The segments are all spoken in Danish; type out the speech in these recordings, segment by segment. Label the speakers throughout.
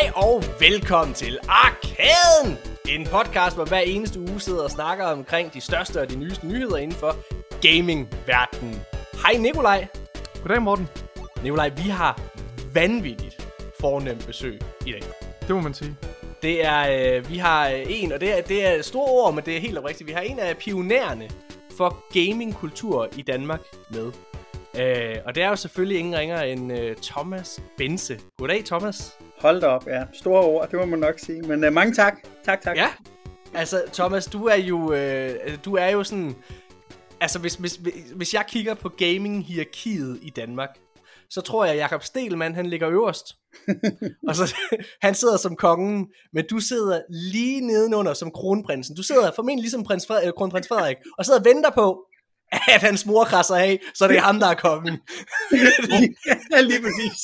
Speaker 1: Hej og velkommen til Arkaden! En podcast, hvor hver eneste uge sidder og snakker omkring de største og de nyeste nyheder inden for gaming-verdenen. Hej Nikolaj.
Speaker 2: Goddag, Morten.
Speaker 1: Nikolaj, vi har vanvittigt fornemt besøg i dag.
Speaker 2: Det må man sige.
Speaker 1: Det er, øh, vi har øh, en, og det er, det er store ord, men det er helt oprigtigt. Vi har en af pionererne for gamingkultur i Danmark med. Øh, og det er jo selvfølgelig ingen ringer end øh, Thomas Bense. Goddag, Thomas.
Speaker 3: Hold da op, ja. Store ord, det må man nok sige. Men uh, mange tak. Tak, tak.
Speaker 1: Ja, altså Thomas, du er jo, øh, du er jo sådan... Altså, hvis, hvis, hvis jeg kigger på gaming-hierarkiet i Danmark, så tror jeg, at Jakob Stelman, han ligger øverst. og så, han sidder som kongen, men du sidder lige nedenunder som kronprinsen. Du sidder formentlig ligesom prins Frederik, kronprins Frederik, og sidder og venter på, at hans mor krasser af, så det er ham, der er kongen.
Speaker 3: ja, lige præcis.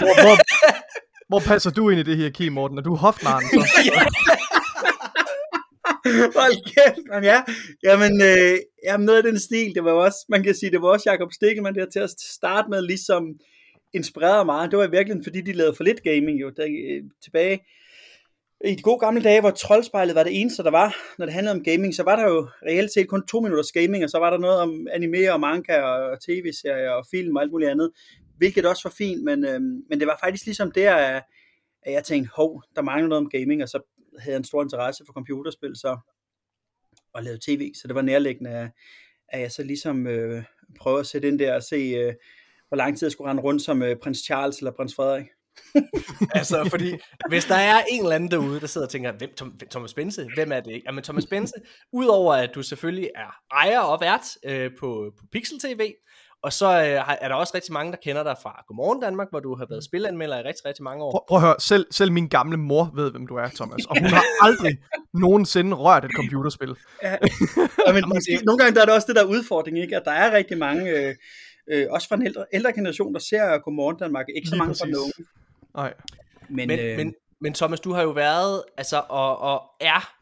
Speaker 2: Hvor, hvor, hvor passer du ind i det her, Kim Morten? Er du hofnaren? Så?
Speaker 3: Hold kæft, man, ja. Jamen, øh, jamen, noget af den stil, det var også, man kan sige, det var også Jacob Stikkelmann der til at starte med, ligesom inspirerede mig. Det var virkelig, fordi de lavede for lidt gaming jo, der, øh, tilbage i de gode gamle dage, hvor troldspejlet var det eneste, der var, når det handlede om gaming, så var der jo reelt set kun to minutters gaming, og så var der noget om anime og manga og tv-serier og film og alt muligt andet, hvilket også var fint, men, øh, men det var faktisk ligesom der, at jeg tænkte, hov, der mangler noget om gaming, og så havde jeg en stor interesse for computerspil, så og lavede tv, så det var nærliggende, at, at jeg så ligesom øh, prøvede at sætte ind der og se, øh, hvor lang tid jeg skulle rende rundt som øh, prins Charles eller prins Frederik.
Speaker 1: altså, fordi hvis der er en eller anden derude, der sidder og tænker, hvem, Tom, Thomas Bense, hvem er det ikke? Jamen Thomas Bense, udover at du selvfølgelig er ejer og vært øh, på, på Pixel TV, og så øh, er der også rigtig mange, der kender dig fra Godmorgen Danmark, hvor du har været spilanmelder i rigtig, rigtig mange år.
Speaker 2: Prøv, prøv at høre, selv, selv min gamle mor ved, hvem du er, Thomas. Og hun har aldrig nogensinde rørt et computerspil.
Speaker 3: ja, ja men, nogle gange der er det også det der udfordring, ikke? at der er rigtig mange, øh, øh, også fra en ældre, ældre generation, der ser Godmorgen Danmark. Ikke så Lige mange præcis. fra nogen.
Speaker 2: Nej.
Speaker 1: Men, men, øh, men, men Thomas, du har jo været, altså, og, og er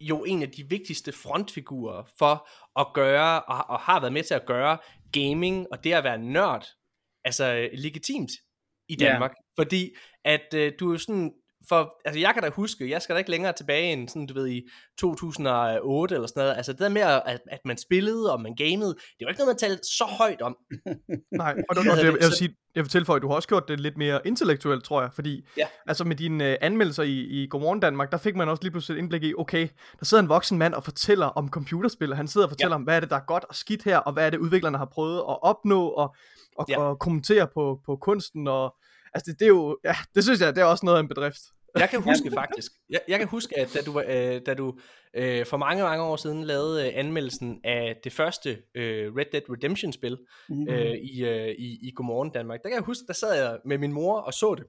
Speaker 1: jo en af de vigtigste frontfigurer for at gøre, og, og har været med til at gøre gaming og det at være nørd, altså legitimt i Danmark. Yeah. Fordi at øh, du er jo sådan, for, altså jeg kan da huske, jeg skal da ikke længere tilbage end sådan, du ved, i 2008 eller sådan noget, altså det der med, at, at man spillede, og man gamede, det var ikke noget, man talte så højt om.
Speaker 2: Nej, og, og det, jeg, vil sige, jeg vil tilføje, at du har også gjort det lidt mere intellektuelt, tror jeg, fordi ja. altså med dine uh, anmeldelser i, i Godmorgen Danmark, der fik man også lige pludselig et indblik i, okay, der sidder en voksen mand og fortæller om computerspil, og han sidder og fortæller ja. om, hvad er det, der er godt og skidt her, og hvad er det, udviklerne har prøvet at opnå, og, og, ja. og kommentere på, på kunsten, og altså det, det er jo, ja, det synes jeg, det er også noget af en bedrift.
Speaker 1: Jeg kan huske faktisk, jeg, jeg kan huske, at da du, øh, da du øh, for mange, mange år siden lavede øh, anmeldelsen af det første øh, Red Dead Redemption spil mm-hmm. øh, i, øh, i, i Godmorgen Danmark, der kan jeg huske, der sad jeg med min mor og så det.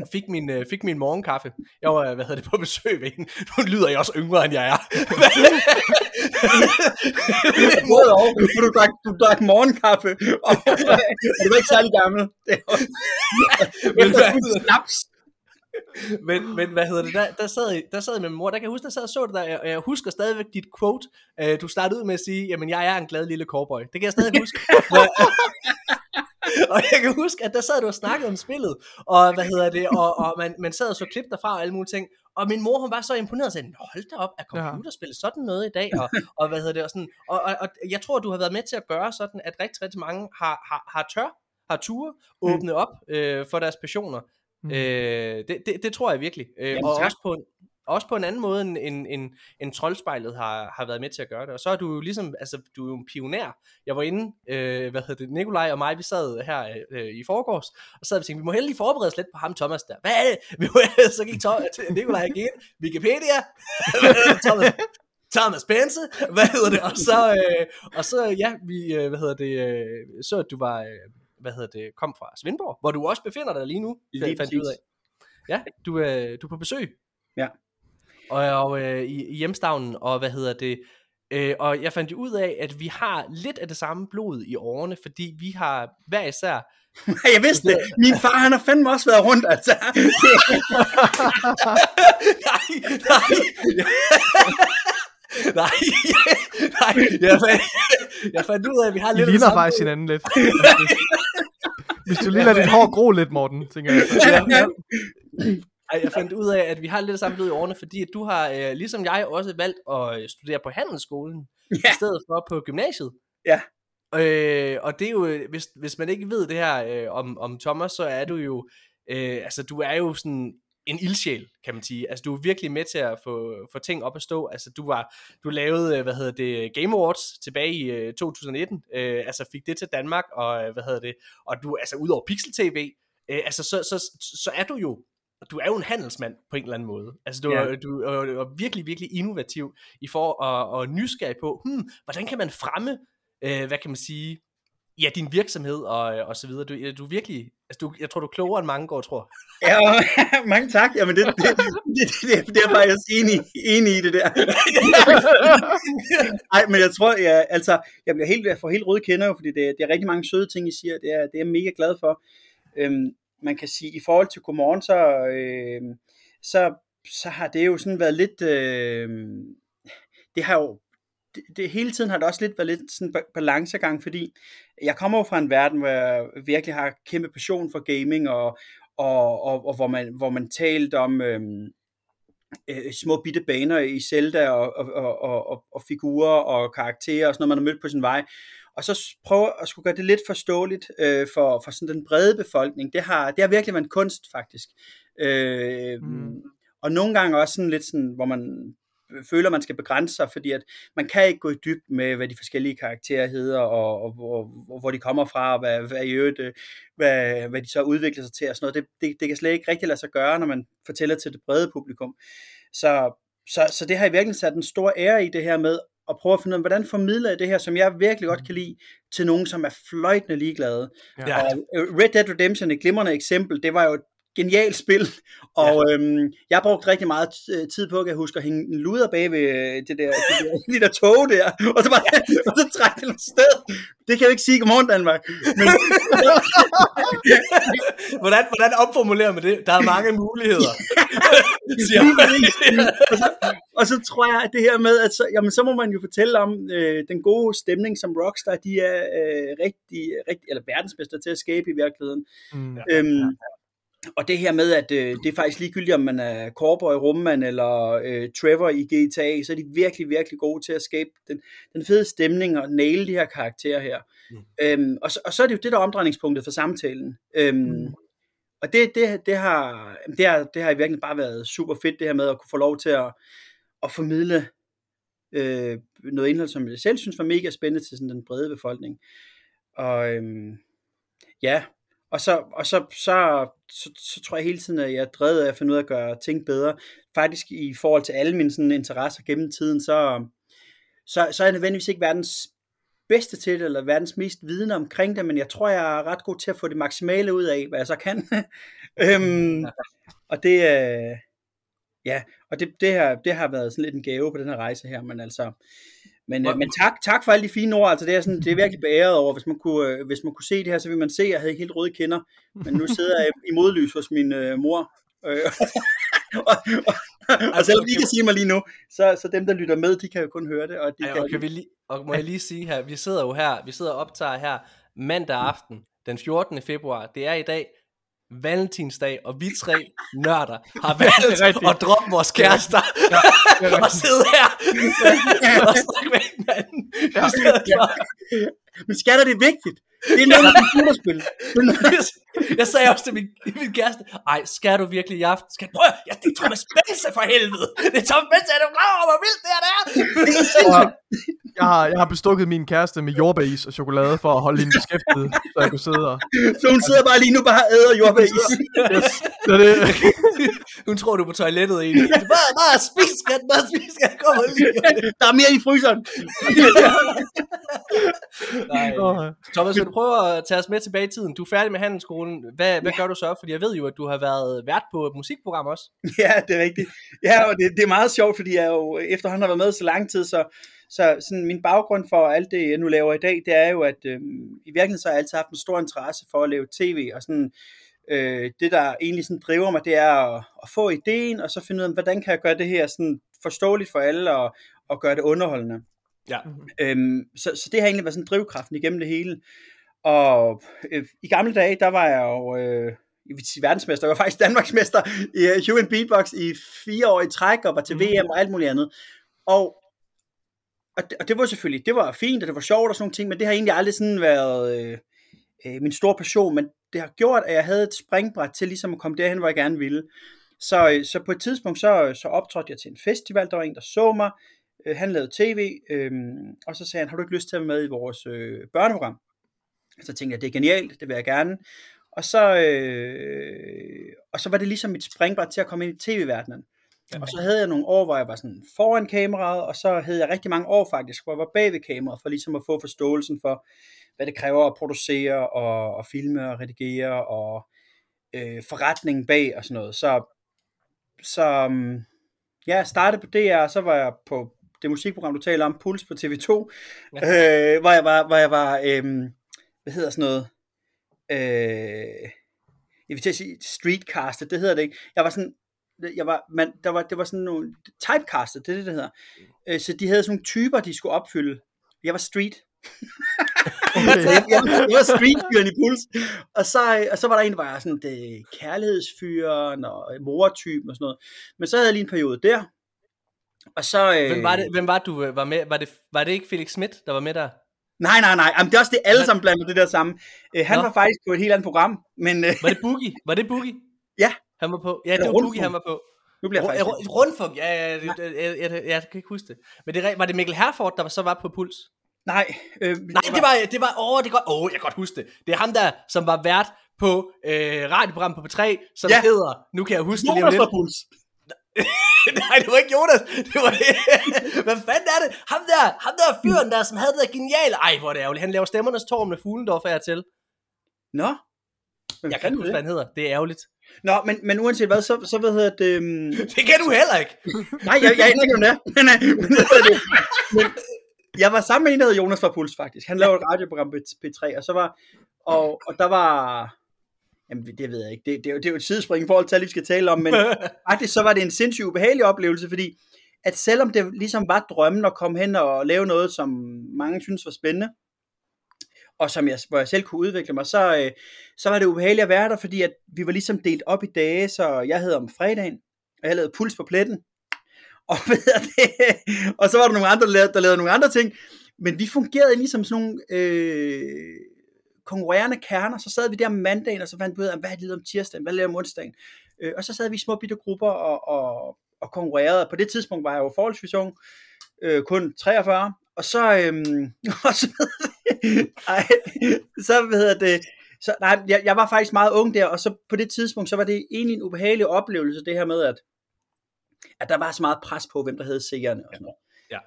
Speaker 1: Og fik min, øh, fik min morgenkaffe. Jeg var, hvad hedder det, på besøg ved hende. Nu lyder jeg også yngre, end jeg er.
Speaker 3: Både og. Du drak, du drak morgenkaffe, og du var ikke særlig gammel. Det var,
Speaker 1: men, snaps men, men hvad hedder det, der, der, sad, der sad med min mor, der kan jeg huske, der sad og så det der, og jeg husker stadigvæk dit quote, uh, du startede ud med at sige, jamen jeg er en glad lille cowboy, det kan jeg stadig huske. og jeg kan huske, at der sad du og snakkede om spillet, og hvad hedder det, og, og man, man sad og så klip derfra og alle mulige ting, og min mor, hun var så imponeret og sagde, hold da op, er computerspil sådan noget i dag? Og, og hvad hedder det, og sådan, og, og, og, jeg tror, du har været med til at gøre sådan, at rigtig, rigtig mange har, har, har tør, har ture, åbne op øh, for deres passioner. Mm. Øh, det, det, det tror jeg virkelig. Øh, Jamen, og også på, en, også på en anden måde end, end, end, end troldspejlet har, har været med til at gøre det. Og så er du jo ligesom, altså du er jo en pioner. Jeg var inde, øh, hvad hedder det, Nikolaj og mig, vi sad her øh, i forgårs, og sad og tænkte, vi må heldig forberede os lidt på ham Thomas der. Hvad er det? Vi så gik Tom, Nikolaj igen, Wikipedia, Thomas, Thomas Pense, hvad hedder det, og så, øh, og så ja, vi, øh, hvad hedder det, øh, så at du var, øh, hvad hedder det, kom fra Svendborg, hvor du også befinder dig lige nu, lige fandt ud af. Ja, du, øh, du er på besøg.
Speaker 3: Ja.
Speaker 1: Og, og øh, i, i hjemstavnen, og hvad hedder det, øh, og jeg fandt jo ud af, at vi har lidt af det samme blod i årene, fordi vi har hver især
Speaker 3: jeg vidste det. Min far, han har fandme også været rundt, altså.
Speaker 1: nej, nej. nej, nej, jeg fandt, jeg fandt ud af, at vi har lidt
Speaker 2: Vi ligner faktisk hinanden lidt. Hvis du lige lader dit hår gro lidt, Morten, tænker jeg. Ja, ja.
Speaker 1: Ej, jeg fandt ud af, at vi har lidt samme lyd i årene, fordi at du har, øh, ligesom jeg, også valgt at øh, studere på handelsskolen, ja. i stedet for på gymnasiet.
Speaker 3: Ja.
Speaker 1: Øh, og det er jo, hvis, hvis man ikke ved det her øh, om, om Thomas, så er du jo, øh, altså du er jo sådan en ildsjæl, kan man sige. Altså, du er virkelig med til at få, få ting op at stå. Altså, du var, du lavede, øh, hvad hedder det, Game Awards tilbage i øh, 2019, øh, altså fik det til Danmark, og øh, hvad hedder det, og du, altså, udover Pixel TV, øh, altså, så, så, så er du jo du er jo en handelsmand på en eller anden måde. Altså, du, er, du er, er virkelig, virkelig innovativ i for at, at nysgerrig på, hmm, hvordan kan man fremme, øh, hvad kan man sige, ja, din virksomhed og, og så videre. Du, du er virkelig, altså du, jeg tror, du er klogere end mange går, tror
Speaker 3: Ja, mange tak. Jamen, det, det, det, det, det, er faktisk enig, enig i det der. Nej, men jeg tror, jeg, altså, jeg bliver helt, jeg får helt røde kender jo, fordi det, det er rigtig mange søde ting, I siger. Det er, det er jeg mega glad for. Øhm, man kan sige, i forhold til godmorgen, så, øh, så, så har det jo sådan været lidt, øh, det har jo det, det, hele tiden har det også lidt været lidt sådan balancegang, fordi jeg kommer jo fra en verden, hvor jeg virkelig har kæmpe passion for gaming, og, og, og, og hvor, man, hvor man talte om øhm, øh, små bitte baner i Zelda, og, og, og, og, og figurer og karakterer, og sådan noget, man har mødt på sin vej. Og så prøve at skulle gøre det lidt forståeligt øh, for, for sådan den brede befolkning. Det har, det har virkelig været en kunst, faktisk. Øh, mm. Og nogle gange også sådan lidt sådan, hvor man føler, man skal begrænse sig, fordi at man kan ikke gå i dyb med, hvad de forskellige karakterer hedder, og, og, og, og hvor de kommer fra, og hvad, hvad, i øvrigt, øh, hvad, hvad de så udvikler sig til, og sådan noget. Det, det, det kan slet ikke rigtig lade sig gøre, når man fortæller til det brede publikum. Så, så, så det har i virkeligheden sat en stor ære i det her med at prøve at finde ud af, hvordan formidler jeg det her, som jeg virkelig godt kan lide, til nogen, som er fløjtende ligeglade. Ja. Og øh, Red Dead Redemption, et glimrende eksempel, det var jo et genialt spil, og ja. øhm, jeg har brugt rigtig meget øh, tid på, at jeg husker at hænge en luder bag ved øh, det der, det der, de der tog der, og så, bare, og så trække det sted. Det kan jeg ikke sige, godmorgen Danmark. Men,
Speaker 1: hvordan, hvordan omformulerer man det? Der er mange muligheder.
Speaker 3: og, så, og så tror jeg, at det her med, at så, jamen, så må man jo fortælle om øh, den gode stemning, som Rockstar, de er øh, rigtig, rigtig, eller verdensmester til at skabe i virkeligheden. Mm, ja, øhm, ja, ja og det her med, at øh, det er faktisk ligegyldigt, om man er Cowboy Rumman eller øh, Trevor i GTA, så er de virkelig, virkelig gode til at skabe den, den fede stemning og naile de her karakterer her. Mm. Øhm, og, så, og så er det jo det, der er omdrejningspunktet for samtalen. Øhm, mm. Og det, det, det, har, det, har, det har i virkeligheden bare været super fedt, det her med at kunne få lov til at, at formidle øh, noget indhold, som jeg selv synes var mega spændende til sådan den brede befolkning. Og øhm, ja, og så, og så, så, så, så tror jeg hele tiden, at jeg er drevet af at finde ud af at gøre ting bedre. Faktisk i forhold til alle mine sådan, interesser gennem tiden, så, så, så er jeg nødvendigvis ikke verdens bedste til det, eller verdens mest vidende omkring det, men jeg tror, jeg er ret god til at få det maksimale ud af, hvad jeg så kan. øhm, og det, øh, ja, og det, det, her, det har været sådan lidt en gave på den her rejse her, men altså, men, øh, men tak, tak for alle de fine ord, altså det er, sådan, det er virkelig beæret over, hvis man, kunne, øh, hvis man kunne se det her, så vil man se, at jeg havde helt røde kinder, men nu sidder jeg i modlys hos min øh, mor, øh, og, og, og selvom de kan sige mig lige nu, så, så dem, der lytter med, de kan jo kun høre det. Og, de
Speaker 1: Ej, kan, og, kan vi lige, og må jeg lige sige her, vi sidder jo her, vi sidder og optager her mandag aften, den 14. februar, det er i dag, valentinsdag, og vi tre nørder har valgt at droppe vores kærester ja, og sidde her og snakke med hinanden. Ja, ja.
Speaker 3: Men det er vigtigt. Det er noget med computerspil.
Speaker 1: jeg sagde også til min, min kæreste, ej, skal du virkelig i aften? Skal, prøv ja, det er Thomas Spencer for helvede. Det er Thomas Spencer, er du klar over, hvor vildt det er, det er?
Speaker 2: jeg, har, jeg har bestukket min kæreste med jordbæris og chokolade for at holde hende beskæftiget, så jeg kunne sidde og...
Speaker 3: Så hun sidder bare lige nu bare æder jordbæris. yes.
Speaker 2: Så det...
Speaker 1: hun tror, du er på toilettet egentlig. Bare, bare spis, skat, bare spis, skat, kom og lige.
Speaker 3: Der er mere i fryseren.
Speaker 1: Nej. Thomas, vil du prøve at tage os med tilbage i tiden? Du er færdig med handelsskolen. Hvad, hvad gør du så? Fordi jeg ved jo, at du har været vært på et musikprogram også.
Speaker 3: Ja, det er rigtigt. Ja, og det, det er meget sjovt, fordi jeg jo efterhånden har været med så lang tid, så, så sådan min baggrund for alt det, jeg nu laver i dag, det er jo, at øh, i virkeligheden så har jeg altid haft en stor interesse for at lave tv, og sådan, øh, det der egentlig sådan driver mig, det er at, at få ideen, og så finde ud af, hvordan kan jeg gøre det her sådan forståeligt for alle, og, og gøre det underholdende. Ja. Øhm, så, så det har egentlig været sådan drivkraften igennem det hele. Og øh, i gamle dage, der var jeg jo, øh, jeg vil sige verdensmester, jeg var faktisk Danmarksmester i uh, Human Beatbox i fire år i træk, og var til mm. VM og alt muligt andet. Og, og, det, og det var selvfølgelig, det var fint, og det var sjovt og sådan nogle ting, men det har egentlig aldrig sådan været øh, øh, min store passion, men det har gjort, at jeg havde et springbræt til ligesom at komme derhen, hvor jeg gerne ville. Så, øh, så på et tidspunkt, så, så optrådte jeg til en festival, der var en, der så mig, øh, han lavede tv, øh, og så sagde han, har du ikke lyst til at være med i vores øh, børneprogram? Så tænkte jeg, det er genialt, det vil jeg gerne. Og så, øh, og så var det ligesom et springbræt til at komme ind i tv-verdenen. Og så havde jeg nogle år, hvor jeg var sådan foran kameraet, og så havde jeg rigtig mange år faktisk, hvor jeg var bag ved kameraet, for ligesom at få forståelsen for, hvad det kræver at producere og, og filme og redigere og øh, forretningen bag og sådan noget. Så, så um, ja, jeg startede på DR, og så var jeg på det musikprogram, du taler om, Puls på TV2, ja. øh, hvor jeg var, hvor jeg var øh, hvad hedder sådan noget, øh, jeg vil til at sige streetcastet, det hedder det ikke. Jeg var sådan, jeg var, man, der var, det var sådan nogle typecastet, det er det, det hedder. Øh, så de havde sådan nogle typer, de skulle opfylde. Jeg var street. Okay. jeg, jeg, jeg var streetfyren i puls. Og så, og så var der en, der var sådan det kærlighedsfyren og mortypen og sådan noget. Men så havde jeg lige en periode der. Og så,
Speaker 1: øh, hvem, var det, hvem var du var med? Var det, var det ikke Felix Schmidt, der var med der?
Speaker 3: Nej, nej, nej. Jamen, det er også det, alle sammen blander det der sammen. Uh, han Nå. var faktisk på et helt andet program. Men, uh...
Speaker 1: Var det Boogie? Var det Boogie?
Speaker 3: Ja.
Speaker 1: Han var på. Ja, det var Boogie, han var på.
Speaker 3: Nu bliver jeg faktisk...
Speaker 1: Rundfunk, ja, ja, ja, ja, ja, ja, jeg kan ikke huske det. Men det, var det Mikkel Herford, der så var på Puls?
Speaker 3: Nej.
Speaker 1: Øh, Nej, det var, det var, åh, det godt, åh, jeg kan godt huske det. Det er ham der, som var vært på øh, radioprogram på P3, som ja. hedder, nu kan jeg huske
Speaker 3: Jonas det lige lidt. Puls.
Speaker 1: Nej, det var ikke Jonas. Det var, hvad fanden er det? Ham der, ham der fyren der, som havde det der geniale... Ej, hvor er det ærgerligt. Han laver stemmernes tårn med Fuglendorf af til.
Speaker 3: Nå.
Speaker 1: jeg kan ikke huske, hvad han hedder. Det er ærgerligt.
Speaker 3: Nå, men, men uanset hvad, så, så hvad hedder det... Um...
Speaker 1: Det kan du heller ikke.
Speaker 3: Nej, jeg, jeg aner ikke, om det er. Men, men, men, men, jeg var sammen med en, der hed Jonas fra Puls, faktisk. Han lavede et radioprogram på P3, og så var... Og, og der var Jamen, det ved jeg ikke. Det, det, er, jo, det er jo et sidespring i forhold til, at vi skal tale om, men faktisk så var det en sindssygt ubehagelig oplevelse, fordi at selvom det ligesom var drømmen at komme hen og lave noget, som mange synes var spændende, og som jeg, hvor jeg selv kunne udvikle mig, så, øh, så var det ubehageligt at være der, fordi at vi var ligesom delt op i dage, så jeg havde om fredagen, og jeg lavede puls på pletten, og, ved det, og så var der nogle andre, der lavede, der lavede nogle andre ting, men vi fungerede ligesom sådan nogle øh, konkurrerende kerner, så sad vi der om mandagen, og så fandt vi ud af, hvad er det om tirsdagen, hvad laver om onsdagen, øh, og så sad vi i små bitte grupper og, og, og konkurrerede. På det tidspunkt var jeg jo forholdsvis ung, øh, kun 43, og så, øh, og så, ej, så hvad hedder det, så nej, jeg, jeg var faktisk meget ung der, og så på det tidspunkt, så var det egentlig en ubehagelig oplevelse, det her med, at, at der var så meget pres på, hvem der havde seerne og sådan noget.
Speaker 1: Ja.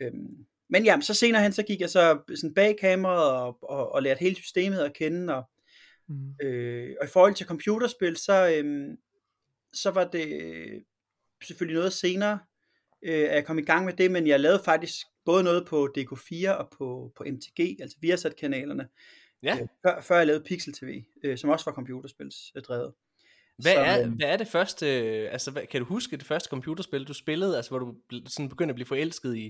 Speaker 3: Øhm, men ja, så senere hen, så gik jeg så sådan bag kameraet og, og, og lærte hele systemet at kende, og, mm. øh, og i forhold til computerspil, så, øhm, så var det selvfølgelig noget senere, øh, at jeg kom i gang med det, men jeg lavede faktisk både noget på DK4 og på, på MTG, altså Viasat-kanalerne,
Speaker 1: ja. øh,
Speaker 3: før, før jeg lavede Pixel TV, øh, som også var computerspilsdrevet.
Speaker 1: Hvad, som, er, hvad er det første, altså hvad, kan du huske det første computerspil, du spillede, altså hvor du sådan begyndte at blive forelsket i,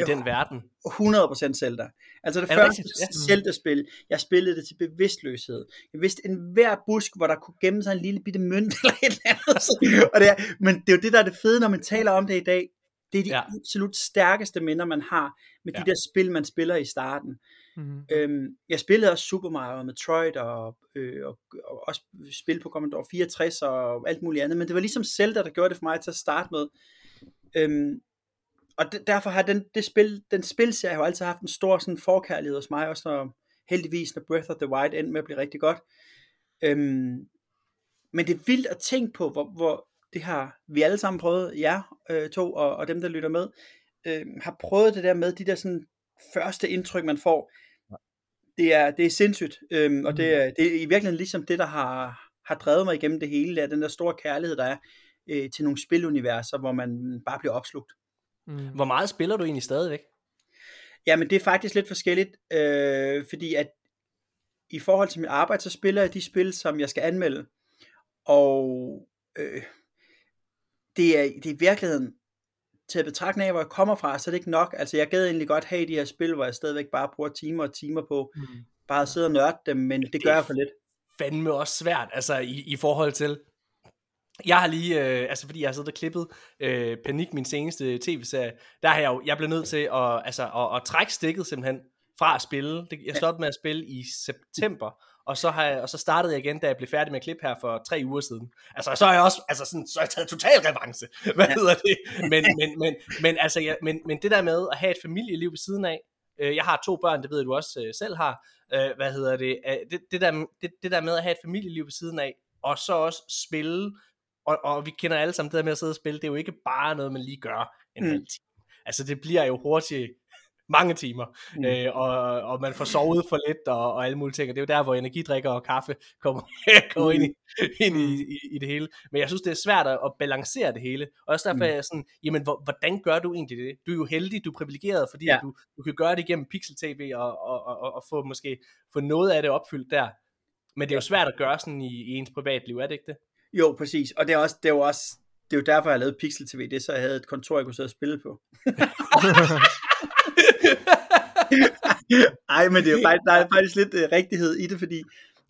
Speaker 1: i den verden?
Speaker 3: 100% Zelda. Altså det er første det Zelda-spil, jeg spillede det til bevidstløshed. Jeg vidste en hver busk, hvor der kunne gemme sig en lille bitte mønt eller et eller andet. og det er, men det er jo det, der er det fede, når man taler om det i dag. Det er de ja. absolut stærkeste minder, man har med ja. de der spil, man spiller i starten. Mm-hmm. Øhm, jeg spillede også Super Mario og Metroid og, øh, og, og også spil på Commodore 64 og alt muligt andet, men det var ligesom Zelda, der gjorde det for mig til at starte med. Øhm, og de, derfor har den, det spil, den spilserie jo altid haft en stor sådan, forkærlighed hos mig, også når, heldigvis når Breath of the Wild endte med at blive rigtig godt. Øhm, men det er vildt at tænke på, hvor, hvor det har vi alle sammen prøvet, jer øh, to og, og dem, der lytter med, øh, har prøvet det der med de der sådan første indtryk, man får det er, det er sindssygt, øhm, og det mm. er, det er i virkeligheden ligesom det, der har, har drevet mig igennem det hele, det er den der store kærlighed, der er øh, til nogle spiluniverser, hvor man bare bliver opslugt.
Speaker 1: Mm. Hvor meget spiller du egentlig stadigvæk?
Speaker 3: Jamen det er faktisk lidt forskelligt, øh, fordi at i forhold til mit arbejde, så spiller jeg de spil, som jeg skal anmelde, og øh, det, er, det er i virkeligheden til betragtning af, hvor jeg kommer fra, så er det ikke nok. Altså, jeg gad egentlig godt have de her spil, hvor jeg stadigvæk bare bruger timer og timer på, mm. bare at sidde og nørde dem, men det, det gør jeg for lidt.
Speaker 1: fandme også svært, altså i, i forhold til, jeg har lige, øh, altså fordi jeg har siddet og klippet øh, Panik, min seneste tv-serie, der har jeg jo, jeg blev nødt til at, altså, at, at trække stikket simpelthen fra at spille. Jeg stoppede med at spille i september, og så, har jeg, og så startede jeg igen, da jeg blev færdig med at klippe her for tre uger siden. Altså, så har jeg også, altså sådan, så har jeg taget total revanche. Hvad hedder det? Men, men, men, men, altså, ja, men, men det der med at have et familieliv ved siden af, øh, jeg har to børn, det ved du også øh, selv har, øh, hvad hedder det, øh, det, det, der, det, det der med at have et familieliv ved siden af, og så også spille, og, og vi kender alle sammen det der med at sidde og spille, det er jo ikke bare noget, man lige gør en mm. halv time. Altså det bliver jo hurtigt mange timer, mm. øh, og, og man får sovet for lidt og, og alle mulige ting, og det er jo der, hvor energidrikker og kaffe kommer, kommer ind, i, mm. ind i, i, i det hele. Men jeg synes, det er svært at, at balancere det hele, og også derfor mm. er jeg sådan, jamen, hvor, hvordan gør du egentlig det? Du er jo heldig, du er privilegeret, fordi ja. du, du kan gøre det igennem Pixel TV og, og, og, og få måske få noget af det opfyldt der. Men det er jo svært at gøre sådan i, i ens privatliv, er det ikke det?
Speaker 3: Jo, præcis. Og det er, også, det er jo også det er jo derfor, jeg har lavet Pixel TV, det er så, jeg havde et kontor, jeg kunne sidde og spille på. Ej, men det er jo faktisk, der er faktisk lidt uh, rigtighed i det, fordi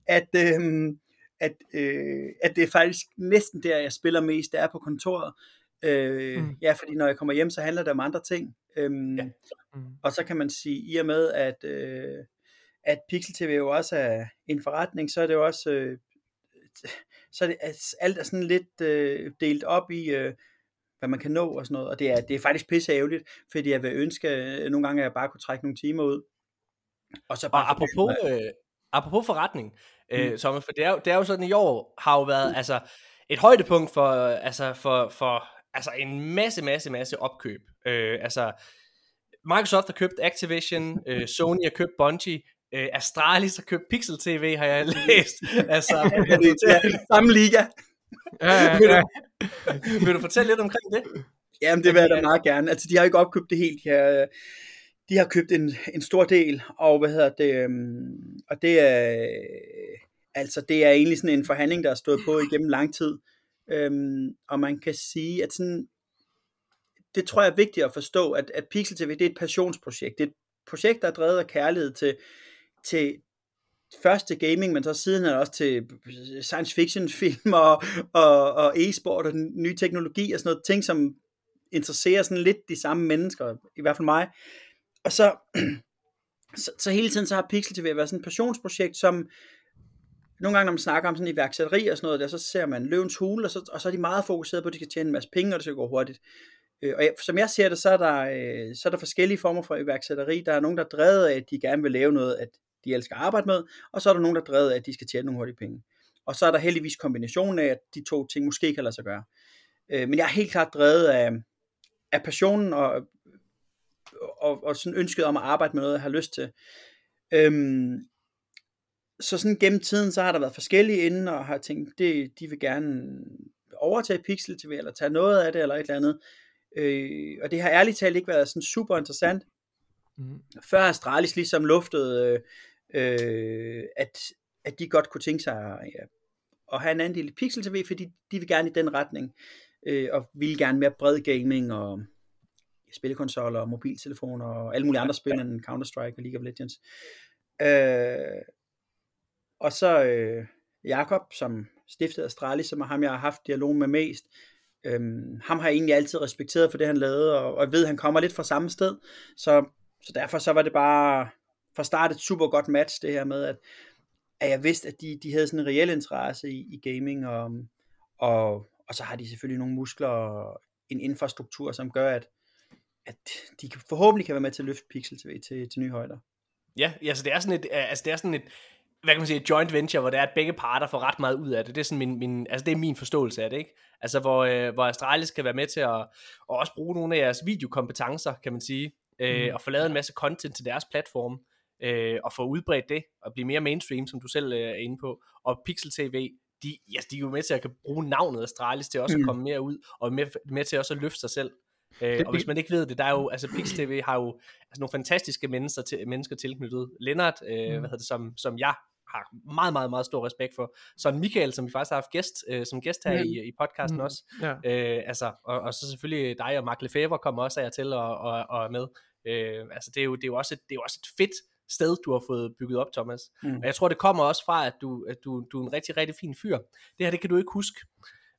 Speaker 3: at, uh, at, uh, at det er faktisk næsten der, jeg spiller mest, det er på kontoret. Uh, mm. Ja, fordi når jeg kommer hjem, så handler det om andre ting. Um, ja. mm. Og så kan man sige, i og med, at, uh, at Pixel TV jo også er en forretning, så er det jo også... Uh, så er det, altså, alt er sådan lidt uh, delt op i... Uh, hvad man kan nå og sådan noget, og det er, det er faktisk pisse ærgerligt, fordi jeg vil ønske, at nogle gange, at jeg bare kunne trække nogle timer ud,
Speaker 1: og så bare og apropos, øh, apropos forretning, øh, mm. Thomas, for det er, det er jo sådan, i år har jo været mm. altså, et højdepunkt for, altså, for, for altså, en masse, masse, masse opkøb. Øh, altså, Microsoft har købt Activision, øh, Sony har købt Bungie, øh, Astralis har købt Pixel TV, har jeg læst. altså,
Speaker 3: det er samme liga.
Speaker 1: Ja, ja, ja. Vil, du, fortælle lidt omkring det?
Speaker 3: Jamen, det vil jeg da meget gerne. Altså, de har ikke opkøbt det helt. her de har købt en, en stor del, og hvad hedder det, øhm, og det er, altså det er egentlig sådan en forhandling, der har stået på igennem lang tid, øhm, og man kan sige, at sådan, det tror jeg er vigtigt at forstå, at, at Pixel TV, det er et passionsprojekt, det er et projekt, der er drevet af kærlighed til, til første gaming, men så siden er også til science fiction film og, og, og e-sport og ny teknologi og sådan noget, ting som interesserer sådan lidt de samme mennesker, i hvert fald mig, og så, så, så hele tiden så har Pixel TV været sådan et passionsprojekt, som nogle gange, når man snakker om sådan iværksætteri og sådan noget, der, så ser man løvens hule, og så, og så er de meget fokuseret på, at de skal tjene en masse penge, og det skal gå hurtigt. Øh, og jeg, som jeg ser det, så er, der, øh, så er der forskellige former for iværksætteri. Der er nogen, der er drevet af, at de gerne vil lave noget, at de elsker at arbejde med, og så er der nogen, der er drevet af, at de skal tjene nogle hurtige penge. Og så er der heldigvis kombinationen af, at de to ting måske kan lade sig gøre. Øh, men jeg er helt klart drevet af, af passionen og og, og sådan ønsket om at arbejde med noget, jeg har lyst til. Øhm, så sådan gennem tiden, så har der været forskellige inden, og har tænkt, det, de vil gerne overtage Pixel TV, eller tage noget af det, eller et eller andet. Øh, og det har ærligt talt ikke været sådan super interessant. Mm. Før Astralis ligesom luftede, øh, at, at de godt kunne tænke sig ja, at have en anden del i Pixel TV, fordi de vil gerne i den retning, øh, og vil gerne mere bred gaming, og spillekonsoller og mobiltelefoner og alle mulige andre spil end Counter-Strike og League of Legends. Øh, og så øh, Jakob, som stiftede Astralis, som er ham, jeg har haft dialog med mest. Øhm, ham har jeg egentlig altid respekteret for det, han lavede, og, og jeg ved, at han kommer lidt fra samme sted. Så, så derfor så var det bare fra start et super godt match, det her med, at, at jeg vidste, at de, de havde sådan en reel interesse i, i gaming, og, og, og så har de selvfølgelig nogle muskler og en infrastruktur, som gør, at, at de forhåbentlig kan være med til at løfte Pixel TV til, til nye højder.
Speaker 1: Ja, altså det er sådan et, altså det er sådan et, hvad kan man sige, et joint venture, hvor det er, at begge parter får ret meget ud af det. Det er sådan min, min altså det er min forståelse af det, ikke? Altså hvor, øh, hvor Astralis kan være med til at, at også bruge nogle af jeres videokompetencer, kan man sige, øh, mm. og få lavet en masse content til deres platform, øh, og få udbredt det, og blive mere mainstream, som du selv øh, er inde på. Og Pixel TV, de, ja, de er jo med til at kan bruge navnet Astralis til også mm. at komme mere ud, og med, med til også at løfte sig selv. Øh, og hvis man ikke ved det, der er jo, altså Pix TV har jo altså nogle fantastiske mennesker, til, mennesker tilknyttet. Lennart, øh, mm. hvad hedder det, som, som jeg har meget, meget, meget stor respekt for. Så Michael, som vi faktisk har haft gæst, øh, som gæst her mm. i, i podcasten mm. også. Ja. Øh, altså, og, og, så selvfølgelig dig og Mark Lefebvre kommer også af til og, og, og er med. Øh, altså det er, jo, det, er jo også et, det er jo også et fedt sted, du har fået bygget op, Thomas. Mm. Og jeg tror, det kommer også fra, at du, at du, du er en rigtig, rigtig fin fyr. Det her, det kan du ikke huske.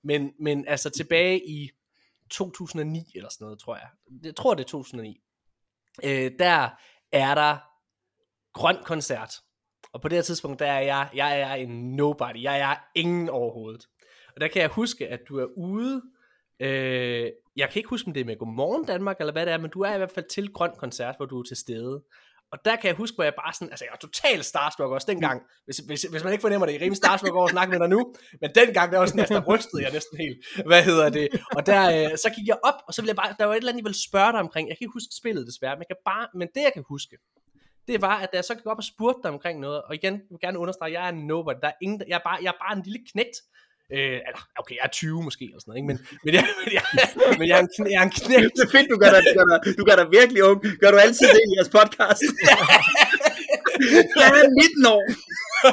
Speaker 1: Men, men altså tilbage i 2009 eller sådan noget, tror jeg. Jeg tror, det er 2009. Øh, der er der grøn koncert. Og på det her tidspunkt, der er jeg, jeg er en nobody. Jeg er ingen overhovedet. Og der kan jeg huske, at du er ude. Øh, jeg kan ikke huske, om det er med Godmorgen Danmark, eller hvad det er, men du er i hvert fald til grøn koncert, hvor du er til stede. Og der kan jeg huske, hvor jeg bare sådan, altså jeg var totalt starstruck også dengang, hvis, hvis, hvis man ikke fornemmer det, jeg er rimelig starstruck over at snakke med dig nu, men dengang, der var sådan, der rystede jeg næsten helt, hvad hedder det, og der, øh, så gik jeg op, og så ville jeg bare, der var et eller andet, jeg ville spørge dig omkring, jeg kan ikke huske spillet desværre, men, jeg kan bare, men det jeg kan huske, det var, at da jeg så gik op og spurgte dig omkring noget, og igen, jeg vil gerne understrege, jeg er en nobody, der er ingen, jeg er bare, jeg er bare en lille knægt, Øh, okay, jeg er 20 måske, eller sådan noget, ikke? Men, men, jeg, men, jeg, men jeg, er en, jeg er en knægt.
Speaker 3: Det er fedt, du gør dig, du gør dig, du gør dig virkelig ung. Gør du altid det i jeres podcast? jeg er 19 år.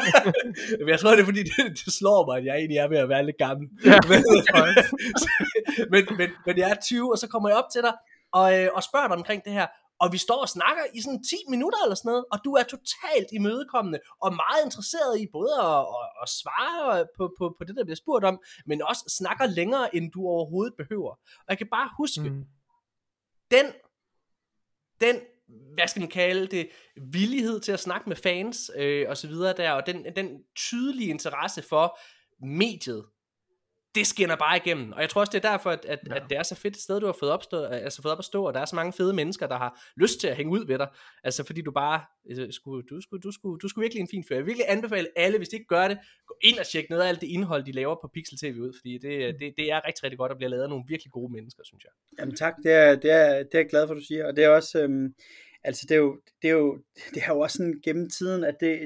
Speaker 1: jeg tror, det er fordi, det, det slår mig, at jeg egentlig er ved at være lidt gammel. Ja, men, men, men, men jeg er 20, og så kommer jeg op til dig, og, øh, og spørger dig omkring det her, og vi står og snakker i sådan 10 minutter eller sådan noget, og du er totalt imødekommende, og meget interesseret i både at, at, at svare på, på, på det, der bliver spurgt om, men også snakker længere, end du overhovedet behøver. Og jeg kan bare huske, mm. den, den hvad skal man kalde det, villighed til at snakke med fans øh, og så videre der, og den, den tydelige interesse for mediet, det skinner bare igennem. Og jeg tror også, det er derfor, at, at, ja. at det er så fedt et sted, du har fået, opstå, altså fået op at stå, og der er så mange fede mennesker, der har lyst til at hænge ud ved dig. Altså fordi du bare, altså, skulle, du, skulle, du, skulle, du skulle virkelig en fin fyr. Jeg vil virkelig anbefale alle, hvis de ikke gør det, gå ind og tjek noget af alt det indhold, de laver på Pixel TV ud, fordi det, det, det er rigtig, rigtig godt at blive lavet af nogle virkelig gode mennesker, synes jeg.
Speaker 3: Jamen tak, det er, det er, det er jeg glad for, du siger, og det er også, øhm, altså det er jo, det er jo, det er jo også sådan gennem tiden, at det,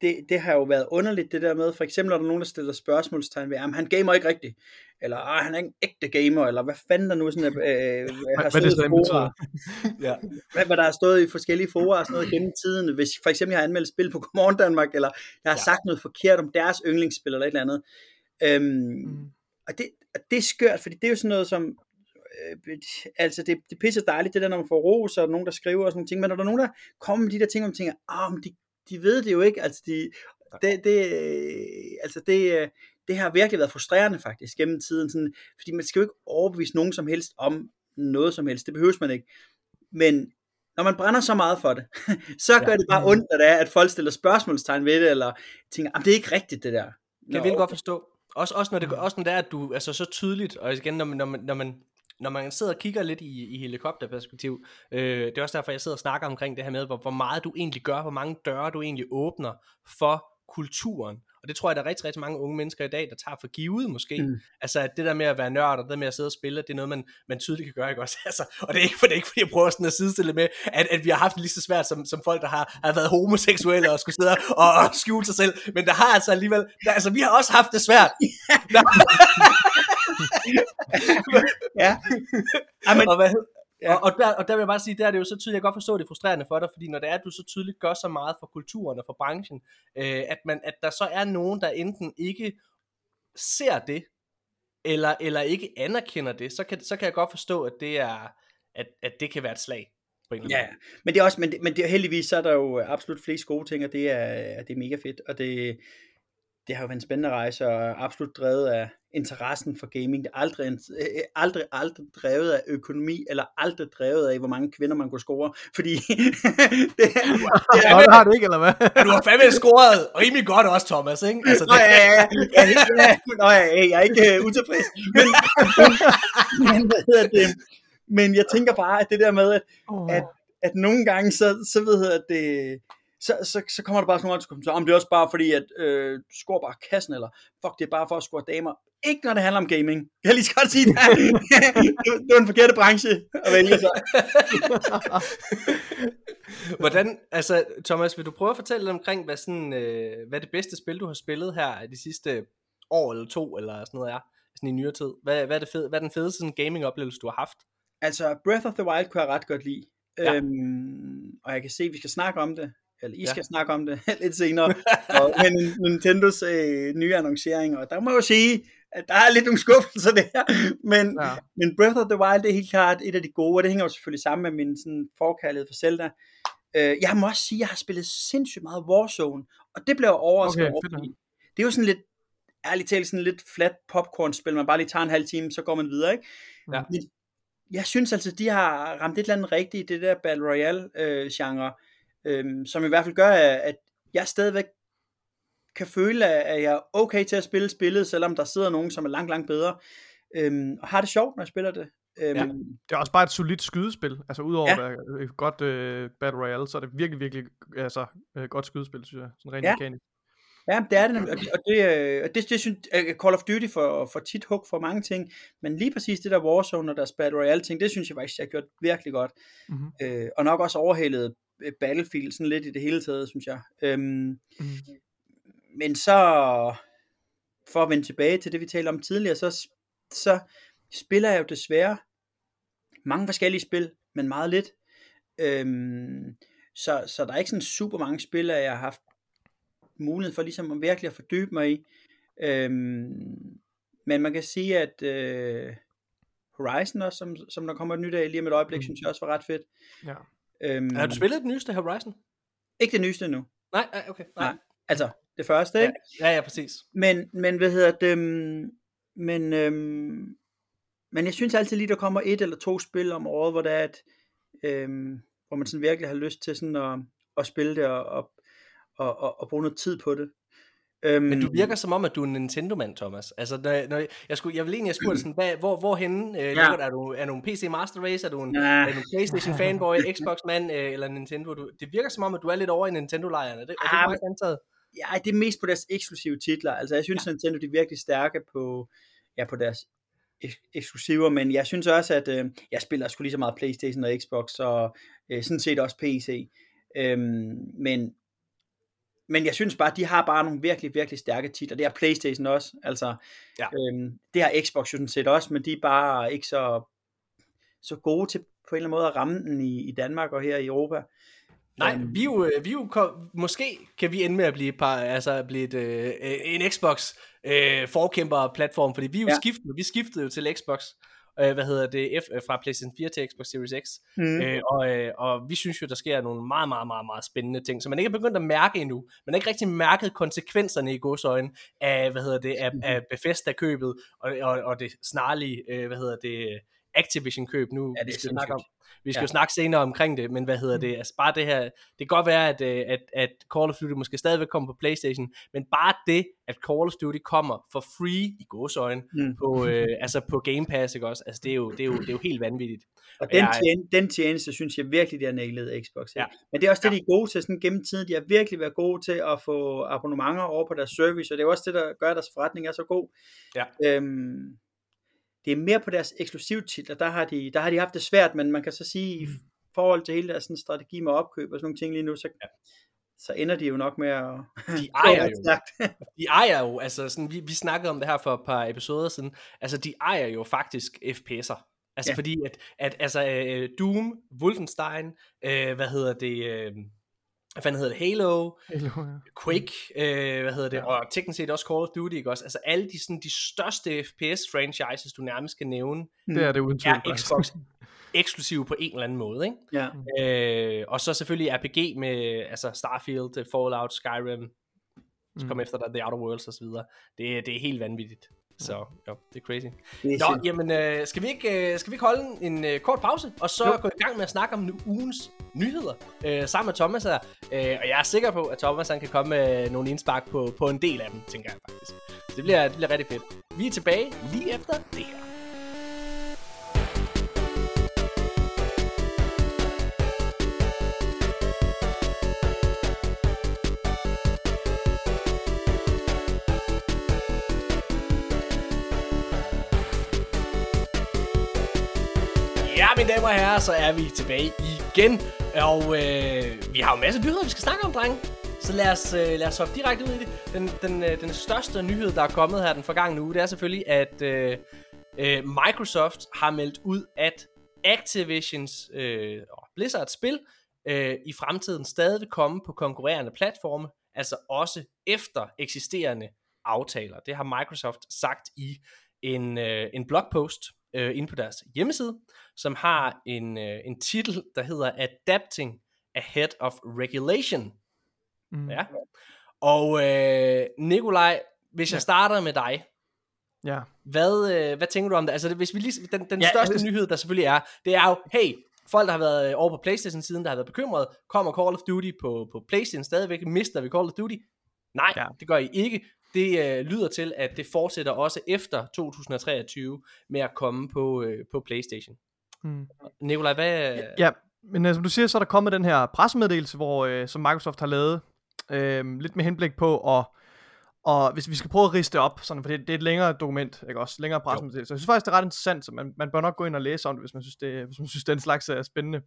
Speaker 3: det, det har jo været underligt, det der med, for eksempel når der er nogen, der stiller spørgsmålstegn ved, at han gamer ikke rigtigt, eller ah, han er ikke en ægte gamer, eller hvad fanden der nu sådan, øh, har stået i fora, ja. hvad, hvad der har stået i forskellige fora og sådan noget gennem tiden, hvis for eksempel jeg har anmeldt spil på Godmorgen Danmark, eller jeg har ja. sagt noget forkert om deres yndlingsspil, eller et eller andet. Øhm, mm. Og det, det er skørt, fordi det er jo sådan noget som, øh, altså det, det pisser dejligt, det der, når man får ros, og nogen, der skriver og sådan nogle ting, men når der er nogen, der kommer med de der ting, om tænker, ah, men de de ved det jo ikke, altså de, det, det, altså det, det har virkelig været frustrerende faktisk gennem tiden, sådan, fordi man skal jo ikke overbevise nogen som helst om noget som helst, det behøves man ikke, men når man brænder så meget for det, så gør ja. det bare ondt, at, det er, at folk stiller spørgsmålstegn ved det, eller tænker, det er ikke rigtigt det der.
Speaker 1: Kan jeg vil godt forstå. Også, også, når det, også når det er, at du altså så tydeligt, og igen, når man, når man, når man når man sidder og kigger lidt i, i helikopterperspektiv, øh, det er også derfor, jeg sidder og snakker omkring det her med, hvor, hvor meget du egentlig gør, hvor mange døre du egentlig åbner for kulturen. Og det tror jeg, der er rigtig, rigtig mange unge mennesker i dag, der tager for givet måske. Mm. Altså at det der med at være nørd, og det der med at sidde og spille, det er noget, man, man tydeligt kan gøre, ikke også? Altså, og det er ikke, for, det er ikke fordi, jeg prøver sådan at sidestille med, at, at vi har haft det lige så svært som, som folk, der har, har været homoseksuelle og skulle sidde og, og skjule sig selv. Men der har altså alligevel, der, altså vi har også haft det svært. ja. Amen. Og, hvad, ja. og, og, der, og der vil jeg bare sige, der er det jo så tydeligt, jeg kan godt forstå, at det er frustrerende for dig, fordi når det er, at du så tydeligt gør så meget for kulturen og for branchen, øh, at, man, at der så er nogen, der enten ikke ser det, eller, eller ikke anerkender det, så kan, så kan jeg godt forstå, at det er, at, at det kan være et slag. På en
Speaker 3: ja, men det er også, men, det, men det heldigvis, så er der jo absolut flest gode ting, og det er, det er mega fedt, og det, det har jo været en spændende rejse, og absolut drevet af interessen for gaming. Det er aldrig, øh, aldrig, aldrig drevet af økonomi, eller aldrig drevet af, hvor mange kvinder man kunne score, fordi
Speaker 2: det, det er, ja, har du ikke, eller hvad?
Speaker 1: Du har fandme scoret rimelig godt også, Thomas, ikke?
Speaker 3: Altså, det... Nå, ja, ja, ja, ja, Nå, ja, jeg er ikke uh, utilfreds, men, men, hvad hedder det? men jeg tænker bare, at det der med, at, oh. at, at nogle gange, så, så ved jeg, det, så, så, så kommer der bare sådan nogle kommentarer, om det er også bare fordi, at øh, du scorer bare kassen, eller fuck, det er bare for at score damer. Ikke når det handler om gaming. Jeg kan lige så godt sige det. det er en forkerte branche at vælge så.
Speaker 1: Hvordan, altså Thomas, vil du prøve at fortælle lidt omkring, hvad, sådan, øh, hvad det bedste spil, du har spillet her de sidste år eller to, eller sådan noget er, sådan i nyere tid? Hvad, hvad, er, det fed, hvad er den fedeste sådan, gaming-oplevelse, du har haft?
Speaker 3: Altså, Breath of the Wild kunne jeg ret godt lide. Ja. Øhm, og jeg kan se, at vi skal snakke om det eller I ja. skal snakke om det lidt senere, og med Nintendos øh, nye annoncering, og der må jeg jo sige, at der er lidt nogle skuffelser der, men, ja. men Breath of the Wild det er helt klart et af de gode, og det hænger jo selvfølgelig sammen med min sådan, forkærlighed for Zelda. Øh, jeg må også sige, at jeg har spillet sindssygt meget Warzone, og det blev jeg overrasket okay, over, fordi det er jo sådan lidt, ærligt talt, sådan lidt flat popcorn-spil, man bare lige tager en halv time, så går man videre, ikke? Ja. Men jeg synes altså, de har ramt et eller andet rigtigt i det der Battle Royale-genre, øh, øh, som i hvert fald gør, at jeg stadigvæk kan føle, at jeg er okay til at spille spillet, selvom der sidder nogen, som er langt, langt bedre, øhm, og har det sjovt, når jeg spiller det. Øhm,
Speaker 2: ja. Det er også bare et solidt skydespil. Altså udover ja. at være et godt uh, Battle Royale, så er det virkelig, virkelig altså, uh, godt skydespil, synes jeg. Sådan rent ja. mekanisk.
Speaker 3: Ja, det er det, og det, og det, øh, det, det synes Call of Duty for, for tit hug for mange ting, men lige præcis det der Warzone og deres Battle Royale ting, det synes jeg faktisk, jeg har gjort virkelig godt. Mm-hmm. Øh, og nok også overhældet Battlefield sådan lidt i det hele taget, synes jeg. Øhm, mm men så, for at vende tilbage til det, vi talte om tidligere, så, så spiller jeg jo desværre mange forskellige spil, men meget lidt. Øhm, så, så der er ikke sådan super mange spil, jeg har haft mulighed for ligesom at virkelig at fordybe mig i. Øhm, men man kan sige, at øh, Horizon også, som, som der kommer et nyt af lige om et øjeblik, mm. synes jeg også var ret fedt. Ja.
Speaker 1: Øhm, har du spillet det nyeste Horizon?
Speaker 3: Ikke det nyeste endnu.
Speaker 1: Nej, okay. Nej.
Speaker 3: Nej. Altså, det første, ikke?
Speaker 1: Ja, ja, ja præcis.
Speaker 3: Men, men hvad hedder det, øhm, men, øhm, men jeg synes altid lige, der kommer et eller to spil om året, hvor der er et, øhm, hvor man sådan virkelig har lyst til sådan at, at spille det og, og, og, og, og bruge noget tid på det.
Speaker 1: Øhm, Men du virker som om, at du er en Nintendo-mand, Thomas. Altså, når, når jeg, skulle, jeg vil egentlig have spurgt sådan, hvad, hvor, hvorhenne øh, ja. er, du, er du en PC Master Race, er du en, ja. er du en Playstation fanboy, Xbox-mand øh, eller Nintendo? Du, det virker som om, at du er lidt over i Nintendo-lejren. Er det, er det
Speaker 3: ja, antaget? Ja, det er mest på deres eksklusive titler. Altså, jeg synes, ja. Nintendo de er virkelig stærke på, ja, på deres ek- eksklusiver, men jeg synes også, at øh, jeg spiller sgu lige så meget Playstation og Xbox, og øh, sådan set også PC. Øhm, men men jeg synes bare, de har bare nogle virkelig, virkelig stærke titler. Det har Playstation også. Altså, ja. øhm, det har Xbox jo sådan set også, men de er bare ikke så, så gode til på en eller anden måde at ramme den i, i Danmark og her i Europa.
Speaker 1: Nej, um, vi jo, vi er jo kom, måske kan vi ende med at blive, par, altså blive et, øh, en Xbox øh, forkæmper platform, fordi vi er jo ja. skiftet, vi skiftede jo til Xbox øh, hvad hedder det, F, øh, fra PlayStation 4 til Xbox Series X. Mm. Øh, og, øh, og vi synes jo, der sker nogle meget, meget, meget, meget spændende ting, som man ikke er begyndt at mærke endnu. Man har ikke rigtig mærket konsekvenserne i godsøjne af, hvad hedder det, af, af Bethesda-købet, og, og, og det snarlige, øh, hvad hedder det, Activision-køb nu, ja, det vi skal snakke om. Vi skal ja. jo snakke senere omkring det, men hvad hedder det? Mm. Altså bare det her, det kan godt være, at, øh, at, at Call of Duty måske stadigvæk kommer på Playstation, men bare det, at Call of Duty kommer for free i godsøjne mm. på, øh, altså på Game Pass, ikke også? Altså det er jo, det er jo, det er jo helt vanvittigt.
Speaker 3: Og den, jeg, tjen, den tjeneste, synes jeg virkelig, de har nailet Xbox. Ja. Men det er også det, ja. de er gode til sådan gennem tiden. De har virkelig været gode til at få abonnementer over på deres service, og det er også det, der gør, at deres forretning er så god. Ja. Øhm, det er mere på deres eksklusivtitler, der har, de, der har de haft det svært, men man kan så sige, i mm. forhold til hele deres sådan, strategi med opkøb og sådan nogle ting lige nu, så, ja. så ender de jo nok med at...
Speaker 1: De ejer jo. de ejer jo, altså sådan, vi, vi snakkede om det her for et par episoder siden, altså de ejer jo faktisk FPS'er. Altså ja. fordi, at, at altså, uh, Doom, Wolfenstein, uh, hvad hedder det, uh, hvad fanden hedder det, Halo, Halo ja. Quake, øh, hvad hedder det, ja. og teknisk set også Call of Duty, ikke også? Altså alle de, sådan, de største FPS-franchises, du nærmest kan nævne,
Speaker 2: det er, det uden
Speaker 1: er Xbox eksklusive på en eller anden måde, ikke? Ja. Øh, og så selvfølgelig RPG med altså Starfield, Fallout, Skyrim, så mm. kom efter der The Outer Worlds osv. Det, det er helt vanvittigt. Så ja, det er crazy. Det er Nå, jamen, øh, skal, vi ikke, øh, skal vi ikke holde en øh, kort pause, og så jo. gå i gang med at snakke om ugens nyheder øh, sammen med Thomas her. Øh, og jeg er sikker på, at Thomas han kan komme med nogle indspark på, på en del af dem, tænker jeg faktisk. Så det bliver, det bliver rigtig fedt. Vi er tilbage lige efter det her. Mine damer og herrer, så er vi tilbage igen. Og øh, vi har jo masser af nyheder, vi skal snakke om, drenge. Så lad os, øh, lad os hoppe direkte ud i det. Den, den, øh, den største nyhed, der er kommet her den forgangne uge, det er selvfølgelig, at øh, øh, Microsoft har meldt ud, at Activisions øh, Blizzard spil øh, i fremtiden stadig vil komme på konkurrerende platforme, altså også efter eksisterende aftaler. Det har Microsoft sagt i en, øh, en blogpost øh, inde på deres hjemmeside som har en, øh, en titel, der hedder Adapting ahead of regulation. Mm. Ja. Og øh, Nikolaj, hvis jeg starter med dig,
Speaker 2: Ja.
Speaker 1: Hvad, øh, hvad tænker du om det? Altså, hvis vi lige, den, den ja, største hvis... nyhed, der selvfølgelig er, det er jo, hey, folk, der har været øh, over på Playstation siden, der har været bekymret, kommer Call of Duty på, på Playstation stadigvæk, mister vi Call of Duty? Nej, ja. det gør I ikke. Det øh, lyder til, at det fortsætter også efter 2023 med at komme på, øh, på Playstation. Mm. Nikolaj, hvad...
Speaker 2: Ja, men øh, som du siger, så er der kommet den her pressemeddelelse, hvor, øh, som Microsoft har lavet, øh, lidt med henblik på at og hvis vi skal prøve at riste det op, sådan, for det, det er et længere dokument, ikke også? Længere pressemeddelelse. Så jeg synes faktisk, det er ret interessant, så man, man bør nok gå ind og læse om det, hvis man synes, det, hvis man synes den slags er spændende.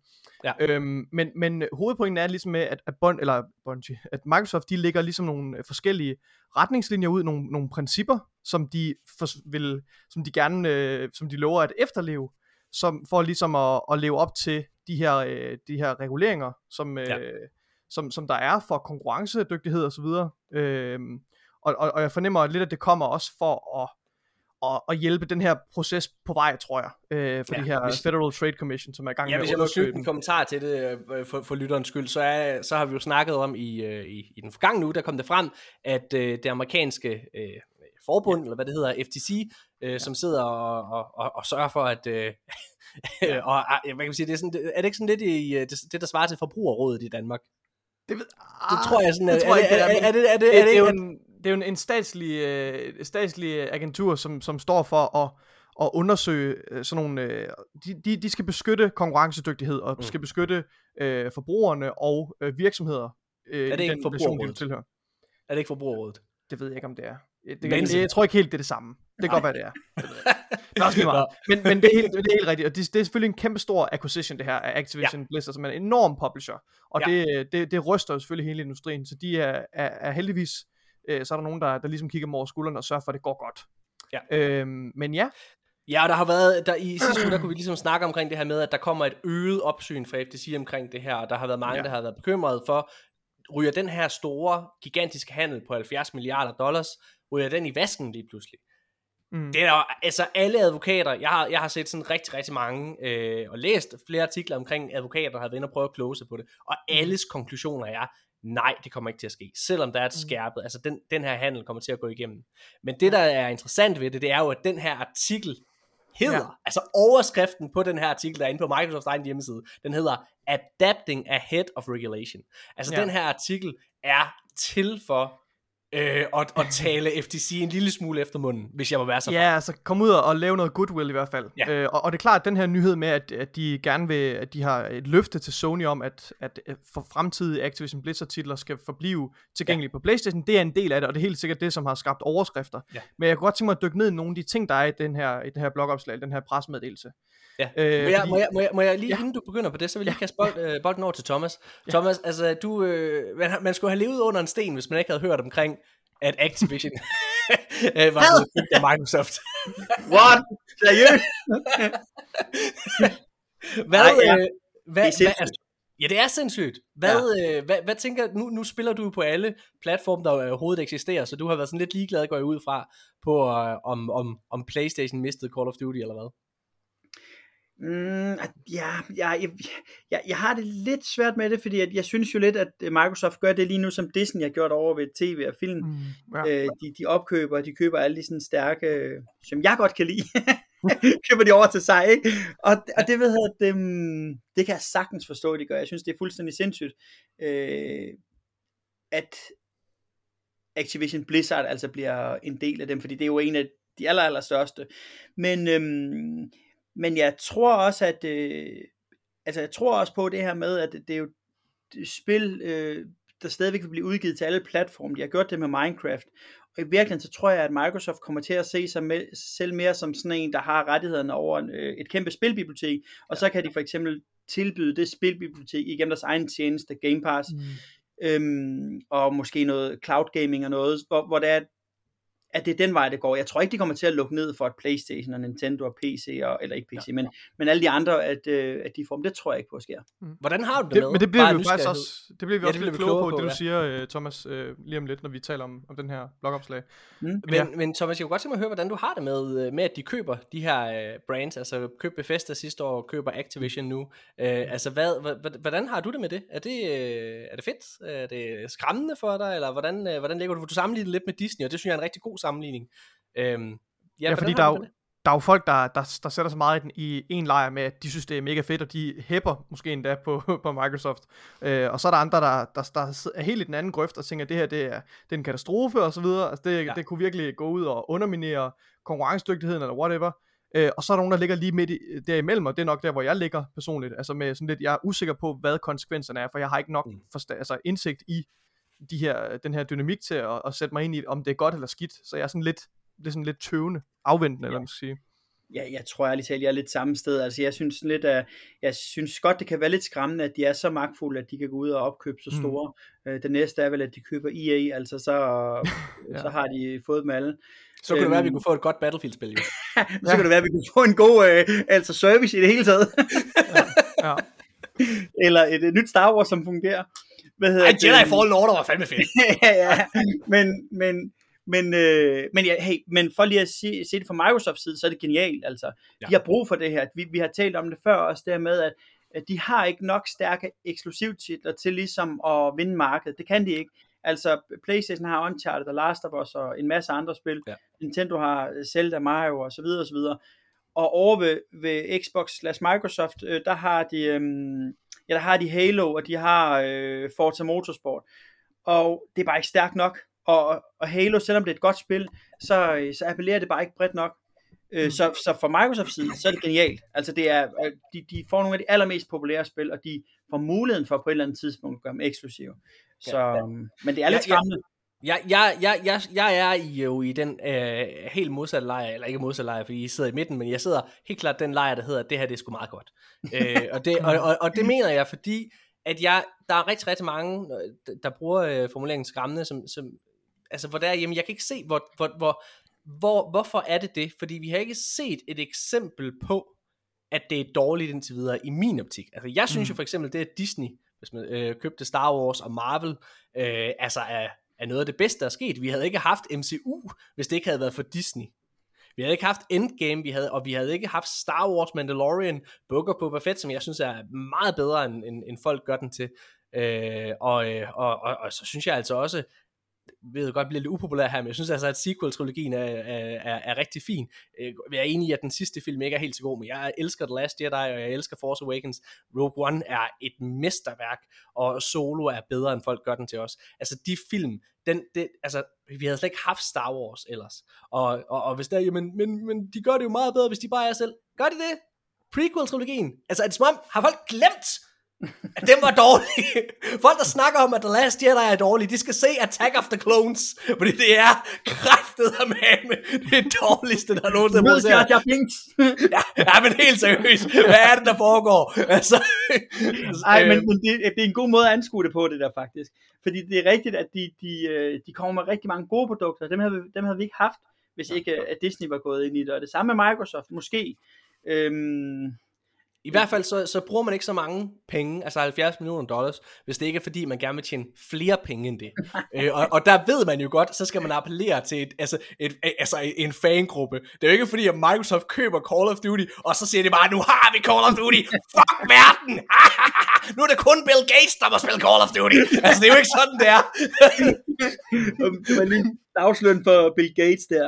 Speaker 2: Ja. Øhm, men, men hovedpointen er ligesom med, at, at, Bond, eller Bungie, at Microsoft, de lægger ligesom nogle øh, forskellige retningslinjer ud, nogle, nogle principper, som de, for, vil, som de gerne, øh, som de lover at efterleve, som, for ligesom at, at leve op til de her, øh, de her reguleringer, som, øh, ja. som, som der er for konkurrencedygtighed og så videre. Øh, og, og, og jeg fornemmer lidt, at det kommer også for at, at, at hjælpe den her proces på vej, tror jeg, øh, for ja, de her hvis, Federal Trade Commission, som er i gang
Speaker 1: ja, med at hvis jeg må en kommentar til det, øh, for, for lytterens skyld, så, er, så har vi jo snakket om i, øh, i, i den forgangne uge, der kom det frem, at øh, det amerikanske øh, forbund, ja. eller hvad det hedder, FTC, øh, ja. som sidder og, og, og, og sørger for, at... Øh, og, hvad kan man sige, det er, sådan, er det ikke sådan lidt i det, det, der svarer til forbrugerrådet i Danmark?
Speaker 2: Det, ved,
Speaker 1: det tror jeg sådan, det tror jeg, er, er, er, det, er, det, er, det, er, det,
Speaker 2: en, det er jo en, en statslig, øh, statslig agentur, som, som står for at, at undersøge øh, sådan nogle... Øh, de, de, de skal beskytte konkurrencedygtighed, og mm. skal beskytte øh, forbrugerne og øh, virksomheder.
Speaker 1: Øh, er det ikke forbrugerrådet? De tilhører. Er det ikke forbrugerrådet?
Speaker 2: Det ved jeg ikke, om det er. Det, det, jeg, jeg tror ikke helt, det er det samme. Det kan godt være, det er. Det er også meget. Men, men det, er helt, det er helt rigtigt. Og det, det er selvfølgelig en kæmpe stor acquisition, det her af Activision ja. Blizzard, som er en enorm publisher. Og ja. det, det, det ryster jo selvfølgelig hele industrien. Så de er, er, er heldigvis øh, så er der nogen, der, der ligesom kigger dem over skuldrene og sørger for, at det går godt. Ja. Øhm, men ja.
Speaker 1: Ja, der har været, der i sidste uge, der kunne vi ligesom snakke omkring det her med, at der kommer et øget opsyn fra FTC omkring det her, og der har været mange, ja. der har været bekymrede for, ryger den her store, gigantiske handel på 70 milliarder dollars, ryger den i vasken lige pludselig? Mm. Det er der, altså alle advokater, jeg har, jeg har set sådan rigtig, rigtig mange, øh, og læst flere artikler omkring advokater, der har været inde og prøve at close på det, og mm. alles konklusioner er, nej, det kommer ikke til at ske, selvom der er et mm. skærpet, altså den, den her handel kommer til at gå igennem. Men det, der er interessant ved det, det er jo, at den her artikel hedder, ja. altså overskriften på den her artikel, der er inde på Microsofts egen hjemmeside, den hedder Adapting Ahead of Regulation. Altså ja. den her artikel er til for øh, og, og tale FTC en lille smule efter munden, hvis jeg må være så
Speaker 2: Ja, altså kom ud og lave noget goodwill i hvert fald. Ja. Øh, og, og det er klart, at den her nyhed med, at, at de gerne vil, at de har et løfte til Sony om, at, at for fremtidige Activision Blizzard titler skal forblive tilgængelige ja. på Playstation, det er en del af det, og det er helt sikkert det, som har skabt overskrifter. Ja. Men jeg kunne godt tænke mig at dykke ned i nogle af de ting, der er i den her, i den her blogopslag, den her presmeddelelse.
Speaker 1: Ja. Øh, må, jeg, fordi... må, jeg, må, jeg, må jeg lige, ja. inden du begynder på det, så vil jeg kaste bold, øh, bolden over til Thomas. Ja. Thomas, altså du, øh, man, man skulle have levet under en sten, hvis man ikke havde hørt omkring at Activision øh, var blevet købt af Microsoft.
Speaker 3: What? Seriøst?
Speaker 1: hvad, Ej, ja. øh, hvad, det er hvad, Ja, det er sindssygt. Hvad, ja. øh, hvad, hvad tænker nu, nu spiller du på alle platforme, der overhovedet eksisterer, så du har været sådan lidt ligeglad, går jeg ud fra, på øh, om, om, om Playstation mistede Call of Duty eller hvad?
Speaker 3: Mm, ja, ja jeg, jeg, jeg har det lidt svært med det, fordi at jeg synes jo lidt, at Microsoft gør det lige nu, som Disney har gjort over ved tv og film. Mm, ja. øh, de, de opkøber, de køber alle de sådan stærke, som jeg godt kan lide, køber de over til sig, ikke? Og, og det ved jeg, det, det kan jeg sagtens forstå, de gør. Jeg synes, det er fuldstændig sindssygt, øh, at Activision Blizzard altså bliver en del af dem, fordi det er jo en af de aller, aller største. Men øhm, men jeg tror også, at øh, altså jeg tror også på det her med, at det er jo et spil, øh, der stadigvæk vil blive udgivet til alle platforme. De har gjort det med Minecraft. Og i virkeligheden, så tror jeg, at Microsoft kommer til at se sig med, selv mere som sådan en, der har rettighederne over en, øh, et kæmpe spilbibliotek. Og så kan de for eksempel tilbyde det spilbibliotek igennem deres egen tjeneste, Game Pass. Mm. Øhm, og måske noget cloud gaming og noget, hvor, hvor det er, at det er den vej, det går. Jeg tror ikke, de kommer til at lukke ned for et Playstation og Nintendo og PC, og, eller ikke PC, ja. men, men alle de andre, at, øh, at de får dem. Det tror jeg ikke på sker.
Speaker 1: Mm. Hvordan har du det,
Speaker 2: det
Speaker 1: med?
Speaker 2: Men det bliver vi jo faktisk også, det bliver vi
Speaker 1: ja,
Speaker 2: også lidt klogere på, på, det du
Speaker 1: ja.
Speaker 2: siger, øh, Thomas, øh, lige om lidt, når vi taler om, om den her blogopslag.
Speaker 1: Mm. Men, ja. men Thomas, jeg kunne godt tænke mig at høre, hvordan du har det med, øh, med at de køber de her uh, brands, altså køb Bethesda sidste år, køber Activision nu. Uh, altså, hvad, hvordan har du det med det? Er det, uh, er det fedt? Er det skræmmende for dig, eller hvordan, uh, hvordan ligger du? Du sammenligner lidt med Disney, og det synes jeg er en rigtig god sammenligning. Øhm,
Speaker 2: ja, ja fordi der er, jo, der er jo folk, der, der, der sætter sig meget i, den, i en lejr med, at de synes, det er mega fedt, og de hæpper måske endda på, på Microsoft. Øh, og så er der andre, der, der, der er helt i den anden grøft og tænker, at det her det er, det er en katastrofe og så videre. Altså det, ja. det kunne virkelig gå ud og underminere konkurrencedygtigheden eller whatever. Øh, og så er der nogen, der ligger lige midt i, derimellem, og det er nok der, hvor jeg ligger personligt. Altså med sådan lidt, jeg er usikker på, hvad konsekvenserne er, for jeg har ikke nok mm. forsta- altså indsigt i de her, den her dynamik til at, at sætte mig ind i, om det er godt eller skidt. Så jeg er sådan lidt, det er sådan lidt tøvende, afventende, ja. eller man skal sige.
Speaker 3: Ja, jeg tror ærligt talt, jeg er lidt samme sted. Altså, jeg synes lidt, at jeg synes godt, det kan være lidt skræmmende, at de er så magtfulde, at de kan gå ud og opkøbe så store. Mm. Øh, det næste er vel, at de køber EA, altså så, ja. så har de fået dem alle.
Speaker 1: Så kunne øhm, det være, at vi kunne få et godt Battlefield-spil, jo.
Speaker 3: så ja. kunne det være, at vi kunne få en god øh, altså service i det hele taget. ja. Ja. Eller et, et nyt Star Wars, som fungerer.
Speaker 1: Hvad hedder Ej, Jedi Fallen Order var fandme fedt.
Speaker 3: ja, ja. Men, men, men, øh, men, ja, hey, men for lige at se, se det fra Microsofts side, så er det genialt. Altså. Ja. De har brug for det her. Vi, vi har talt om det før også, der med, at, at de har ikke nok stærke eksklusivtitler til ligesom at vinde markedet. Det kan de ikke. Altså, PlayStation har Uncharted og Last of Us og en masse andre spil. Ja. Nintendo har Zelda, Mario og så videre og så videre. Og over ved, ved Xbox slash Microsoft, øh, der har de, øh, ja, der har de Halo, og de har øh, Forza Motorsport. Og det er bare ikke stærkt nok. Og, og Halo, selvom det er et godt spil, så, så appellerer det bare ikke bredt nok. Øh, mm. Så, så fra Microsoft side, så er det genialt. Altså det er, øh, de, de får nogle af de allermest populære spil, og de får muligheden for på et eller andet tidspunkt at gøre dem eksklusive. Så, ja, ja. Men det er lidt skræmmende.
Speaker 1: Jeg, jeg, jeg, jeg, jeg er jo i den øh, helt modsatte lejr, eller ikke modsatte lejr, fordi I sidder i midten, men jeg sidder helt klart den lejr, der hedder, at det her det er sgu meget godt. øh, og, det, og, og, og det mener jeg, fordi at jeg, der er rigtig, rigtig mange, der bruger øh, formuleringen skræmmende, som, som, altså hvor der er, jamen jeg kan ikke se, hvor, hvor, hvor, hvor, hvorfor er det det? Fordi vi har ikke set et eksempel på, at det er dårligt indtil videre i min optik. Altså jeg synes mm. jo for eksempel, det at Disney, hvis man øh, købte Star Wars og Marvel, øh, altså er, er noget af det bedste, der er sket. Vi havde ikke haft MCU, hvis det ikke havde været for Disney. Vi havde ikke haft Endgame, vi havde, og vi havde ikke haft Star Wars, Mandalorian, Booker på Boba Fett, som jeg synes er meget bedre, end, end, end folk gør den til. Øh, og, øh, og, og, og så synes jeg altså også, ved godt bliver lidt upopulær her, men jeg synes altså, at sequel-trilogien er, er, er, er rigtig fin. Øh, jeg er enig i, at den sidste film ikke er helt så god, men jeg elsker The Last Jedi, og jeg elsker Force Awakens. Rogue One er et mesterværk, og Solo er bedre, end folk gør den til os. Altså, de film, den, det, altså, vi havde slet ikke haft Star Wars ellers. Og, og, og hvis der, jamen, men, men de gør det jo meget bedre, hvis de bare er selv. Gør de det? Prequel-trilogien? Altså, er det som om, har folk glemt, at den var dårlig. Folk, der snakker om, at The Last Jedi er dårlig, de skal se Attack of the Clones, fordi det er kræftet af man, det dårligste, der er nogensinde
Speaker 3: brugt. Jeg, jeg
Speaker 1: ja, ja, men helt seriøst, hvad er det, der foregår? Altså,
Speaker 3: Ej, men, men det, det, er en god måde at anskue det på, det der faktisk. Fordi det er rigtigt, at de, de, øh, de kommer med rigtig mange gode produkter, dem havde, dem havde vi ikke haft, hvis ikke at Disney var gået ind i det. Og det samme med Microsoft, måske. Øhm,
Speaker 1: i hvert fald så, så bruger man ikke så mange penge, altså 70 millioner dollars, hvis det ikke er fordi, man gerne vil tjene flere penge end det. øh, og, og der ved man jo godt, så skal man appellere til et, altså, et, altså en fangruppe. Det er jo ikke fordi, at Microsoft køber Call of Duty, og så siger de bare, nu har vi Call of Duty, fuck verden! nu er det kun Bill Gates, der må spille Call of Duty. Altså det er jo ikke sådan, det er.
Speaker 3: det var lige dagsløn for Bill Gates der.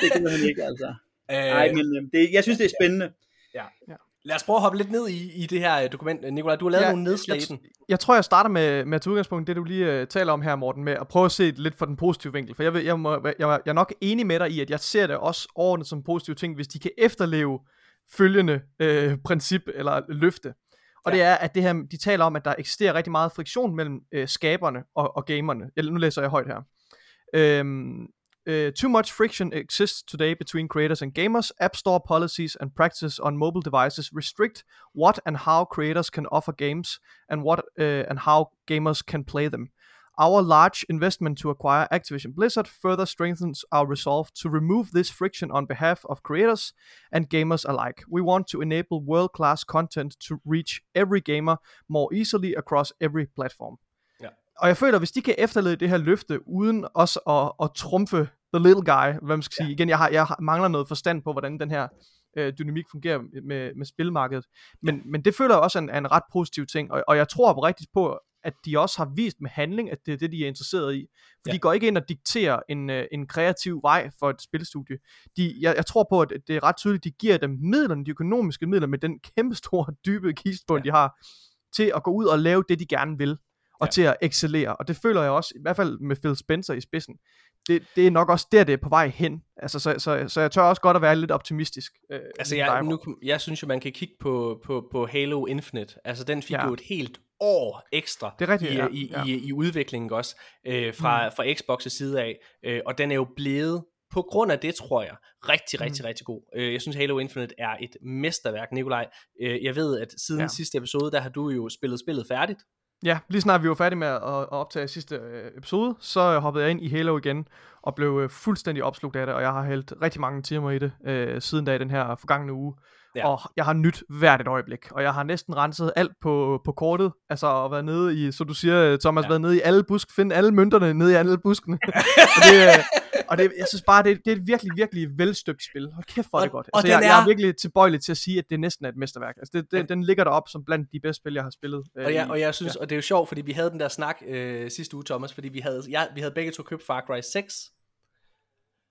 Speaker 3: Det kan han ikke, altså. Nej, øh, men øh, det, jeg synes, det er spændende.
Speaker 1: Ja. ja. Lad os prøve at hoppe lidt ned i, i det her dokument. Nikolaj, du har lavet ja, nogle nedslag
Speaker 2: den. Jeg tror, jeg starter med, med at tage udgangspunkt det, du lige uh, taler om her, Morten, med at prøve at se det lidt fra den positive vinkel. For jeg, vil, jeg, må, jeg, jeg er nok enig med dig i, at jeg ser det også overordnet som positive ting, hvis de kan efterleve følgende uh, princip eller løfte. Og ja. det er, at det her, de taler om, at der eksisterer rigtig meget friktion mellem uh, skaberne og, og gamerne. Eller, nu læser jeg højt her. Øhm, Uh, too much friction exists today between creators and gamers. App Store policies and practices on mobile devices restrict what and how creators can offer games and what uh, and how gamers can play them. Our large investment to acquire Activision Blizzard further strengthens our resolve to remove this friction on behalf of creators and gamers alike. We want to enable world-class content to reach every gamer more easily across every platform.
Speaker 1: Ja.
Speaker 2: Og jeg føler, hvis de kan efterlede det her løfte, uden også at, at trumfe the little guy, hvad man skal sige, igen, jeg, har, jeg mangler noget forstand på, hvordan den her øh, dynamik fungerer med, med spilmarkedet. Men, ja. men det føler jeg også er en, er en ret positiv ting, og, og jeg tror rigtigt på, at de også har vist med handling, at det er det, de er interesseret i. For ja. de går ikke ind og dikterer en, øh, en kreativ vej for et spilstudie. De, jeg, jeg tror på, at det er ret tydeligt, de giver dem midlerne, de økonomiske midler, med den kæmpe store, dybe kistbund, ja. de har, til at gå ud og lave det, de gerne vil og ja. til at excellere. Og det føler jeg også, i hvert fald med Phil Spencer i spidsen, det, det er nok også der, det er på vej hen. Altså, så, så, så jeg tør også godt at være lidt optimistisk.
Speaker 1: Øh, altså, jeg, nu, jeg synes jo, man kan kigge på, på, på Halo Infinite. Altså, den fik ja. jo et helt år ekstra
Speaker 2: det er rigtigt,
Speaker 1: i,
Speaker 2: ja.
Speaker 1: i,
Speaker 2: ja.
Speaker 1: i, i udviklingen også, øh, fra, mm. fra Xbox' side af. Øh, og den er jo blevet, på grund af det, tror jeg, rigtig, rigtig, mm. rigtig god. Øh, jeg synes, Halo Infinite er et mesterværk, Nikolaj. Øh, jeg ved, at siden ja. sidste episode, der har du jo spillet spillet færdigt.
Speaker 2: Ja, lige snart vi var færdige med at, at optage sidste øh, episode, så øh, hoppede jeg ind i Halo igen, og blev øh, fuldstændig opslugt af det, og jeg har hældt rigtig mange timer i det, øh, siden da i den her forgangne uge. Ja. Og jeg har nyt hvert et øjeblik, og jeg har næsten renset alt på, på kortet, altså at være nede i, så du siger, Thomas, ja. været nede i alle busk, finde alle mønterne nede i alle buskene. og det, øh, og det, jeg synes bare, det, det er et virkelig, virkelig velstøbt spil. Hold kæft, hvor er det godt. Altså, jeg, er... jeg er virkelig tilbøjelig til at sige, at det næsten er et mesterværk. Altså, det, det, ja. Den ligger derop som blandt de bedste spil, jeg har spillet.
Speaker 1: Øh, og, jeg, og jeg synes, ja. og det er jo sjovt, fordi vi havde den der snak øh, sidste uge, Thomas, fordi vi havde, ja, vi havde begge to købt Far Cry 6,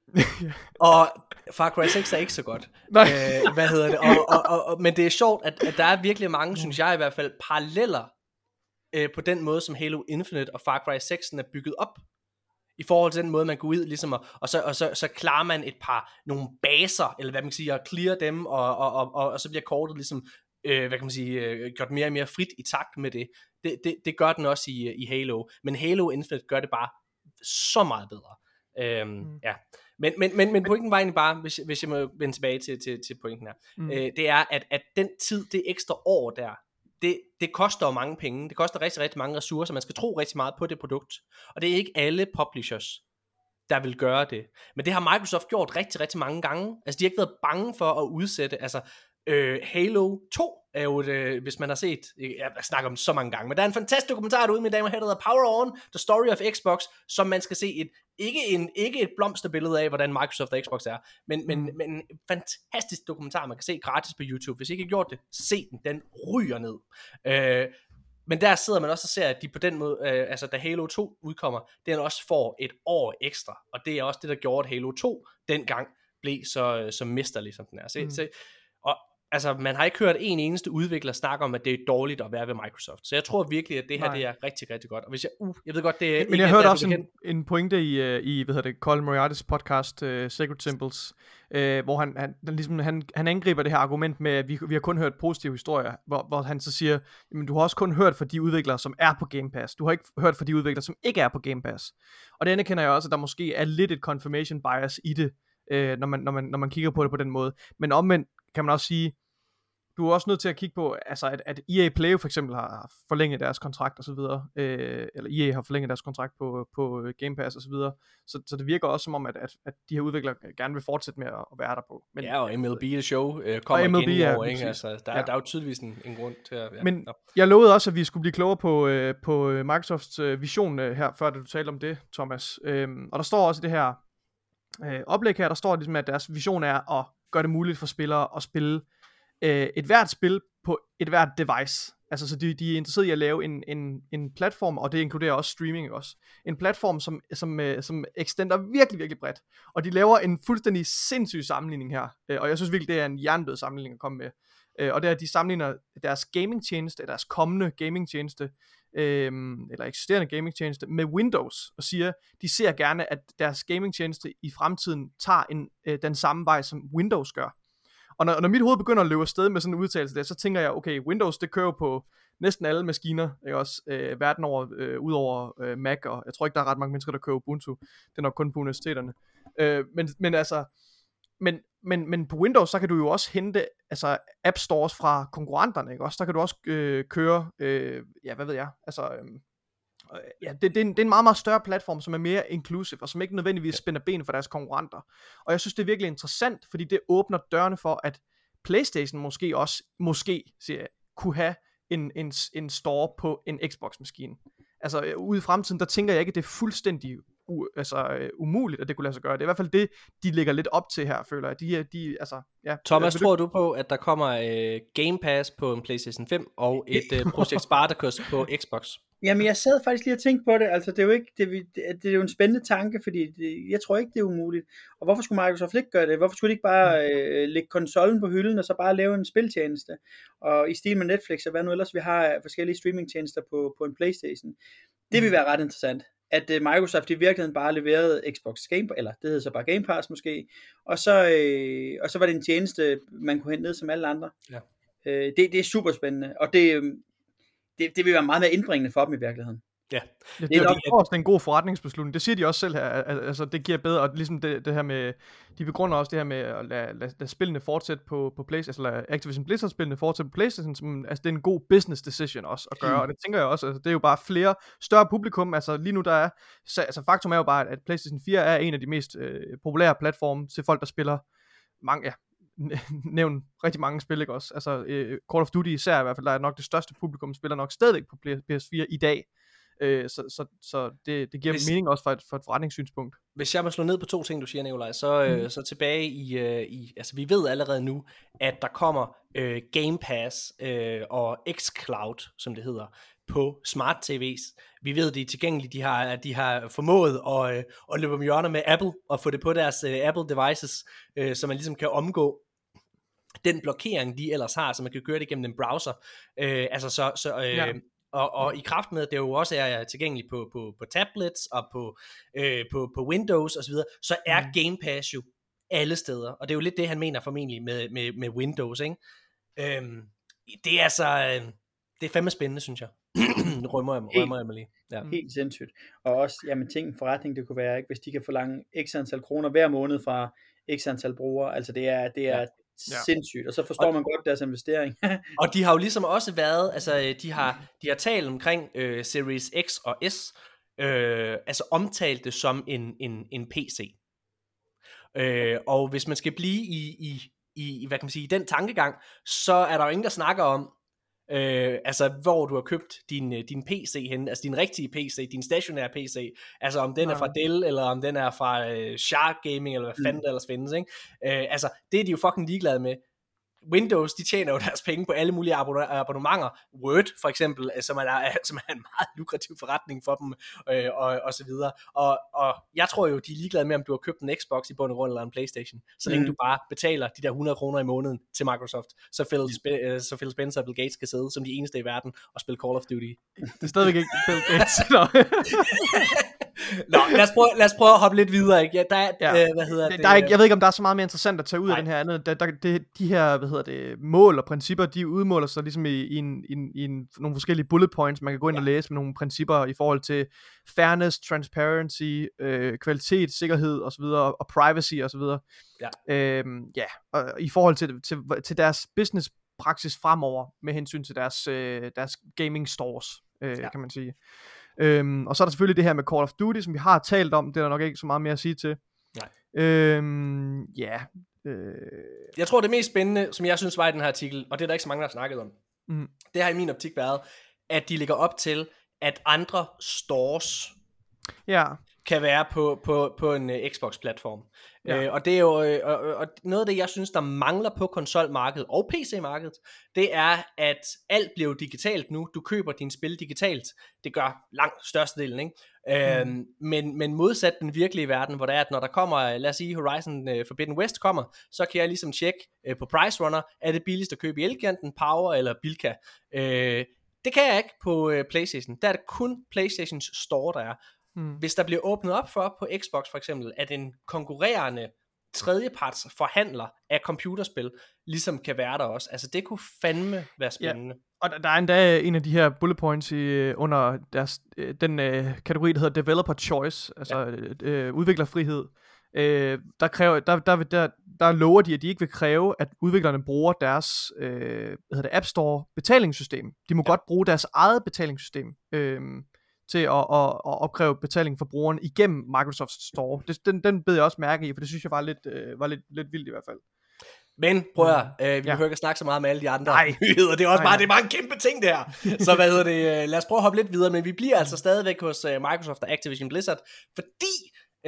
Speaker 1: og Far Cry 6 er ikke så godt. Nej. Øh, hvad hedder det? Og, og, og, og, men det er sjovt, at, at der er virkelig mange, synes jeg i hvert fald, paralleller øh, på den måde, som Halo Infinite og Far Cry 6 er bygget op. I forhold til den måde, man går ud, ligesom, og, og, så, og så, så klarer man et par, nogle baser, eller hvad man kan sige, og clear dem, og, og, og, og, og så bliver kortet ligesom, øh, hvad kan man sige, øh, gjort mere og mere frit i takt med det. Det, det, det gør den også i, i Halo. Men Halo Infinite gør det bare så meget bedre. Øhm, mm. Ja. Men, men, men, men pointen var egentlig bare, hvis, hvis jeg må vende tilbage til, til, til pointen her, mm. øh, det er, at, at den tid, det ekstra år der, det, det koster jo mange penge. Det koster rigtig, rigtig mange ressourcer. Man skal tro rigtig meget på det produkt. Og det er ikke alle publishers, der vil gøre det. Men det har Microsoft gjort rigtig, rigtig mange gange. Altså, de har ikke været bange for at udsætte, altså, øh, Halo 2 er jo et, øh, hvis man har set, jeg snakker om så mange gange, men der er en fantastisk dokumentar derude, mine damer og herrer, der hedder Power On, The Story of Xbox, som man skal se et, ikke, en, ikke et blomsterbillede af, hvordan Microsoft og Xbox er, men, men, mm. men en fantastisk dokumentar, man kan se gratis på YouTube. Hvis I ikke har gjort det, se den, den ryger ned. Øh, men der sidder man også og ser, at de på den måde, øh, altså da Halo 2 udkommer, den også får et år ekstra, og det er også det, der gjorde, at Halo 2 dengang blev så, så mesterlig, som den er. Så, mm. så, og altså, man har ikke hørt en eneste udvikler snakke om, at det er dårligt at være ved Microsoft. Så jeg tror virkelig, at det her det er rigtig, rigtig godt. Og hvis jeg, uh, jeg ved godt, det er...
Speaker 2: Men jeg hørte også en, en pointe i, uh, i hvad hedder det, Colin Moriarty's podcast, uh, Sacred Symbols, uh, hvor han, han, ligesom, han, han angriber det her argument med, at vi, vi har kun hørt positive historier, hvor, hvor han så siger, jamen du har også kun hørt fra de udviklere, som er på Game Pass. Du har ikke hørt fra de udviklere, som ikke er på Game Pass. Og det kender jeg også, at der måske er lidt et confirmation bias i det, uh, når, man, når, man, når man kigger på det på den måde. Men omvendt kan man også sige, du er også nødt til at kigge på, altså at, at EA Play for eksempel har forlænget deres kontrakt og så videre, øh, eller EA har forlænget deres kontrakt på, på Game Pass og så videre, så, så det virker også som om, at, at, at de her udviklere gerne vil fortsætte med at, at være der på.
Speaker 1: Men, ja, og MLB The Show øh, kommer MLB, igen i år, ja, ikke? Altså, der, ja. der er jo tydeligvis en, en grund til at... Ja.
Speaker 2: Men jeg lovede også, at vi skulle blive klogere på, øh, på Microsofts øh, vision øh, her, før du talte om det, Thomas. Øh, og der står også i det her øh, oplæg her, der står ligesom, at deres vision er at gøre det muligt for spillere at spille øh, et hvert spil på et hvert device. Altså, så de, de er interesseret i at lave en, en, en platform, og det inkluderer også streaming også. En platform, som, som, øh, som extender virkelig, virkelig bredt. Og de laver en fuldstændig sindssyg sammenligning her. Øh, og jeg synes virkelig, det er en jernbød sammenligning at komme med. Øh, og det er, at de sammenligner deres gaming-tjeneste, deres kommende gaming-tjeneste, øh, eller eksisterende gamingtjeneste med Windows, og siger, de ser gerne, at deres gamingtjeneste i fremtiden tager en, øh, den samme vej, som Windows gør. Og når, når mit hoved begynder at løbe afsted med sådan en udtalelse der, så tænker jeg, okay, Windows det kører på næsten alle maskiner, ikke også, øh, verden over, øh, ud over øh, Mac, og jeg tror ikke, der er ret mange mennesker, der kører Ubuntu. Det er nok kun på universiteterne. Øh, men, men altså, men, men, men på Windows, så kan du jo også hente altså app stores fra konkurrenterne, ikke også? Der kan du også øh, køre, øh, ja, hvad ved jeg, altså... Øh, ja, det, det, er en, det er en meget, meget større platform, som er mere inclusive, og som ikke nødvendigvis spænder ben for deres konkurrenter. Og jeg synes, det er virkelig interessant, fordi det åbner dørene for, at Playstation måske også, måske, siger jeg, kunne have en, en, en store på en Xbox-maskine. Altså øh, ude i fremtiden, der tænker jeg ikke, at det er fuldstændig u, altså, uh, umuligt, at det kunne lade sig gøre. Det er i hvert fald det, de ligger lidt op til her, føler jeg. De, de, altså, ja.
Speaker 1: Thomas, tror du på, at der kommer uh, Game Pass på en PlayStation 5 og et uh, Project Spartacus på Xbox?
Speaker 3: Jamen, jeg sad faktisk lige og tænkte på det. Altså, det er jo ikke, det, det, det er jo en spændende tanke, fordi det, jeg tror ikke, det er umuligt. Og hvorfor skulle Microsoft ikke gøre det? Hvorfor skulle de ikke bare øh, lægge konsollen på hylden, og så bare lave en spiltjeneste? Og i stil med Netflix, og hvad nu ellers vi har forskellige streamingtjenester på, på en Playstation. Det vil være ret interessant at uh, Microsoft i virkeligheden bare leverede Xbox Game, eller det hedder så bare Game Pass måske, og så, øh, og så var det en tjeneste, man kunne hente ned som alle andre. Ja. Øh, det, det er super spændende, og det, øhm, det, det vil være meget mere indbringende for dem i virkeligheden.
Speaker 2: Ja, det, det er nok også en god forretningsbeslutning. Det siger de også selv her. Altså, det giver bedre, og ligesom det, det her med, de begrunder også det her med at lade, lade, lade spillene fortsætte på, på PlayStation, eller Activision Blizzard spillene fortsætte på PlayStation, som, altså det er en god business decision også at gøre, mm. og det tænker jeg også, altså det er jo bare flere, større publikum, altså lige nu der er, så, altså faktum er jo bare, at PlayStation 4 er en af de mest øh, populære platforme til folk, der spiller mange, ja, nævn rigtig mange spil, ikke også? Altså øh, Call of Duty især i hvert fald, der er nok det største publikum, spiller nok stadigvæk på PS4 i dag. Øh, så så, så det, det giver hvis, mening også for et, for et forretningssynspunkt.
Speaker 1: Hvis jeg må slå ned på to ting, du siger, Nikolaj, så, øh, mm. øh, så tilbage i, øh, i, altså vi ved allerede nu, at der kommer øh, Game Pass øh, og xCloud, som det hedder, på smart TV's. Vi ved, de er tilgængelige, de har, de har formået at, øh, at løbe om hjørner med Apple og få det på deres øh, Apple devices, øh, så man ligesom kan omgå den blokering, de ellers har, så man kan køre det gennem en browser. Øh, altså så, så øh, ja. Og, og i kraft med, at det jo også er tilgængeligt på, på, på tablets og på, øh, på, på Windows osv., så, så er mm. Game Pass jo alle steder. Og det er jo lidt det, han mener formentlig med, med, med Windows. Ikke? Øhm, det er altså, øh, det er fandme spændende, synes jeg. nu rømmer jeg, rømmer jeg mig lige.
Speaker 3: Ja. Helt sindssygt. Og også, jamen ting, forretning det kunne være, ikke, hvis de kan forlange x antal kroner hver måned fra x antal brugere. Altså det er, det er, ja ja. sindssygt, og så forstår og, man godt deres investering.
Speaker 1: og de har jo ligesom også været, altså de har, de har talt omkring øh, Series X og S, øh, altså omtalt det som en, en, en PC. Øh, og hvis man skal blive i, i, i, hvad kan man sige, i den tankegang, så er der jo ingen, der snakker om, Øh, altså hvor du har købt din, øh, din PC hen, altså din rigtige PC, din stationære PC, altså om den er fra Dell, eller om den er fra øh, Shark Gaming, eller hvad fanden mm. der ellers findes, ikke? Øh, altså det er de jo fucking ligeglade med. Windows, de tjener jo deres penge på alle mulige abonnementer. Word for eksempel, øh, som er, som er en meget lukrativ forretning for dem, øh, og, og så videre. Og, og jeg tror jo, de er ligeglade med, om du har købt en Xbox i bund og grund, eller en Playstation. Så længe mm. du bare betaler de der 100 kroner i måneden til Microsoft, så Phil, Sp- øh, så Phil Spencer og Bill Gates kan sidde som de eneste i verden og spille Call of Duty.
Speaker 2: Det er stadigvæk ikke Bill Gates.
Speaker 1: Nå, lad os, prøve, lad os prøve at hoppe lidt videre. Ikke? Ja, der er, ja. øh, hvad hedder det?
Speaker 2: Der er ikke, jeg ved ikke, om der er så meget mere interessant at tage ud Nej. af den her andet. Der, der, det, de her hvad hedder det, mål og principper, de udmåler sig ligesom i, i, en, i, en, i en, nogle forskellige bullet points. Man kan gå ind ja. og læse med nogle principper i forhold til fairness, transparency, øh, kvalitet, sikkerhed osv., og, og privacy osv. Ja. Øhm, ja, og i forhold til, til, til deres business praksis fremover med hensyn til deres, øh, deres gaming stores, øh, ja. kan man sige. Øhm, og så er der selvfølgelig det her med Call of Duty, som vi har talt om. Det er der nok ikke så meget mere at sige til. Nej. Øhm, ja.
Speaker 1: Øh... Jeg tror, det mest spændende, som jeg synes var i den her artikel, og det er der ikke så mange, der har snakket om, mm. det har i min optik været, at de ligger op til, at andre stores ja. Kan være på, på, på en uh, Xbox-platform. Ja. Øh, og det er jo øh, og, og noget af det, jeg synes, der mangler på konsolmarkedet og PC-markedet, det er, at alt bliver digitalt nu. Du køber din spil digitalt. Det gør langt størstedelen, ikke? Øhm, mm. Øhm, men, men modsat den virkelige verden, hvor det er, at når der kommer, lad os sige, Horizon uh, Forbidden West kommer, så kan jeg ligesom tjekke uh, på Price Runner, er det billigst at købe i Elgiganten, Power eller Bilka? Uh, det kan jeg ikke på uh, Playstation. Der er det kun Playstations store, der er. Mm. Hvis der bliver åbnet op for på Xbox for eksempel, at en konkurrerende tredjeparts forhandler af computerspil, ligesom kan være der også. Altså det kunne fandme være spændende.
Speaker 2: Ja. Og der er endda en af de her bullet points i, under deres, øh, den uh, kategori, der hedder Developer Choice, altså ja. uh, udviklerfrihed. Uh, der, kræver, der, der, der, der lover de, at de ikke vil kræve, at udviklerne bruger deres uh, hvad hedder det, App Store betalingssystem. De må ja. godt bruge deres eget betalingssystem. Uh, til at, at, at opkræve betaling for brugeren igennem Microsoft Store. Det, den, den bed jeg også mærke i, for det synes jeg var lidt, øh, var lidt, lidt vildt i hvert fald.
Speaker 1: Men prøv at mm. øh, vi ja. behøver ikke snakke så meget med alle de andre Nej. nyheder. Det er også Nej. bare, det er bare en kæmpe ting det her. Så hvad hedder det, øh, lad os prøve at hoppe lidt videre, men vi bliver altså stadigvæk hos uh, Microsoft og Activision Blizzard, fordi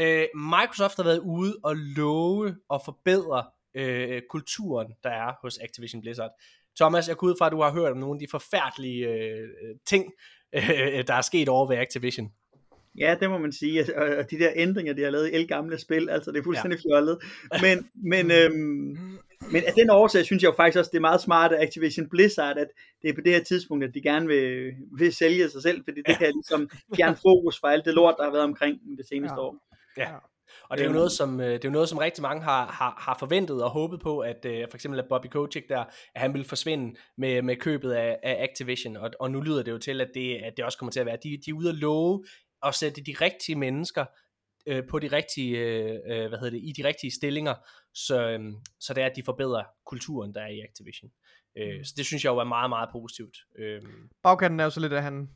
Speaker 1: uh, Microsoft har været ude og love og forbedre uh, kulturen, der er hos Activision Blizzard. Thomas, jeg går ud fra, at du har hørt om nogle af de forfærdelige uh, ting, uh, der er sket over ved Activision.
Speaker 3: Ja, det må man sige. Og de der ændringer, de har lavet i el gamle spil, altså det er fuldstændig ja. fjollet. Men, men, øhm, men af den årsag synes jeg jo faktisk også, det er meget smart af Activision Blizzard, at det er på det her tidspunkt, at de gerne vil, vil sælge sig selv, fordi det ja. kan ligesom fjerne fokus fra alt det lort, der har været omkring det seneste ja. år.
Speaker 1: Ja. Og det er jo noget, som, øh, det er jo noget, som rigtig mange har, har, har forventet og håbet på, at uh, for eksempel at Bobby Kotick der, at han ville forsvinde med, med købet af, af Activision, og, og nu lyder det jo til, at det, at det også kommer til at være, de, de er ude at love at sætte de rigtige mennesker øh, på de rigtige, øh, øh, hvad hedder det, i de rigtige stillinger, så, øh, så det er, at de forbedrer kulturen, der er i Activision. Øh, mm. så det synes jeg jo er meget, meget positivt. Øh.
Speaker 2: Bagkanten er jo så lidt, at han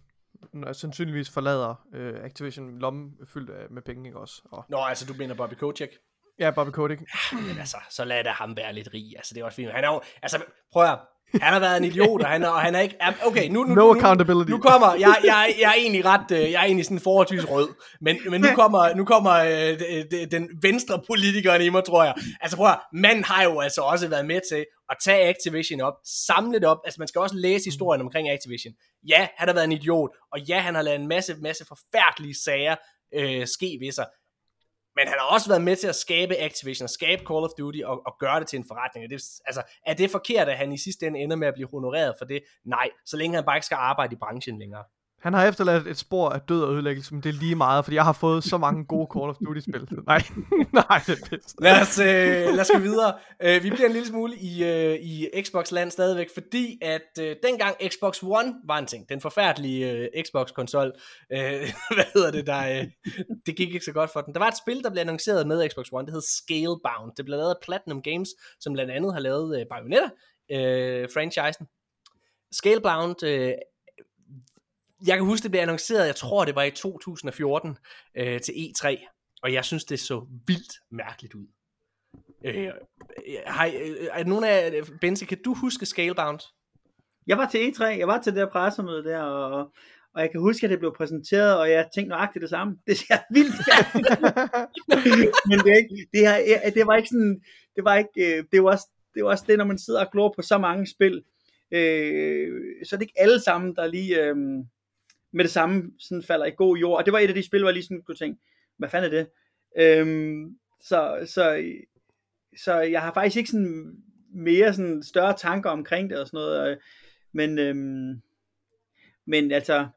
Speaker 2: sandsynligvis forlader øh, Activision lomme fyldt af, med penge, ikke også? Og...
Speaker 1: Nå, altså du mener Bobby Kotick?
Speaker 2: Ja, Bobby Kotick.
Speaker 1: Ja, men altså, så lad da ham være lidt rig. Altså, det er også fint. Han er jo, altså, prøv at han har været en idiot, og han er, og han er ikke... Okay, nu, nu,
Speaker 2: no accountability.
Speaker 1: Nu, nu kommer... Jeg, jeg, jeg er egentlig ret... Øh, jeg er egentlig sådan forholdsvis rød. Men, men nu kommer, nu kommer øh, den venstre politikeren i mig, tror jeg. Altså prøv at, man har jo altså også været med til at tage Activision op, samle det op. Altså man skal også læse historien omkring Activision. Ja, han har været en idiot, og ja, han har lavet en masse, masse forfærdelige sager øh, ske ved sig men han har også været med til at skabe Activision, skabe Call of Duty og, og gøre det til en forretning. Er det, altså, er det forkert, at han i sidste ende ender med at blive honoreret for det? Nej, så længe han bare ikke skal arbejde i branchen længere.
Speaker 2: Han har efterladt et spor af død og ødelæggelse, men det er lige meget, fordi jeg har fået så mange gode Call of Duty-spil. Nej, nej, det er bedst.
Speaker 1: Lad os, øh, lad os gå videre. Uh, vi bliver en lille smule i, uh, i Xbox-land stadigvæk, fordi at uh, dengang Xbox One var en ting, den forfærdelige uh, Xbox-konsol, uh, hvad hedder det, der, uh, det gik ikke så godt for den. Der var et spil, der blev annonceret med Xbox One, det hed Scalebound. Det blev lavet af Platinum Games, som blandt andet har lavet uh, Bayonetta-franchisen. Uh, Scalebound uh, jeg kan huske, det blev annonceret, jeg tror det var i 2014 øh, til E3, og jeg synes, det så vildt mærkeligt ud. Øh, har, øh, er nogen af Benze, kan du huske Scalebound?
Speaker 3: Jeg var til E3, jeg var til det der pressemøde der, og, og jeg kan huske, at det blev præsenteret, og jeg tænkte nøjagtigt det samme. Det ser vildt Men det, er ikke, det, her, det var ikke sådan, det var ikke, øh, det var også, det var også det, når man sidder og glor på så mange spil, øh, så er det ikke alle sammen, der lige, øh, med det samme sådan falder i god jord. Og det var et af de spil, hvor jeg lige sådan kunne tænke, hvad fanden er det? Øhm, så, så, så jeg har faktisk ikke sådan mere sådan større tanker omkring det og sådan noget. Øh, men, øhm, men altså,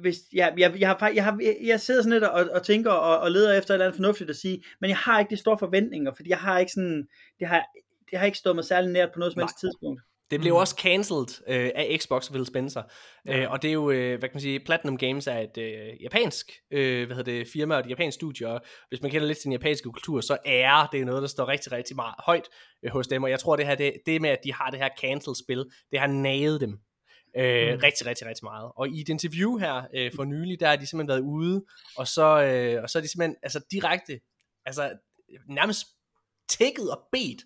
Speaker 3: hvis, jeg, jeg, jeg, har, jeg, har, jeg sidder sådan lidt og, og tænker og, og leder efter et eller andet fornuftigt at sige, men jeg har ikke de store forventninger, fordi jeg har ikke sådan, det har, det har ikke stået mig særlig nært på noget som helst tidspunkt.
Speaker 1: Det blev mm. også cancelled øh, af Xbox Phil Spencer. Ja. Øh, og det er jo, øh, hvad kan man sige, Platinum Games er et øh, japansk øh, hvad hedder det, firma og et japansk studie, og hvis man kender lidt til den japanske kultur, så er det noget, der står rigtig, rigtig meget højt øh, hos dem. Og jeg tror, det her, det, det med, at de har det her cancel-spil, det har naget dem. Øh, mm. Rigtig, rigtig, rigtig meget. Og i et interview her øh, for nylig, der har de simpelthen været ude, og så, øh, og så er de simpelthen altså, direkte, altså nærmest tækket og bedt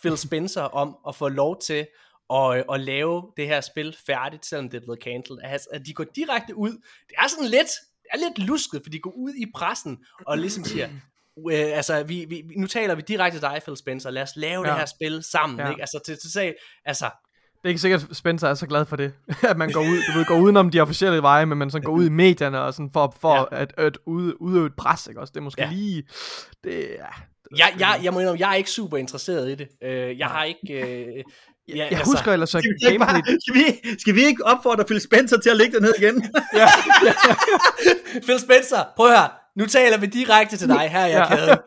Speaker 1: Phil Spencer om at få lov til og, og lave det her spil færdigt, selvom det er blevet cancelled. Altså, at de går direkte ud. Det er sådan lidt, det er lidt lusket, for de går ud i pressen og ligesom siger, øh, altså, vi, vi, nu taler vi direkte til dig, Phil Spencer, lad os lave ja. det her spil sammen, ja. ikke? Altså, til, til sag, altså,
Speaker 2: det er ikke sikkert, at Spencer er så glad for det, at man går ud, du ved, går udenom de officielle veje, men man sådan går ud i medierne og sådan for, for ja. at, at ud, udøve et pres, ikke også? Det er måske ja. lige, det, ja.
Speaker 1: Jeg, jeg, jeg må indrømme, jeg er ikke super interesseret i det. Uh, jeg har ikke, uh,
Speaker 2: Ja, jeg altså, husker ellers så
Speaker 3: skal vi, bare, skal, vi, skal vi ikke opfordre Phil Spencer til at lægge det ned igen? ja.
Speaker 1: Phil Spencer, prøv at høre. Nu taler vi direkte til dig her i ja. arkaden.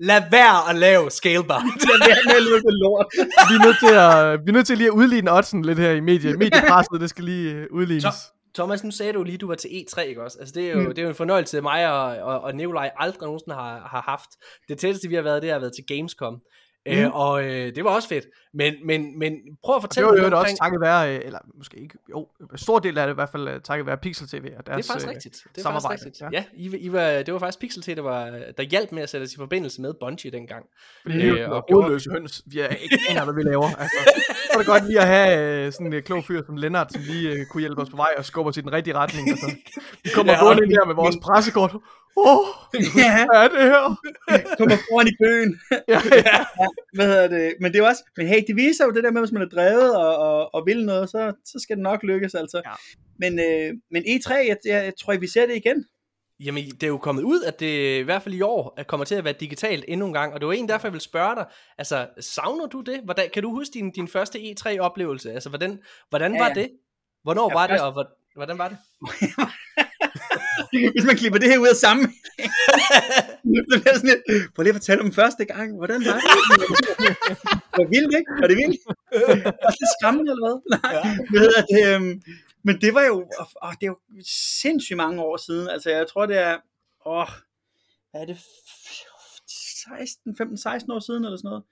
Speaker 1: Lad være at lave scalebar. Lad være med at lave
Speaker 2: det lort. vi, er nødt til at, vi er nødt til lige at udligne oddsen lidt her i medie, mediepresset. Det skal lige øh, udlignes.
Speaker 1: Thomas, nu sagde du lige, du var til E3, ikke også? Altså, det er jo, mm. det er jo en fornøjelse, mig og, og, og Nikolaj aldrig nogensinde har, har haft. Det tætteste, vi har været, det har været til Gamescom. Øh, mm. og øh, det var også fedt. Men, men, men prøv at fortælle
Speaker 2: mig Det var jo også takket være, øh, eller måske ikke, jo, stor del af det i hvert fald takket være Pixel TV og deres
Speaker 1: Det er faktisk rigtigt. Det er samarbejde. Faktisk rigtigt. Ja, ja I, I var, det var faktisk Pixel TV, der, var, der hjalp med at sætte os i forbindelse med Bungie dengang.
Speaker 2: Fordi øh, er og hovedløse høns. Vi er ikke aner, hvad vi laver. Altså, så er det godt lige at have sådan en klog fyr som Lennart, som lige uh, kunne hjælpe os på vej og skubbe os i den rigtige retning. Altså, vi kommer ja, gående ind her med vores pressekort. Åh, oh, ja. hvad er det her?
Speaker 3: Kommer foran i køen. ja, ja. ja, hvad hedder det? Men det er også, men hey, det viser jo det der med, hvis man er drevet og, og, og vil noget, så, så skal det nok lykkes altså. Ja. Men, øh, men E3, jeg, jeg, jeg tror, vi ser det igen.
Speaker 1: Jamen, det er jo kommet ud, at det i hvert fald i år at kommer til at være digitalt endnu en gang, og det var en derfor, jeg vil spørge dig, altså, savner du det? Hvordan, kan du huske din, din første E3-oplevelse? Altså, hvordan, hvordan ja, var det? Hvornår ja, var først... det, og hvordan var det?
Speaker 3: Hvis man klipper det her ud af sammen. så bliver sådan lidt, prøv lige at fortælle om første gang, hvordan var det? var vildt, ikke? Var det vildt? Var det skræmmende, eller hvad? Nej, ja. ved, at, øhm, men det var jo, åh, det er jo sindssygt mange år siden. Altså, jeg tror, det er, åh, hvad er det, 16, 15, 16 år siden, eller sådan noget.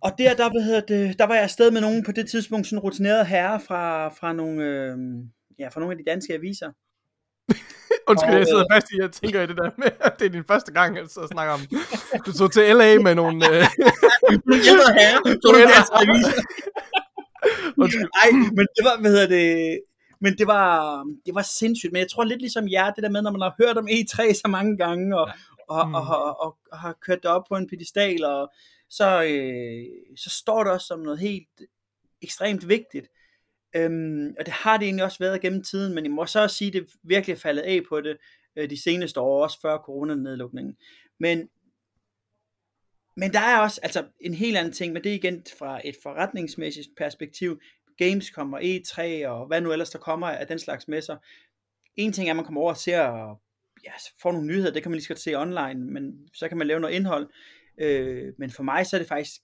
Speaker 3: Og der, der, hvad hedder det, der var jeg afsted med nogen på det tidspunkt, sådan rutineret herre fra, fra nogle, øh, ja, fra nogle af de danske aviser.
Speaker 2: Undskyld, og, jeg sidder fast i, jeg tænker i det der med, at det er din første gang, at så snakker om, du så til LA med nogle... Øh...
Speaker 3: ældre herre, så du danske aviser. Nej, men det var, hvad hedder det, men det var, det var sindssygt, men jeg tror lidt ligesom jer, det der med, når man har hørt om E3 så mange gange, og, og, mm. og, og, og, og har kørt det op på en pedestal, og så, øh, så står det også som noget helt ekstremt vigtigt. Øhm, og det har det egentlig også været gennem tiden, men jeg må så også sige, at det virkelig er faldet af på det øh, de seneste år, også før coronanedlukningen. Men, men der er også altså, en helt anden ting, men det er igen fra et forretningsmæssigt perspektiv. Gamescom og E3 og hvad nu ellers der kommer af den slags messer. En ting er, at man kommer over og ser og ja, får nogle nyheder, det kan man lige skal se online, men så kan man lave noget indhold. Øh, men for mig så er det faktisk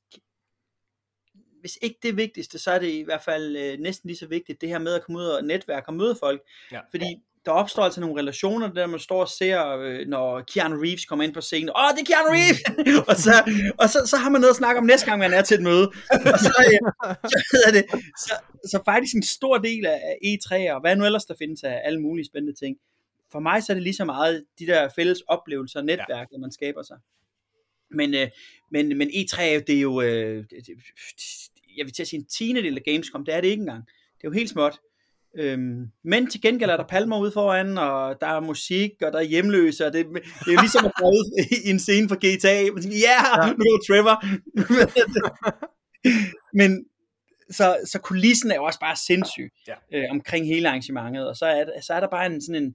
Speaker 3: hvis ikke det vigtigste, så er det i hvert fald øh, næsten lige så vigtigt, det her med at komme ud og netværke og møde folk. Ja. Fordi der opstår altså nogle relationer, der man står og ser, øh, når Keanu Reeves kommer ind på scenen. Åh, oh, det er Keanu Reeves! og så, og så, så har man noget at snakke om næste gang, man er til et møde. og så, øh, så, det, så, så faktisk en stor del af E3, og hvad nu ellers der findes af alle mulige spændende ting. For mig så er det lige så meget de der fælles oplevelser og netværk, ja. man skaber sig. Men, øh, men, men E3 det er jo, øh, det, jeg vil til at sige en tiende del af Gamescom, det er det ikke engang. Det er jo helt småt. Øhm, men til gengæld er der palmer ude foran, og der er musik, og der er hjemløse, og det, det er ligesom at gå ud i en scene fra GTA. Ja, yeah, nu er Trevor. men så, så kulissen er jo også bare sindssyg ja. øh, omkring hele arrangementet, og så er, så er der bare en sådan en,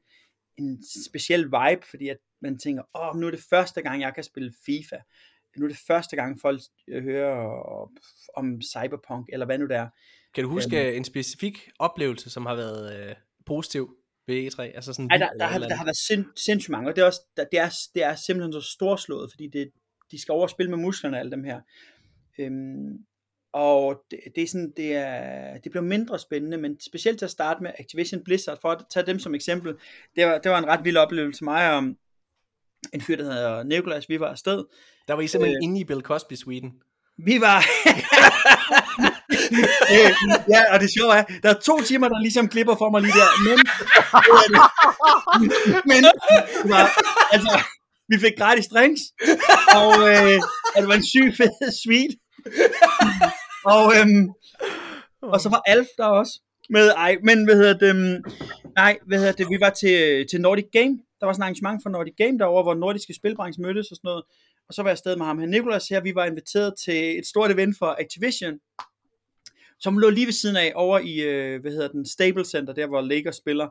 Speaker 3: en speciel vibe, fordi at man tænker, åh, oh, nu er det første gang, jeg kan spille FIFA. Nu er det første gang, folk hører om Cyberpunk, eller hvad nu det er.
Speaker 1: Kan du huske um, en specifik oplevelse, som har været øh, positiv ved E3? Altså sådan
Speaker 3: ej, der, der, har, der har været sind, sindssygt mange, og det er, også, der, det, er, det er simpelthen så storslået, fordi det, de skal overspille med musklerne, alle dem her. Øhm, og det, det, er sådan, det, er, det bliver mindre spændende, men specielt til at starte med Activision Blizzard, for at tage dem som eksempel, det var, det var en ret vild oplevelse for mig, om en fyr, der hedder Nicholas, vi var afsted.
Speaker 1: Der var I simpelthen øh, inde i Bill Cosby Sweden.
Speaker 3: Vi var... øh, ja, og det sjove er, der er to timer, der ligesom klipper for mig lige der, men... men, var, altså, vi fik gratis drinks, og øh, det var en syg fed suite. og, øhm, og så var Alf der også. Med, ej, men hvad hedder det, øhm, nej, hvad hedder det, vi var til, til Nordic Game, der var sådan et arrangement for Nordic Game derovre, hvor nordiske spilbranche mødtes og sådan noget, og så var jeg afsted med ham her, Nicolas her, vi var inviteret til et stort event for Activision, som lå lige ved siden af, over i, øh, hvad hedder den, Stable Center, der hvor Lakers spiller.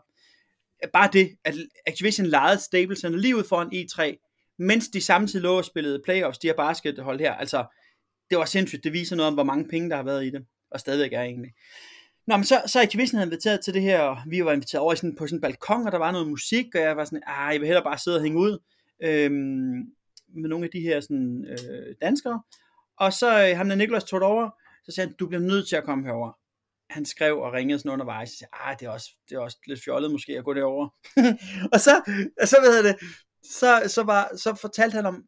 Speaker 3: Bare det, at Activision lejede Stable Center lige ud foran E3, mens de samtidig lå og spillede playoffs, de her baskethold her, altså, det var sindssygt, det viser noget om, hvor mange penge, der har været i det, og stadigvæk er egentlig. Nå, men så, så Activision havde inviteret til det her, og vi var inviteret over i sådan, på sådan en balkon, og der var noget musik, og jeg var sådan, ah, jeg vil hellere bare sidde og hænge ud øhm, med nogle af de her sådan, øh, danskere. Og så øh, ham der Niklas tog over, så sagde han, du bliver nødt til at komme herover. Han skrev og ringede sådan undervejs, og sagde, ah, det er også, det er også lidt fjollet måske at gå derover. og så, så ved jeg det, så, så, var, så fortalte han om,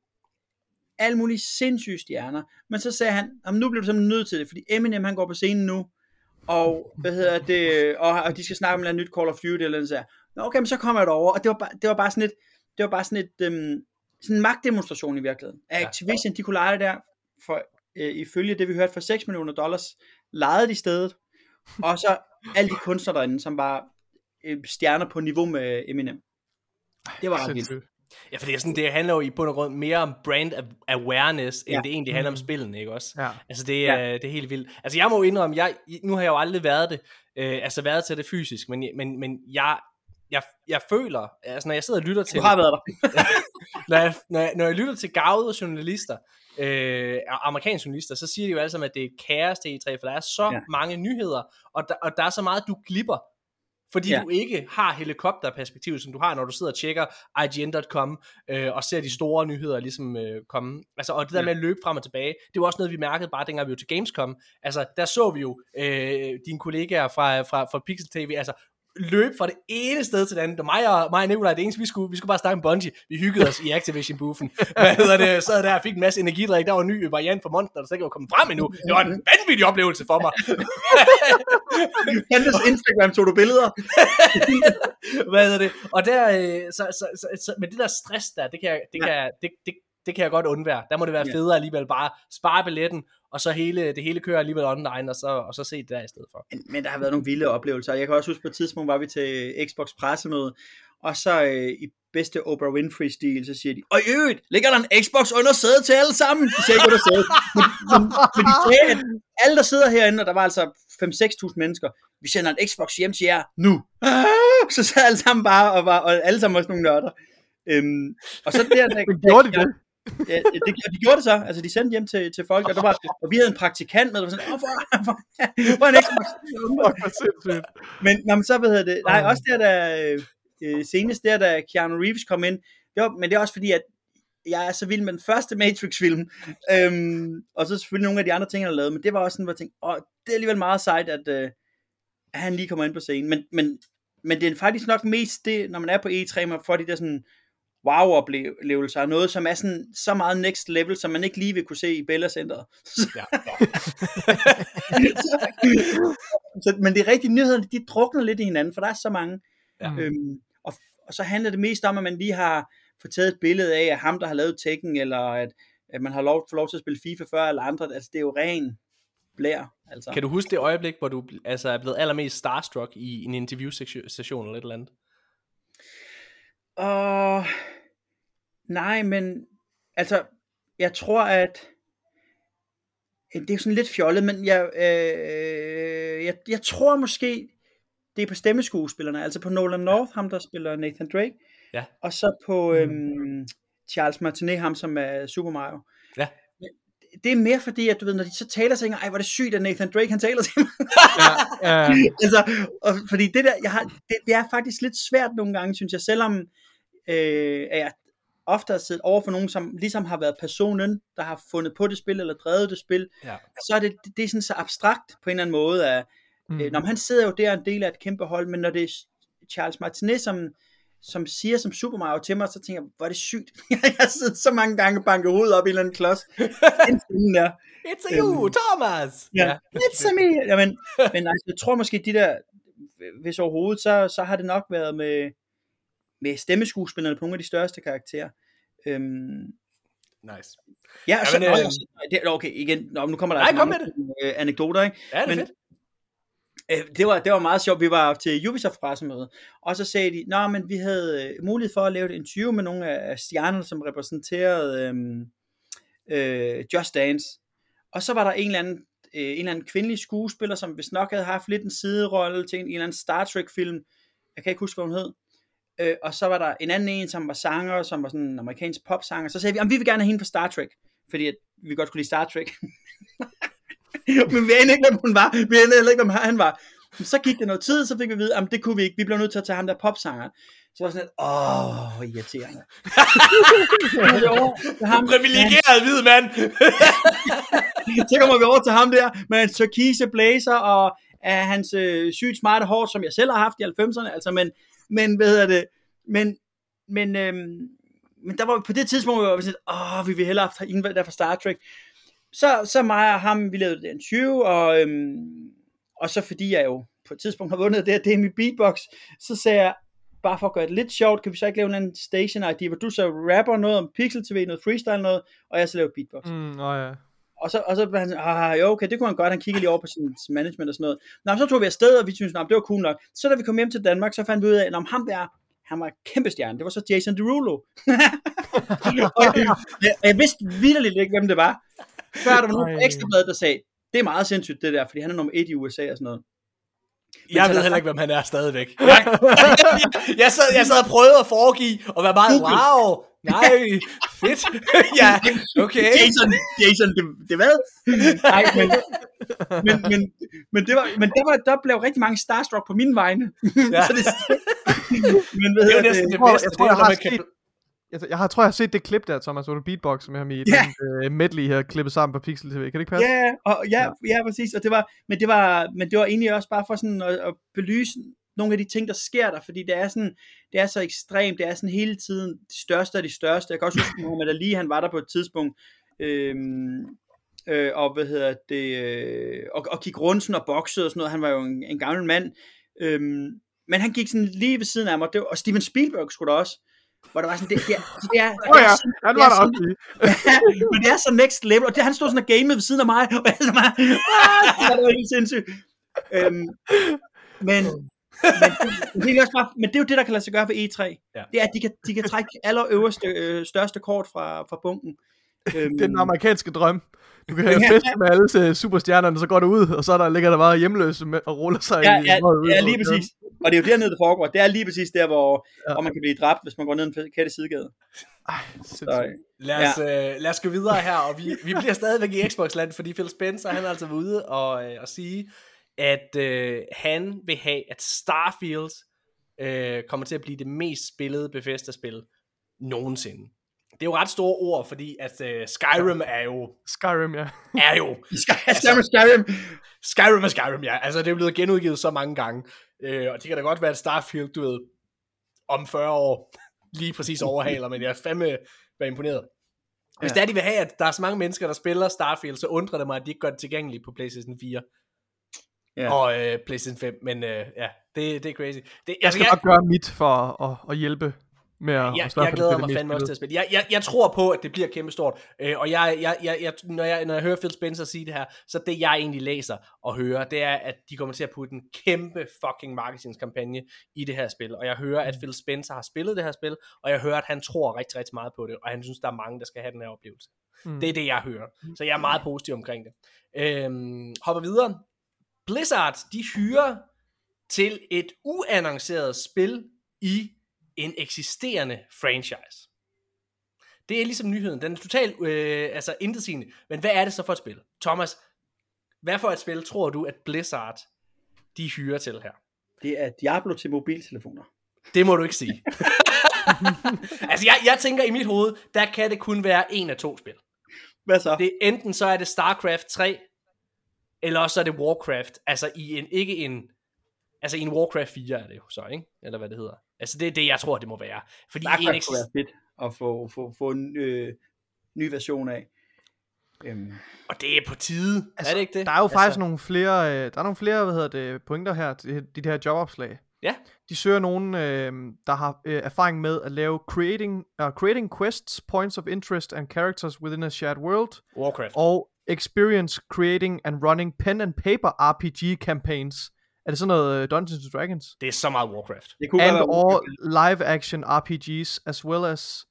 Speaker 3: alle mulige sindssyge stjerner. Men så sagde han, at nu bliver du simpelthen nødt til det, fordi Eminem han går på scenen nu, og, hvad hedder det, og, og de skal snakke om et nyt Call of Duty eller noget Nå okay, men så kommer jeg derover, og det var, bare, det var bare sådan et, det var bare sådan et, øhm, sådan en magtdemonstration i virkeligheden. Activision, ja. de kunne lege det der, for øh, ifølge det vi hørte, for 6 millioner dollars, lejede de stedet, og så alle de kunstnere derinde, som var øh, stjerner på niveau med Eminem. Det var ret vildt.
Speaker 1: Ja, fordi sådan, det handler jo i bund og grund mere om brand awareness, end ja. det egentlig handler om mhm. spillene, ikke også? Ja. Altså, det, er, ja. det er helt vildt. Altså, jeg må jo indrømme, jeg, nu har jeg jo aldrig været det, øh, altså været til det fysisk, men, men, men jeg, jeg, jeg føler, altså når jeg sidder og lytter til...
Speaker 3: Du har været der.
Speaker 1: når, jeg, når, jeg, når jeg lytter til gavede journalister, øh, amerikanske journalister, så siger de jo alle sammen, at det er kaos til E3, for der er så ja. mange nyheder, og der, og der er så meget, du glipper fordi ja. du ikke har helikopterperspektiv, som du har, når du sidder og tjekker IGN.com øh, og ser de store nyheder ligesom øh, komme. Altså, og det der ja. med at løbe frem og tilbage, det var også noget, vi mærkede bare dengang vi var til Gamescom. Altså, der så vi jo øh, dine kollegaer fra, fra, fra Pixel TV, altså løb fra det ene sted til det andet. Og mig og, mig og Nikolaj, det eneste, vi skulle, vi skulle bare snakke om Bungie. Vi hyggede os i Activision-boofen. Hvad hedder det? Sad der og fik en masse energidrik. Der var en ny variant for Monster, der så ikke var kommet frem endnu. Det var en vanvittig oplevelse for mig.
Speaker 3: Hendes Instagram tog du billeder.
Speaker 1: Hvad hedder det? Og der, øh, så, så, så, så, med det der stress der, det kan jeg, det kan, det, det, det kan jeg godt undvære. Der må det være federe alligevel bare spare billetten, og så hele, det hele kører alligevel online, og så, og så se det der i stedet for.
Speaker 3: Men, men der har været nogle vilde oplevelser. Jeg kan også huske på et tidspunkt, var vi til Xbox pressemøde, og så øh, i bedste Oprah Winfrey-stil, så siger de, og i øvrigt, ligger der en Xbox under sædet til alle sammen? De sagde ikke under sædet. Men, men, men de sagde, at alle, der sidder herinde, og der var altså 5-6.000 mennesker, vi sender en Xbox hjem til jer nu. Så sad alle sammen bare, og, var, og alle sammen var sådan nogle nørder. Øhm, og så der, der,
Speaker 2: der, gjorde de det?
Speaker 3: Ja, det, de gjorde det så. Altså, de sendte hjem til, til folk, og, der var, og vi havde en praktikant med, der var sådan, Åh, for, for, for en Xbox. men, men så, hvad hedder det, nej, også der, der øh, senest der, da Keanu Reeves kom ind, det var, men det er også fordi, at jeg er så vild med den første Matrix-film, øhm, og så selvfølgelig nogle af de andre ting, han har lavet, men det var også sådan, hvor jeg tænkte, åh, det er alligevel meget sejt, at, øh, at han lige kommer ind på scenen, men, men, men det er faktisk nok mest det, når man er på E3, man får de der sådan, wow-oplevelser, og noget, som er sådan, så meget next level, som man ikke lige vil kunne se i Bella Center. Ja, ja. så, men det er rigtigt, nyhederne, de drukner lidt i hinanden, for der er så mange. Ja. Øhm, og, og så handler det mest om, at man lige har fået taget et billede af, at ham, der har lavet Tekken, eller at, at man har lov, fået lov til at spille FIFA før, eller andre, altså det er jo ren blær. Altså.
Speaker 1: Kan du huske det øjeblik, hvor du altså, er blevet allermest starstruck i en interview-session eller et eller andet?
Speaker 3: Og Nej, men altså, jeg tror, at det er sådan lidt fjollet, men jeg, øh, jeg, jeg tror måske, det er på stemmeskuespillerne, altså på Nolan North, ham der spiller Nathan Drake, ja. og så på mm. øhm, Charles Martinet, ham som er Super Mario. Ja. Det er mere fordi, at du ved, når de så taler, så tænker ej, hvor er det sygt, at Nathan Drake, han taler til mig. ja, ja. altså, og, fordi det der, jeg har, det, det er faktisk lidt svært nogle gange, synes jeg, selvom øh, at jeg ofte har siddet over for nogen, som ligesom har været personen, der har fundet på det spil, eller drevet det spil, ja. så er det, det er sådan så abstrakt på en eller anden måde, at mm. øh, når han sidder jo der en del af et kæmpe hold, men når det er Charles Martinet, som, som siger som Super Mario til mig, så tænker jeg, hvor er det sygt. jeg har siddet så mange gange og banket hovedet op i en eller anden klods. der.
Speaker 1: It's a you, øhm, Thomas!
Speaker 3: Ja, yeah. it's a me! Jamen, men altså, jeg tror måske, de der, hvis overhovedet, så, så har det nok været med, med stemmeskuespillerne på nogle af de største karakterer. Øhm,
Speaker 1: nice.
Speaker 3: Ja, så, Jamen, øh, det, okay, igen, nå, nu kommer der
Speaker 1: nej,
Speaker 3: altså
Speaker 1: kom mange
Speaker 3: med det. Øh, anekdoter, ikke?
Speaker 1: Ja, det er men, fedt.
Speaker 3: Øh, det var, det var meget sjovt. Vi var til Ubisoft pressemøde, og så sagde de, nå, men vi havde øh, mulighed for at lave et interview med nogle af stjernerne, som repræsenterede øhm, øh, Just Dance. Og så var der en eller anden, øh, en eller anden kvindelig skuespiller, som hvis nok havde haft lidt en siderolle til en, en eller anden Star Trek film. Jeg kan ikke huske, hvad hun hed. Øh, og så var der en anden en, som var sanger, som var sådan en amerikansk popsanger. Så sagde vi, at vi vil gerne have hende fra Star Trek, fordi at vi godt kunne lide Star Trek. Men vi anede ikke, hvem hun var. Vi anede heller ikke, hvem han var. Men så gik det noget tid, så fik vi at vide, at det kunne vi ikke. Vi blev nødt til at tage ham der popsanger. Så var sådan lidt, åh, irriterende.
Speaker 1: ham, Privilegeret hvid mand.
Speaker 3: så kommer vi over til ham der, med en turkise blazer, og af hans øh, sygt smarte hår, som jeg selv har haft i 90'erne, altså, men men hvad hedder det, men, men, øhm, men der var på det tidspunkt, hvor vi var sådan, åh, vi vil hellere have en der fra Star Trek. Så, så mig og ham, vi lavede den 20, og, øhm, og så fordi jeg jo på et tidspunkt har vundet det her, det beatbox, så sagde jeg, bare for at gøre det lidt sjovt, kan vi så ikke lave en station ID, hvor du så rapper noget om Pixel TV, noget freestyle noget, og jeg så laver beatbox.
Speaker 2: Mm, oh ja.
Speaker 3: Og så, og så han sådan, ah, jo, okay, det kunne han godt, han kiggede lige over på sin, management og sådan noget. Nå, så tog vi afsted, og vi syntes, det var cool nok. Så da vi kom hjem til Danmark, så fandt vi ud af, at ham der, han var kæmpe stjerne. Det var så Jason Derulo. og jeg, jeg vidste vildt ikke, hvem det var. Før der var nogen ekstra blad, der sagde, det er meget sindssygt det der, fordi han er nummer et i USA og sådan noget.
Speaker 1: Men jeg ved heller ikke, hvem han er stadigvæk. jeg, sad, jeg sad og prøvede at foregive, og være meget, wow, nej, fedt. ja, okay.
Speaker 3: Jason, Jason, det, det hvad? Nej, men, men, men, men, det var, men der, var, der blev rigtig mange starstruck på mine vegne. Ja. så det,
Speaker 1: men hvad det er næsten det bedste. Jeg tror, jeg,
Speaker 2: jeg, har jeg, jeg har, tror, jeg har set det klip der, Thomas, hvor du beatbox med ham i yeah. den uh, medley her, klippet sammen på Pixel TV. Kan det ikke passe?
Speaker 3: Ja, og, ja, ja, ja, præcis. Og det var, men, det var, men det var egentlig også bare for sådan at, at belyse nogle af de ting, der sker der, fordi det er sådan, det er så ekstremt, det er sådan hele tiden de største af de største. Jeg kan også huske, Mohamed Ali, han var der på et tidspunkt, øhm, øh, og hvad hedder det, øh, og, og gik rundt sådan og boxede og sådan noget. Han var jo en, en gammel mand, øhm, men han gik sådan lige ved siden af mig, det var, og Steven Spielberg skulle da også, hvor der var sådan, det, det, er, det er,
Speaker 2: oh ja, han var der også
Speaker 3: Men det er så next level, og det, han stod sådan og gamede ved siden af mig, og jeg sådan, ah, det var helt sindssygt. Øhm, men, men, det er også bare, men det er jo det, der kan lade sig gøre for E3. Ja. Det er, at de kan, de kan trække aller øverste, øh, største kort fra, fra bunken.
Speaker 2: Øhm, det er den amerikanske drøm. Du kan have fest med alle superstjernerne, så går du ud, og så der ligger der bare hjemløse med, og ruller sig
Speaker 3: ja, i... Ja, ja, lige præcis. Og det er jo dernede, det foregår. Det er lige præcis der, hvor, ja. hvor man kan blive dræbt, hvis man går ned en kætte sidegade. Ej,
Speaker 1: så, lad, os, ja. øh, lad os gå videre her, og vi, vi bliver stadigvæk i Xbox-land, fordi Phil Spencer, han er altså ude og, øh, og sige, at øh, han vil have, at Starfield øh, kommer til at blive det mest spillede Bethesda-spil nogensinde. Det er jo ret store ord, fordi at uh, Skyrim er jo...
Speaker 2: Skyrim, ja.
Speaker 1: Er jo...
Speaker 3: altså, Skyrim.
Speaker 1: Skyrim er Skyrim, ja. Altså, det er blevet genudgivet så mange gange. Uh, og det kan da godt være, at Starfield, du ved, om 40 år lige præcis overhaler, men jeg er fandme være imponeret. Hvis ja. det er, de vil have, at der er så mange mennesker, der spiller Starfield, så undrer det mig, at de ikke gør det tilgængeligt på PlayStation 4. Ja. Og uh, PlayStation 5, men uh, ja, det, det er crazy. Det,
Speaker 2: jeg skal altså, nok gøre mit for at, at hjælpe med at,
Speaker 1: at jeg glæder mig fandme også til at spille. Jeg, jeg, jeg tror på, at det bliver kæmpestort, øh, og jeg, jeg, jeg, jeg, når, jeg, når jeg hører Phil Spencer sige det her, så det jeg egentlig læser og hører, det er, at de kommer til at putte en kæmpe fucking marketingskampagne i det her spil, og jeg hører, at mm. Phil Spencer har spillet det her spil, og jeg hører, at han tror rigtig, rigtig meget på det, og han synes, der er mange, der skal have den her oplevelse. Mm. Det er det, jeg hører. Så jeg er meget positiv omkring det. Øhm, hopper videre. Blizzard, de hyrer til et uannonceret spil i en eksisterende franchise. Det er ligesom nyheden. Den er totalt øh, altså intetsigende. Men hvad er det så for et spil? Thomas, hvad for et spil tror du, at Blizzard de hyrer til her?
Speaker 3: Det er Diablo til mobiltelefoner.
Speaker 1: Det må du ikke sige. altså, jeg, jeg tænker i mit hoved, der kan det kun være en af to spil.
Speaker 3: Hvad så?
Speaker 1: Det, enten så er det StarCraft 3, eller også er det Warcraft. Altså i en, ikke en, altså i en Warcraft 4 er det jo så, ikke? Eller hvad det hedder. Altså det er det, jeg tror, det må være. Fordi
Speaker 3: Starcraft Enix... kunne være fedt at få, få, få en øh, ny version af.
Speaker 1: Øhm. Og det er på tide,
Speaker 2: altså,
Speaker 1: er det ikke det?
Speaker 2: Der er jo altså... faktisk nogle flere, øh, der er nogle flere, hvad hedder det, pointer her, de, de her jobopslag.
Speaker 1: Ja.
Speaker 2: De søger nogen, øh, der har øh, erfaring med at lave creating, uh, creating quests, points of interest and characters within a shared world.
Speaker 1: Warcraft.
Speaker 2: Og experience creating and running pen and paper RPG campaigns er det sådan noget uh, Dungeons and Dragons?
Speaker 1: Det er så meget Warcraft.
Speaker 2: Det kunne And all live action RPGs, as well as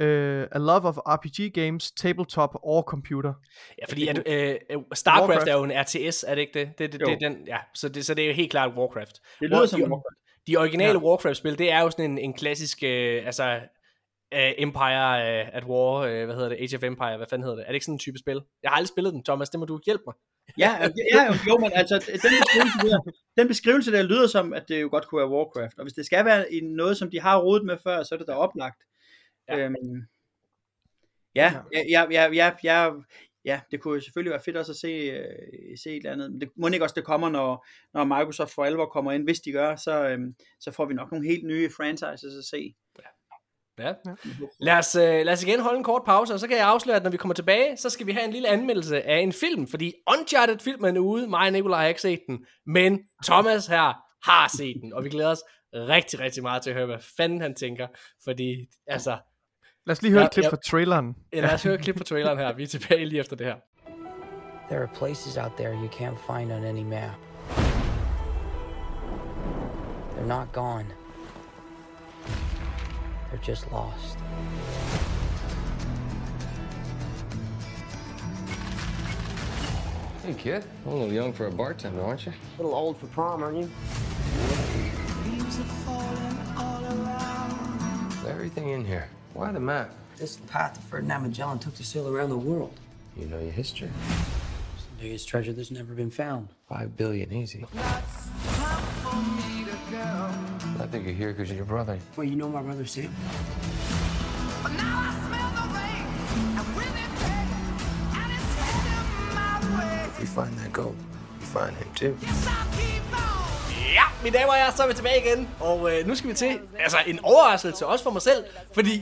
Speaker 2: uh, a love of RPG games, tabletop or computer.
Speaker 1: Ja, fordi at, uh, StarCraft Warcraft. er jo en RTS, er det ikke det? det, det, det er den, ja, så det, så det er jo helt klart Warcraft.
Speaker 3: Det lyder War, som Warcraft.
Speaker 1: De originale ja. Warcraft-spil, det er jo sådan en, en klassisk, uh, altså uh, Empire uh, at War, uh, hvad hedder det, Age of Empire, hvad fanden hedder det? Er det ikke sådan en type spil? Jeg har aldrig spillet den, Thomas, det må du hjælpe mig.
Speaker 3: Ja, ja, jo, men altså, den beskrivelse, der, den beskrivelse der lyder som, at det jo godt kunne være Warcraft, og hvis det skal være noget, som de har rodet med før, så er det da oplagt. Ja. Øhm, ja, ja, ja, ja, ja, ja, det kunne selvfølgelig være fedt også at se, øh, se et eller andet, men det må ikke også, det kommer, når, når Microsoft for alvor kommer ind, hvis de gør, så, øhm, så får vi nok nogle helt nye franchises at se. Ja.
Speaker 1: Ja. Lad os, uh, lad os igen holde en kort pause, og så kan jeg afsløre, at når vi kommer tilbage, så skal vi have en lille anmeldelse af en film, fordi Uncharted-filmen er ude, mig og Nicolaj har ikke set den, men Thomas her har set den, og vi glæder os rigtig, rigtig meget til at høre, hvad fanden han tænker, fordi, altså...
Speaker 2: Lad os lige høre ja, et klip ja, fra traileren.
Speaker 1: Ja, lad os høre et klip fra traileren her, vi er tilbage lige efter det her.
Speaker 4: There are places out there you can't find on any map. They're not gone. They're just lost.
Speaker 5: Hey, kid. A little young for a bartender, aren't you?
Speaker 4: A little old for prom, aren't you?
Speaker 5: Everything in here. Why the map?
Speaker 4: This is the path Ferdinand Magellan took to sail around the world.
Speaker 5: You know your history.
Speaker 4: It's the biggest treasure that's never been found.
Speaker 5: Five billion easy. I think you're here because of your brother.
Speaker 4: Well, you know my brother Sam?
Speaker 5: If we find that gold, we find him too.
Speaker 1: Ja, mine damer og herrer, så er vi tilbage igen. Og øh, nu skal vi til altså, en overraskelse også for mig selv. Fordi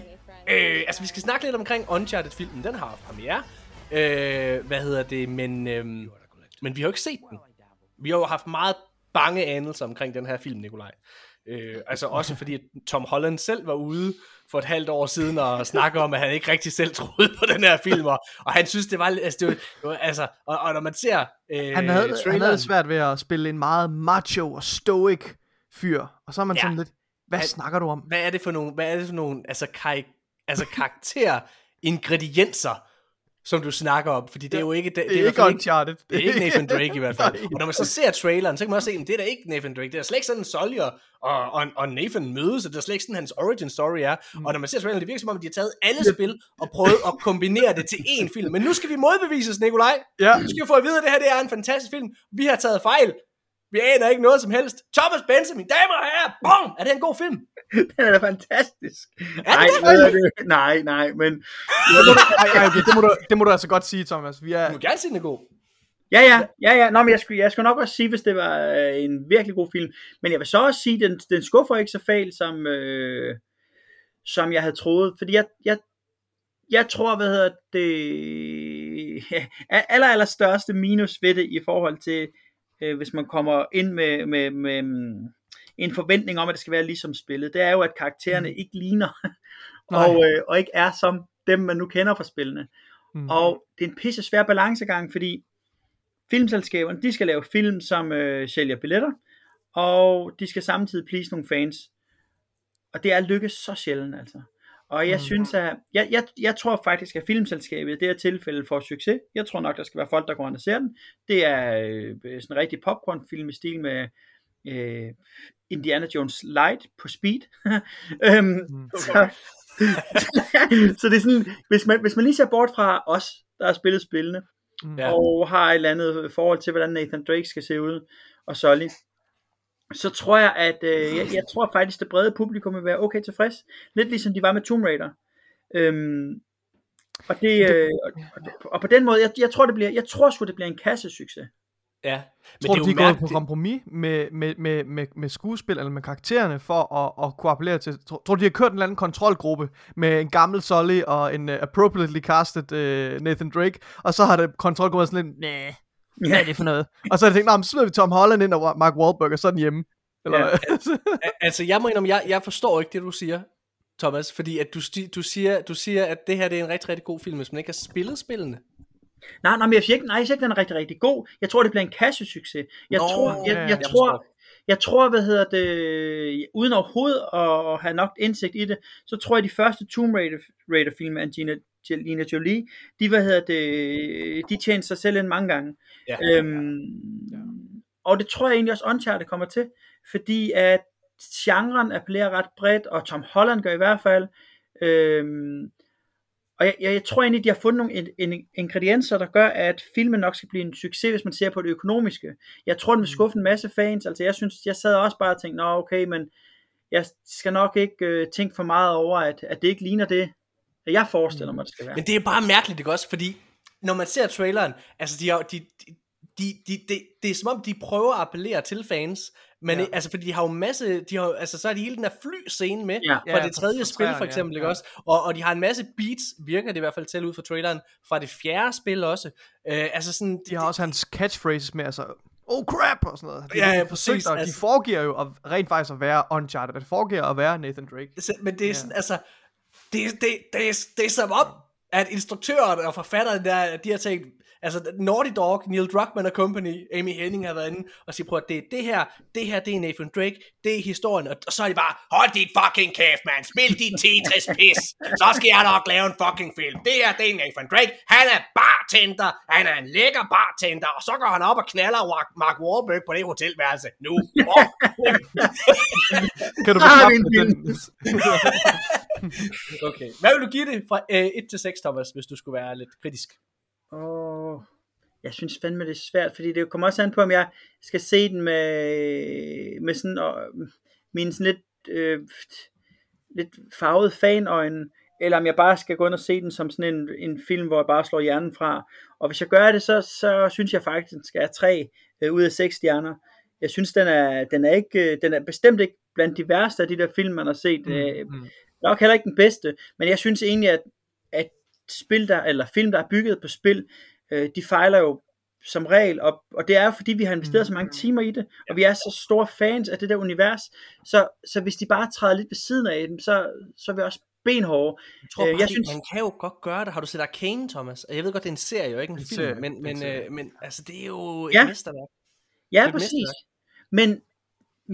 Speaker 1: øh, altså, vi skal snakke lidt omkring Uncharted-filmen. Den har premiere. Øh, hvad hedder det? Men, øh, men vi har jo ikke set den. Vi har jo haft meget bange anelser omkring den her film, Nikolaj. Øh, altså også fordi at Tom Holland selv var ude for et halvt år siden og snakke om, at han ikke rigtig selv troede på den her film, og, og han synes, det var, altså, det var, det var altså og, og når man ser
Speaker 2: øh, han, havde, han havde svært ved at spille en meget macho og stoic fyr, og så er man ja, sådan lidt, hvad at, snakker du om?
Speaker 1: Hvad er det for nogle, hvad er det for nogle altså, kar- altså karakter ingredienser, som du snakker om, fordi det er jo ikke... Det,
Speaker 2: det er, ikke Uncharted.
Speaker 1: Det er ikke Nathan Drake i hvert fald. Og når man så ser traileren, så kan man også se, at det er da ikke Nathan Drake. Det er slet ikke sådan, Sawyer og, og, og Nathan mødes, og det er slet ikke sådan, hans origin story er. Mm. Og når man ser traileren, det virker som om, at de har taget alle spil og prøvet at kombinere det til én film. Men nu skal vi modbevises, Nikolaj.
Speaker 2: Ja.
Speaker 1: Nu skal vi få at vide, at det her det er en fantastisk film. Vi har taget fejl. Vi aner ikke noget som helst. Thomas Benson, mine damer og herrer, bum! Er det en god film?
Speaker 3: den er da fantastisk.
Speaker 1: Er nej,
Speaker 3: det det? nej, nej, men...
Speaker 2: ej, ej, okay, det, må du, det må du altså godt sige, Thomas. Vi er...
Speaker 1: Du må gerne sige, den er god.
Speaker 3: Ja, ja, ja, ja. Nå, men jeg skulle, jeg skulle nok også sige, hvis det var øh, en virkelig god film. Men jeg vil så også sige, den, den skuffer ikke så fejl, som, øh, som jeg havde troet. Fordi jeg, jeg, jeg tror, hvad hedder det, ja, aller, aller største minus ved det i forhold til, øh, hvis man kommer ind med, med, med mm, en forventning om, at det skal være ligesom spillet, det er jo, at karaktererne mm. ikke ligner, og, øh, og ikke er som dem, man nu kender fra spillene. Mm. Og det er en pisse svær balancegang, fordi filmselskaberne, de skal lave film, som øh, sælger billetter, og de skal samtidig please nogle fans. Og det er lykkes så sjældent, altså. Og jeg mm. synes, at jeg, jeg, jeg tror faktisk, at filmselskabet i det her tilfælde får succes. Jeg tror nok, der skal være folk, der går ind og ser den. Det er øh, sådan en rigtig popcorn-film i stil med øh, Indiana Jones Light på speed. øhm, mm. så, så det er sådan, hvis man, hvis man lige ser bort fra os, der har spillet spillene, mm. og har et eller andet forhold til, hvordan Nathan Drake skal se ud, og Sully, så tror jeg, at øh, jeg, jeg tror faktisk, det brede publikum vil være okay tilfreds. Lidt ligesom de var med Tomb Raider. Øhm, og, det, øh, og, og, på den måde, jeg, jeg tror, det bliver, jeg tror sgu, det bliver en kassesucces.
Speaker 1: Ja.
Speaker 2: Men tror det du, de er gået på kompromis med, med, med, med, med skuespil eller med karaktererne for at, at kunne appellere til... Tror, tror du, de har kørt en eller anden kontrolgruppe med en gammel Sully og en uh, appropriately casted uh, Nathan Drake, og så har det kontrolgruppen sådan lidt, næh, hvad er det for noget? Og så har jeg tænkt, så smider vi Tom Holland ind og Mark Wahlberg, og så er den hjemme. Eller, ja.
Speaker 1: altså, jeg må indrømme, jeg, jeg forstår ikke det, du siger, Thomas, fordi at du, du, siger, du siger, at det her det er en rigtig, rigtig god film, hvis man ikke har spillet spillene.
Speaker 3: Nej, nej, men jeg siger ikke, nej, jeg siger ikke, den er rigtig, rigtig god. Jeg tror, det bliver en kassesucces. Jeg Nå, tror, jeg, jeg, jeg, jeg tror, jeg tror, hvad hedder det, uden overhovedet at have nok indsigt i det, så tror jeg, de første Tomb Raider, Raider film af Gina, Angelina Jolie, de, hvad hedder det, de tjener sig selv ind mange gange. Ja. Øhm, ja. Og det tror jeg egentlig også Uncharted kommer til, fordi at genren appellerer ret bredt, og Tom Holland gør i hvert fald. Øhm, og jeg, jeg, jeg tror egentlig, de har fundet nogle ingredienser, der gør, at filmen nok skal blive en succes, hvis man ser på det økonomiske. Jeg tror, den vil mm. skuffe en masse fans. Altså jeg synes, jeg sad også bare og tænkte, nå okay, men jeg skal nok ikke øh, tænke for meget over, at, at det ikke ligner det, jeg forestiller mig, det skal være.
Speaker 1: Men det er bare mærkeligt, ikke også? Fordi når man ser traileren, altså de, har, de, de, de, de, de, det er som om, de prøver at appellere til fans, men ja. altså, fordi de har jo masse, de har, altså, så er de hele den der fly-scene med, ja. fra ja, det tredje spil for eksempel, ja. ikke også? Og, og de har en masse beats, virker det i hvert fald til ud fra traileren, fra det fjerde spil også. Øh, altså sådan,
Speaker 2: de har også hans catchphrases med, altså, oh crap, og sådan noget.
Speaker 1: De, ja, ja, præcis.
Speaker 2: Og altså, de foregiver jo at, rent faktisk at være Uncharted, det foregiver at være Nathan Drake.
Speaker 1: Men det er ja. sådan, altså, det, det, det, er, det er som om, at instruktøren og forfatteren der, de har tænkt, Altså Naughty Dog, Neil Druckmann og company, Amy Henning har været inde og sige, prøv at det er det her, det her det er Nathan Drake, det er historien, og, så er de bare, hold dit fucking kæft, man, spil dit Tetris pis, så skal jeg nok lave en fucking film. Det her, det er Nathan Drake, han er bartender, han er en lækker bartender, og så går han op og knaller Mark Wahlberg på det hotelværelse. Nu. Oh.
Speaker 2: kan du bekræfte den?
Speaker 1: okay. Hvad vil du give det fra øh, 1 til 6, Thomas, hvis du skulle være lidt kritisk?
Speaker 3: Åh, jeg synes fandme det er svært, fordi det kommer også an på, om jeg skal se den med, med sådan, og, min sådan lidt, øh, lidt farvet fanøjne, eller om jeg bare skal gå ind og se den som sådan en, en film, hvor jeg bare slår hjernen fra. Og hvis jeg gør det, så, så synes jeg faktisk, at den skal have tre øh, ud af seks stjerner. Jeg synes, den er, den er, ikke, den er bestemt ikke blandt de værste af de der film, man har set. Mm, øh, mm. Nok heller ikke den bedste, men jeg synes egentlig, at, at spil der, eller film, der er bygget på spil, øh, de fejler jo som regel, og, og det er jo fordi, vi har investeret så mange mm. timer i det, og vi er så store fans af det der univers, så, så hvis de bare træder lidt ved siden af dem, så, så er vi også benhårde.
Speaker 1: Jeg tror øh, bare, jeg synes... man kan jo godt gøre det. Har du set Arcane, Thomas? Jeg ved godt, det er en serie, jo ikke en, en film, serie, men, men, øh, men altså, det er jo et ja. mesterværk.
Speaker 3: Ja, et præcis. Mesterværk. Men,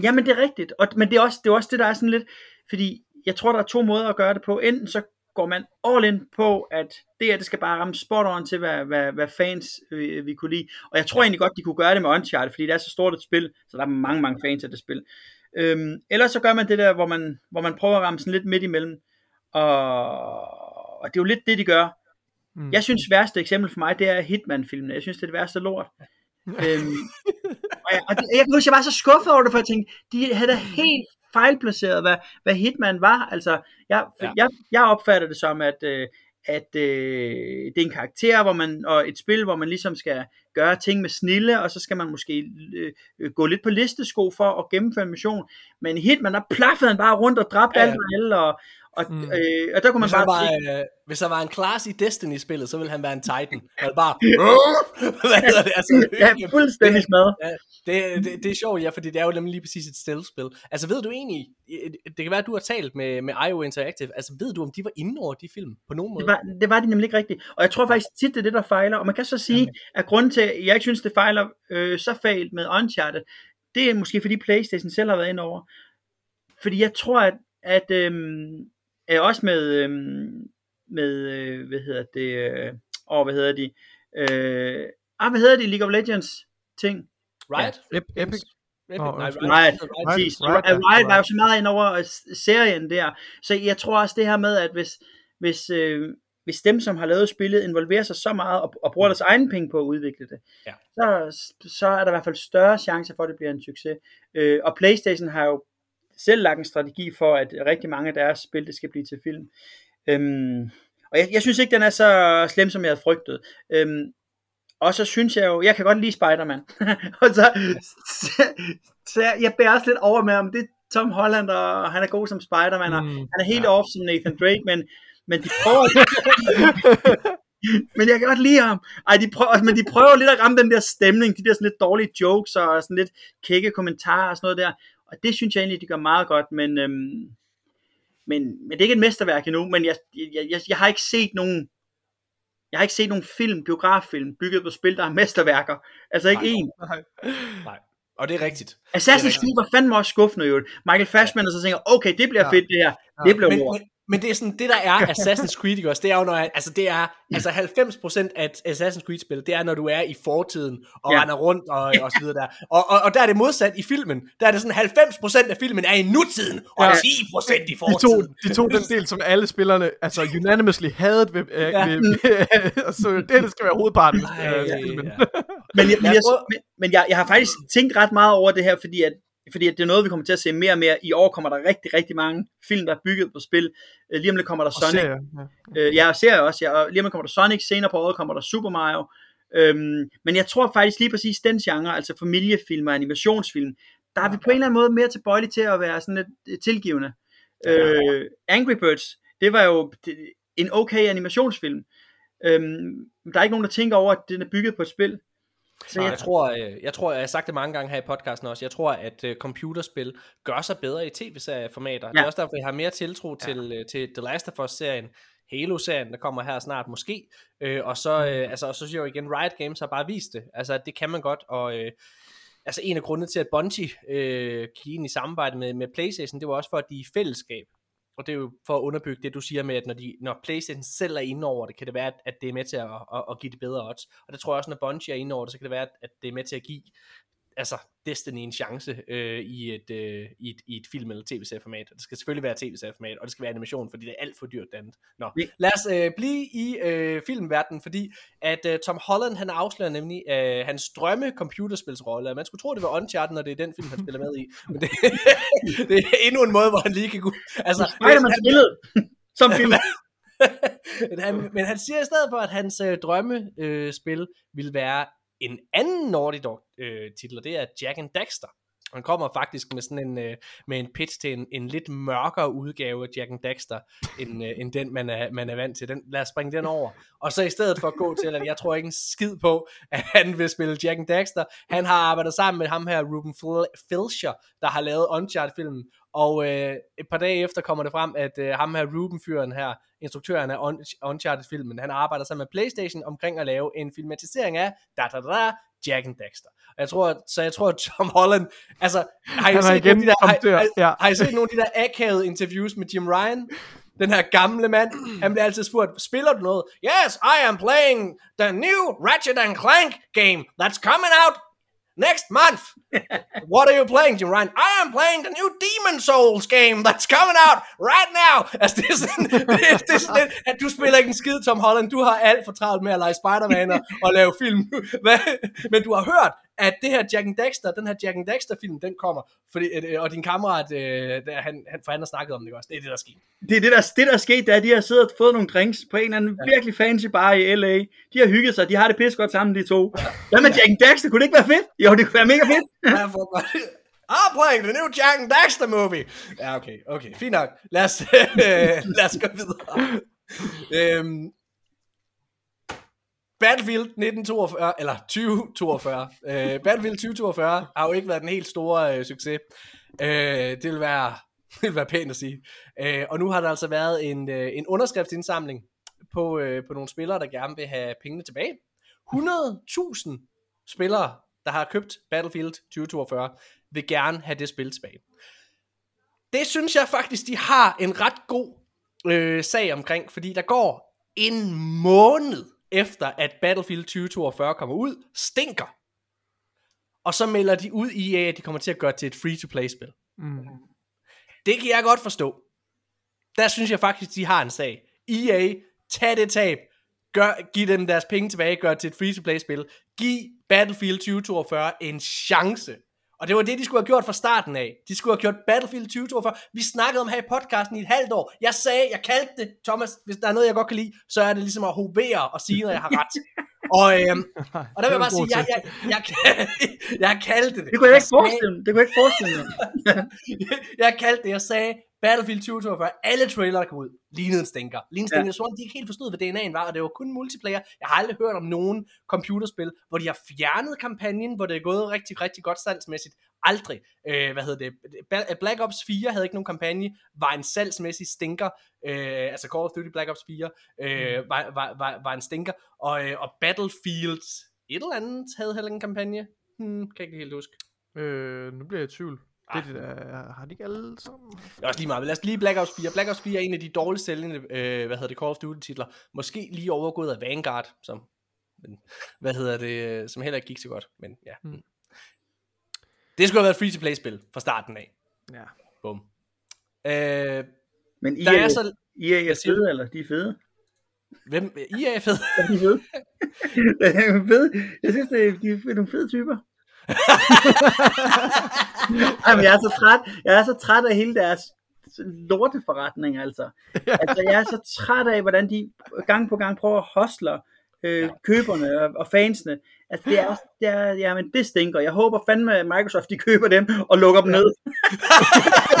Speaker 3: jamen det er rigtigt, og, men det er, også, det er også det, der er sådan lidt, fordi jeg tror, der er to måder at gøre det på. Enten så går man all in på, at det her, det skal bare ramme spot on til, hvad, hvad, hvad fans øh, vi kunne lide. Og jeg tror egentlig godt, de kunne gøre det med Uncharted, fordi det er så stort et spil, så der er mange, mange fans af det spil. Øhm, ellers så gør man det der, hvor man, hvor man prøver at ramme sådan lidt midt imellem. Og, og det er jo lidt det, de gør. Mm. Jeg synes, værste eksempel for mig, det er Hitman-filmene. Jeg synes, det er det værste lort. øhm, og jeg, og det, jeg kan huske, jeg var så skuffet over det, for jeg tænkte, de havde da helt fejlplaceret, hvad, hvad Hitman var. Altså, jeg, ja. jeg, jeg opfatter det som, at, øh, at øh, det er en karakter, hvor man, og et spil, hvor man ligesom skal gøre ting med snille, og så skal man måske øh, gå lidt på listesko for at gennemføre en mission. Men Hitman, der plaffede han bare rundt og dræbte ja, ja. alt og alle, og, og, mm. øh, og der kunne man
Speaker 1: hvis
Speaker 3: bare...
Speaker 1: Var, øh, hvis der var en class i Destiny-spillet, så ville han være en Titan. Eller bare... Hvad hedder det? Altså,
Speaker 3: ja, fuldstændig smadret.
Speaker 1: Ja, det, det, det er sjovt, ja, fordi det er jo nemlig lige præcis et stealth-spil. Altså ved du egentlig, det kan være, at du har talt med, med IO Interactive, altså ved du, om de var inde over de film på nogen måde?
Speaker 3: Det var, det var de nemlig ikke rigtigt, og jeg tror faktisk tit, det er det, der fejler, og man kan så sige, Jamen. at grunden til, at jeg ikke synes, det fejler øh, så fejl med Uncharted, det er måske fordi Playstation selv har været inde over. Fordi jeg tror, at, at øhm, øh, også med, øh, med øh, hvad hedder det, øh, og hvad hedder de, øh, ah, hvad hedder de, League of Legends ting?
Speaker 1: Riot?
Speaker 2: Ja, Epic.
Speaker 3: Epic. Riot, Riot, Riot, Riot var jo så meget ind over serien der, så jeg tror også det her med, at hvis, hvis, øh, hvis dem, som har lavet spillet, involverer sig så meget og, og bruger deres egen penge på at udvikle det, ja. så, så er der i hvert fald større chance for, at det bliver en succes. Øh, og Playstation har jo selv lagt en strategi for, at rigtig mange af deres spil, det skal blive til film. Øhm, og jeg, jeg synes ikke, den er så slem, som jeg havde frygtet. Øhm, og så synes jeg jo, jeg kan godt lide Spider-Man. og så, så, så jeg, bærer også lidt over med, om det er Tom Holland, og han er god som Spider-Man, og mm, han er helt ja. off som Nathan Drake, men, men de prøver... men jeg kan godt lide ham. Ej, de prøver, men de prøver lidt at ramme den der stemning, de der sådan lidt dårlige jokes, og sådan lidt kække kommentarer og sådan noget der. Og det synes jeg egentlig, de gør meget godt, men, øhm, men, men det er ikke et mesterværk endnu, men jeg, jeg, jeg, jeg har ikke set nogen jeg har ikke set nogen film, biograffilm, bygget på spil, der er mesterværker. Altså ikke én.
Speaker 1: Nej, nej. Og det er rigtigt.
Speaker 3: Assassin's Creed var fandme også skuffende jo. Michael Fassbender så tænker, okay, det bliver ja. fedt det her. Ja. Det bliver
Speaker 1: men, men det er sådan, det der er Assassin's Creed, også, det er jo, når, altså det er, altså 90% af Assassin's Creed-spil, det er, når du er i fortiden, og ja. render rundt, og, og så videre der. Og, og, og, der er det modsat i filmen, der er det sådan, 90% af filmen er i nutiden, og ja. 10% i fortiden.
Speaker 2: De tog, de tog den del, som alle spillerne, altså unanimously hadet ved, øh, ja. ved, ved så det, det skal være hovedparten af ja, filmen. Ja, ja.
Speaker 3: men, jeg, men, jeg, men, men jeg, jeg har faktisk tænkt ret meget over det her, fordi at fordi det er noget, vi kommer til at se mere og mere. I år kommer der rigtig, rigtig mange film, der er bygget på spil. Øh, lige om lidt kommer der Sonic. Serier, ja. Øh, ja, og serier også. Ja. Og lige om lidt kommer der Sonic. Senere på året kommer der Super Mario. Øhm, men jeg tror faktisk lige præcis den genre, altså familiefilm og animationsfilm, der er vi på en eller anden måde mere tilbøjelige til at være sådan lidt øh, tilgivende. Øh, Angry Birds, det var jo en okay animationsfilm. Øhm, der er ikke nogen, der tænker over, at den er bygget på et spil.
Speaker 1: Så jeg, tror, jeg, øh, jeg tror, jeg har sagt det mange gange her i podcasten også, jeg tror, at uh, computerspil gør sig bedre i tv-serieformater. Ja. Det er også derfor, jeg har mere tiltro til, ja. til The Last of Us-serien, Halo-serien, der kommer her snart måske, øh, og så, øh, altså, og så siger jeg jo igen, Riot Games har bare vist det, altså det kan man godt, og øh, altså en af grundene til, at Bungie øh, gik ind i samarbejde med, med Playstation, det var også for, at de i fællesskab og det er jo for at underbygge det, du siger med, at når, de, når PlayStation selv er inde over det, kan det være, at, det er med til at, at, at give det bedre odds. Og det tror jeg også, når Bungie er inde over det, så kan det være, at det er med til at give altså Destiny en chance øh, i, et, øh, i, et, i et film- eller tv-serieformat. Det skal selvfølgelig være tv-serieformat, og det skal være animation, fordi det er alt for dyrt andet. Nå, lad os øh, blive i øh, filmverdenen, fordi at øh, Tom Holland, han afslører nemlig øh, hans drømme computerspilsrolle, man skulle tro, det var Uncharted, når det er den film, han spiller med i. Men det, det er endnu en måde, hvor han lige kan gå... Altså,
Speaker 3: Spider-Man spillet som film.
Speaker 1: men, han, men han siger i stedet for, at hans øh, drømmespil øh, vil være en anden Naughty Dog øh, titel, og det er Jack and Daxter. Han kommer faktisk med sådan en, øh, med en pitch til en, en lidt mørkere udgave af Jack and Daxter, end, øh, end den, man er, man er vant til. Den, lad os springe den over. Og så i stedet for at gå til, at jeg tror ikke en skid på, at han vil spille Jack and Daxter. Han har arbejdet sammen med ham her, Ruben Filcher, der har lavet Uncharted-filmen. Og øh, et par dage efter kommer det frem, at øh, ham her Ruben-fyren her, instruktøren af Uncharted-filmen, han arbejder sammen med Playstation omkring at lave en filmatisering af da, da, da, Jack and Dexter. Og jeg tror, så jeg tror, at Tom Holland, altså, har I, set, nogle de der, har, har, ja. har I set nogle af de der akavede interviews med Jim Ryan? Den her gamle mand, han bliver altid spurgt, spiller du noget? Yes, I am playing the new Ratchet and Clank game that's coming out next month. what are you playing, Jim Ryan? I am playing the new Demon Souls game that's coming out right now. Altså, det er sådan, det er, det er sådan at du spiller ikke en skid, Tom Holland. Du har alt for travlt med at lege Spider-Man og, og lave film. Men du har hørt, at det her Jack and Dexter, den her Jack and Dexter film, den kommer, fordi, øh, og din kammerat, øh, der, han, han, for han har snakket om det også, det er det, der er sket.
Speaker 3: Det er det, der, det, der er sket, da de har siddet og fået nogle drinks på en eller anden ja. virkelig fancy bar i LA. De har hygget sig, de har det pisse godt sammen, de to. Ja. Hvad med Jack and Dexter? Kunne det ikke være fedt? Jo, det kunne være mega fedt. ja, for godt.
Speaker 1: I'm playing the new Jack and Dexter movie. Ja, okay, okay, fint nok. Lad os, lad os gå videre. øhm, Battlefield 1942, eller 2042, øh, Battlefield 2042 har jo ikke været den helt store øh, succes. Øh, det vil være det vil være pænt at sige. Øh, og nu har der altså været en, øh, en underskriftsindsamling på, øh, på nogle spillere, der gerne vil have pengene tilbage. 100.000 spillere, der har købt Battlefield 2042, vil gerne have det spil tilbage. Det synes jeg faktisk, de har en ret god øh, sag omkring, fordi der går en måned efter at Battlefield 2042 kommer ud, stinker. Og så melder de ud i, at de kommer til at gøre det til et free-to-play-spil. Mm. Det kan jeg godt forstå. Der synes jeg faktisk, de har en sag. EA, tag det tab. Gør, giv dem deres penge tilbage, gør det til et free-to-play-spil. Giv Battlefield 2042 en chance. Og det var det, de skulle have gjort fra starten af. De skulle have gjort Battlefield 2042. Vi snakkede om her i podcasten i et halvt år. Jeg sagde, jeg kaldte det, Thomas, hvis der er noget, jeg godt kan lide, så er det ligesom at hovere og sige, når jeg har ret. Og, øhm, og der vil jeg bare sige, jeg, jeg, jeg, jeg, jeg kaldte det.
Speaker 3: Det kunne jeg ikke forestille Det kunne jeg ikke forestille mig.
Speaker 1: jeg kaldte det, jeg sagde, Battlefield 2042, alle trailer, der kom ud, lignede en stinker. Lignede en stinker, ja. så de ikke helt forstod, hvad DNA'en var, og det var kun multiplayer. Jeg har aldrig hørt om nogen computerspil, hvor de har fjernet kampagnen, hvor det er gået rigtig, rigtig godt salgsmæssigt. Aldrig. Øh, hvad hedder det? Black Ops 4 havde ikke nogen kampagne, var en salgsmæssig stinker. Øh, altså Call of Duty Black Ops 4 øh, mm. var, var, var, var en stinker. Og, øh, og Battlefield et eller andet havde heller en kampagne. Hmm, kan jeg ikke helt huske.
Speaker 2: Øh, nu bliver jeg i tvivl. Det, det der, har de ikke alle sammen?
Speaker 1: Det er også lige meget. Lad os lige Black Ops 4. Black Ops 4 er en af de dårligst sælgende, øh, hvad hedder det, Call of Duty titler. Måske lige overgået af Vanguard, som, men, hvad hedder det, som heller ikke gik så godt. Men ja. Hmm. Det skulle have været et free-to-play spil fra starten af.
Speaker 2: Ja.
Speaker 1: Bum. Øh,
Speaker 3: men I der er, er så... I er, er fede, eller de er fede?
Speaker 1: Hvem? I er fede?
Speaker 3: Ja, de fede. er fede. Jeg synes, det er, de er nogle fede typer. Jamen, jeg er så træt. Jeg er så træt af hele deres lorteforretning, altså. altså, jeg er så træt af, hvordan de gang på gang prøver at hostle øh, ja. køberne og, og fansene. Altså, det er, det er, jamen, det stinker. Jeg håber fandme, at Microsoft de køber dem og lukker dem ned.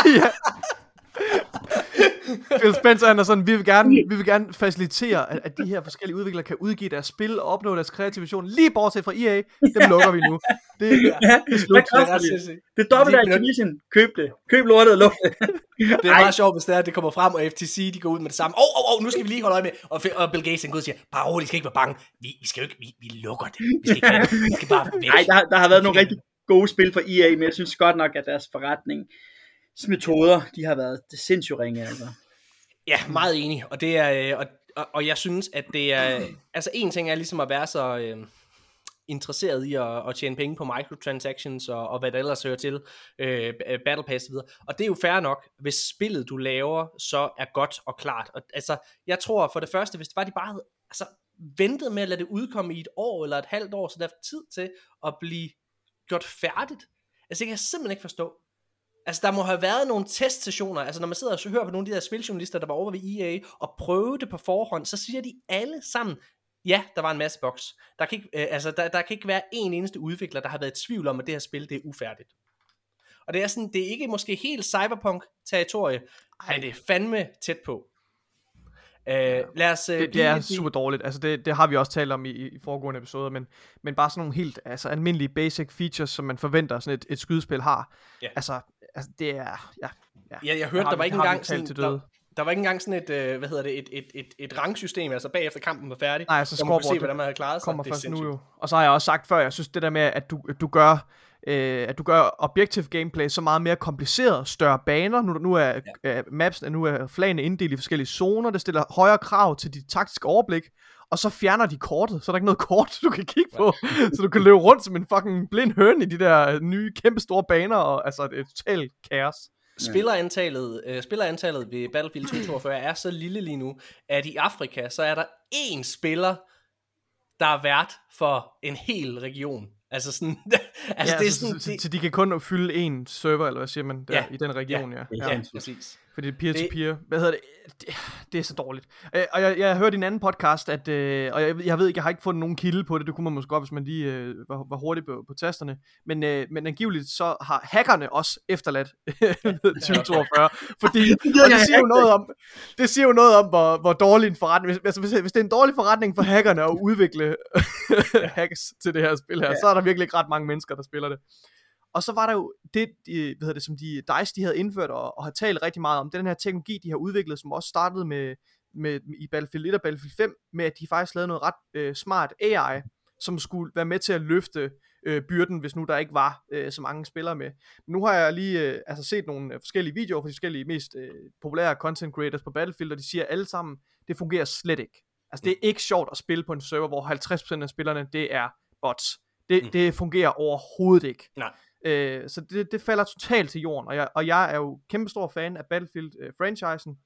Speaker 2: ja. Phil Spencer han er sådan, vi vil gerne, vi vil gerne facilitere, at, at de her forskellige udviklere kan udgive deres spil og opnå deres kreative vision, lige bortset fra EA, dem lukker vi nu. Det,
Speaker 3: ja, det er slut. Det, det er dobbelt Activision. Køb det. Køb lortet og luk det.
Speaker 1: det er meget sjovt, hvis det, er, det kommer frem, og FTC de går ud med det samme. Åh, oh, oh, oh, nu skal vi lige holde øje med. Og, og Bill Gates han går ud og siger, bare roligt, I skal ikke være bange. Vi, vi skal jo ikke, vi, vi lukker det. Vi skal, ikke, vi skal bare væk.
Speaker 3: Nej, der, der har været nogle rigtig gode spil for EA, men jeg synes godt nok, at deres forretning metoder, de har været det sindssygt ringe, altså.
Speaker 1: Ja, meget enig, og det er, øh, og, og, og jeg synes, at det er, altså en ting er ligesom at være så øh, interesseret i at, at tjene penge på microtransactions og, og hvad der ellers hører til, øh, øh Battle Pass og videre, og det er jo fair nok, hvis spillet du laver, så er godt og klart, og altså, jeg tror for det første, hvis det var de bare havde, altså, ventet med at lade det udkomme i et år eller et halvt år, så der er tid til at blive gjort færdigt, altså det kan jeg simpelthen ikke forstå, Altså, der må have været nogle testsessioner. Altså, når man sidder og hører på nogle af de der spiljournalister, der var over ved EA, og prøvede det på forhånd, så siger de alle sammen, ja, der var en masse boks. Der kan ikke, øh, altså, der, der kan ikke være en eneste udvikler, der har været i tvivl om, at det her spil, det er ufærdigt. Og det er sådan, det er ikke måske helt cyberpunk-territorie, men det er fandme tæt på. Uh, lad os, uh,
Speaker 2: det, det er super dårligt, altså det, det har vi også talt om i, i foregående episoder, men, men bare sådan nogle helt altså almindelige basic features, som man forventer sådan et, et skydespil har. Yeah. Altså altså, det er, ja.
Speaker 1: Ja, ja jeg hørte, der var ikke engang sådan, der, der var ikke engang sådan et, øh, hvad hedder det, et, et, et, et rangsystem, altså bagefter kampen var færdig.
Speaker 2: Nej, altså scoreboard, se, hvordan man havde klaret sig. Kommer det først nu jo. Og så har jeg også sagt før, jeg synes det der med, at du, du gør, øh, at du gør objective gameplay så meget mere kompliceret, større baner, nu, nu er ja. uh, maps, nu er flagene inddelt i forskellige zoner, det stiller højere krav til dit taktiske overblik, og så fjerner de kortet, så er der ikke noget kort, du kan kigge på, så du kan løbe rundt som en fucking blind høn i de der nye, kæmpe store baner, og altså det er totalt kaos.
Speaker 1: Spillerantallet, øh, spillerantallet ved Battlefield 2042 er så lille lige nu, at i Afrika, så er der én spiller, der er vært for en hel region. Altså sådan,
Speaker 2: altså ja, det er sådan, så, det... så, de kan kun fylde en server, eller hvad siger man, der, ja, i den region, ja.
Speaker 1: Ja, ja, ja præcis.
Speaker 2: Fordi peer-to-peer, det, hvad hedder det? det? Det er så dårligt. Øh, og jeg, jeg hørte i en anden podcast, at, øh, og jeg, jeg ved ikke, jeg har ikke fundet nogen kilde på det, det kunne man måske godt, hvis man lige øh, var, var hurtig på, på tasterne, men, øh, men angiveligt så har hackerne også efterladt 2042, fordi, og det siger jo noget om, det siger jo noget om, hvor, hvor dårlig en forretning, hvis, altså hvis, hvis det er en dårlig forretning for hackerne at udvikle hacks til det her spil her, så er der virkelig ikke ret mange mennesker, der spiller det. Og så var der jo det, de, hvad det som de, DICE de havde indført og, og har talt rigtig meget om, den her teknologi, de har udviklet, som også startede med, med i Battlefield 1 og Battlefield 5, med at de faktisk lavede noget ret øh, smart AI, som skulle være med til at løfte øh, byrden, hvis nu der ikke var øh, så mange spillere med. Men nu har jeg lige øh, altså set nogle øh, forskellige videoer fra de forskellige mest øh, populære content creators på Battlefield, og de siger alle sammen, det fungerer slet ikke. Altså det er ikke sjovt at spille på en server, hvor 50% af spillerne, det er bots. Det, mm. det fungerer overhovedet ikke.
Speaker 1: Nej.
Speaker 2: Øh, så det, det falder totalt til jorden, og jeg, og jeg er jo kæmpe stor fan af Battlefield-franchisen, øh,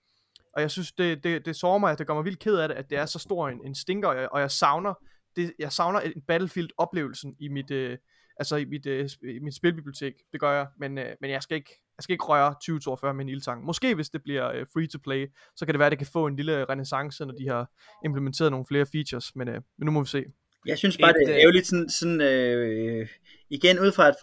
Speaker 2: og jeg synes, det, det, det sårer mig, at det gør mig vildt ked af det, at det er så stor en, en stinker, og jeg, og jeg savner det, jeg savner en Battlefield-oplevelsen i mit, øh, altså i mit, øh, i mit spilbibliotek, det gør jeg, men, øh, men jeg skal ikke, jeg skal ikke røre 2042 med en ildtang. Måske hvis det bliver øh, free to play, så kan det være, at det kan få en lille renaissance, når de har implementeret nogle flere features, men, øh, men nu må vi se.
Speaker 3: Jeg synes bare, et, det er ærgerligt sådan, sådan øh, igen ud fra et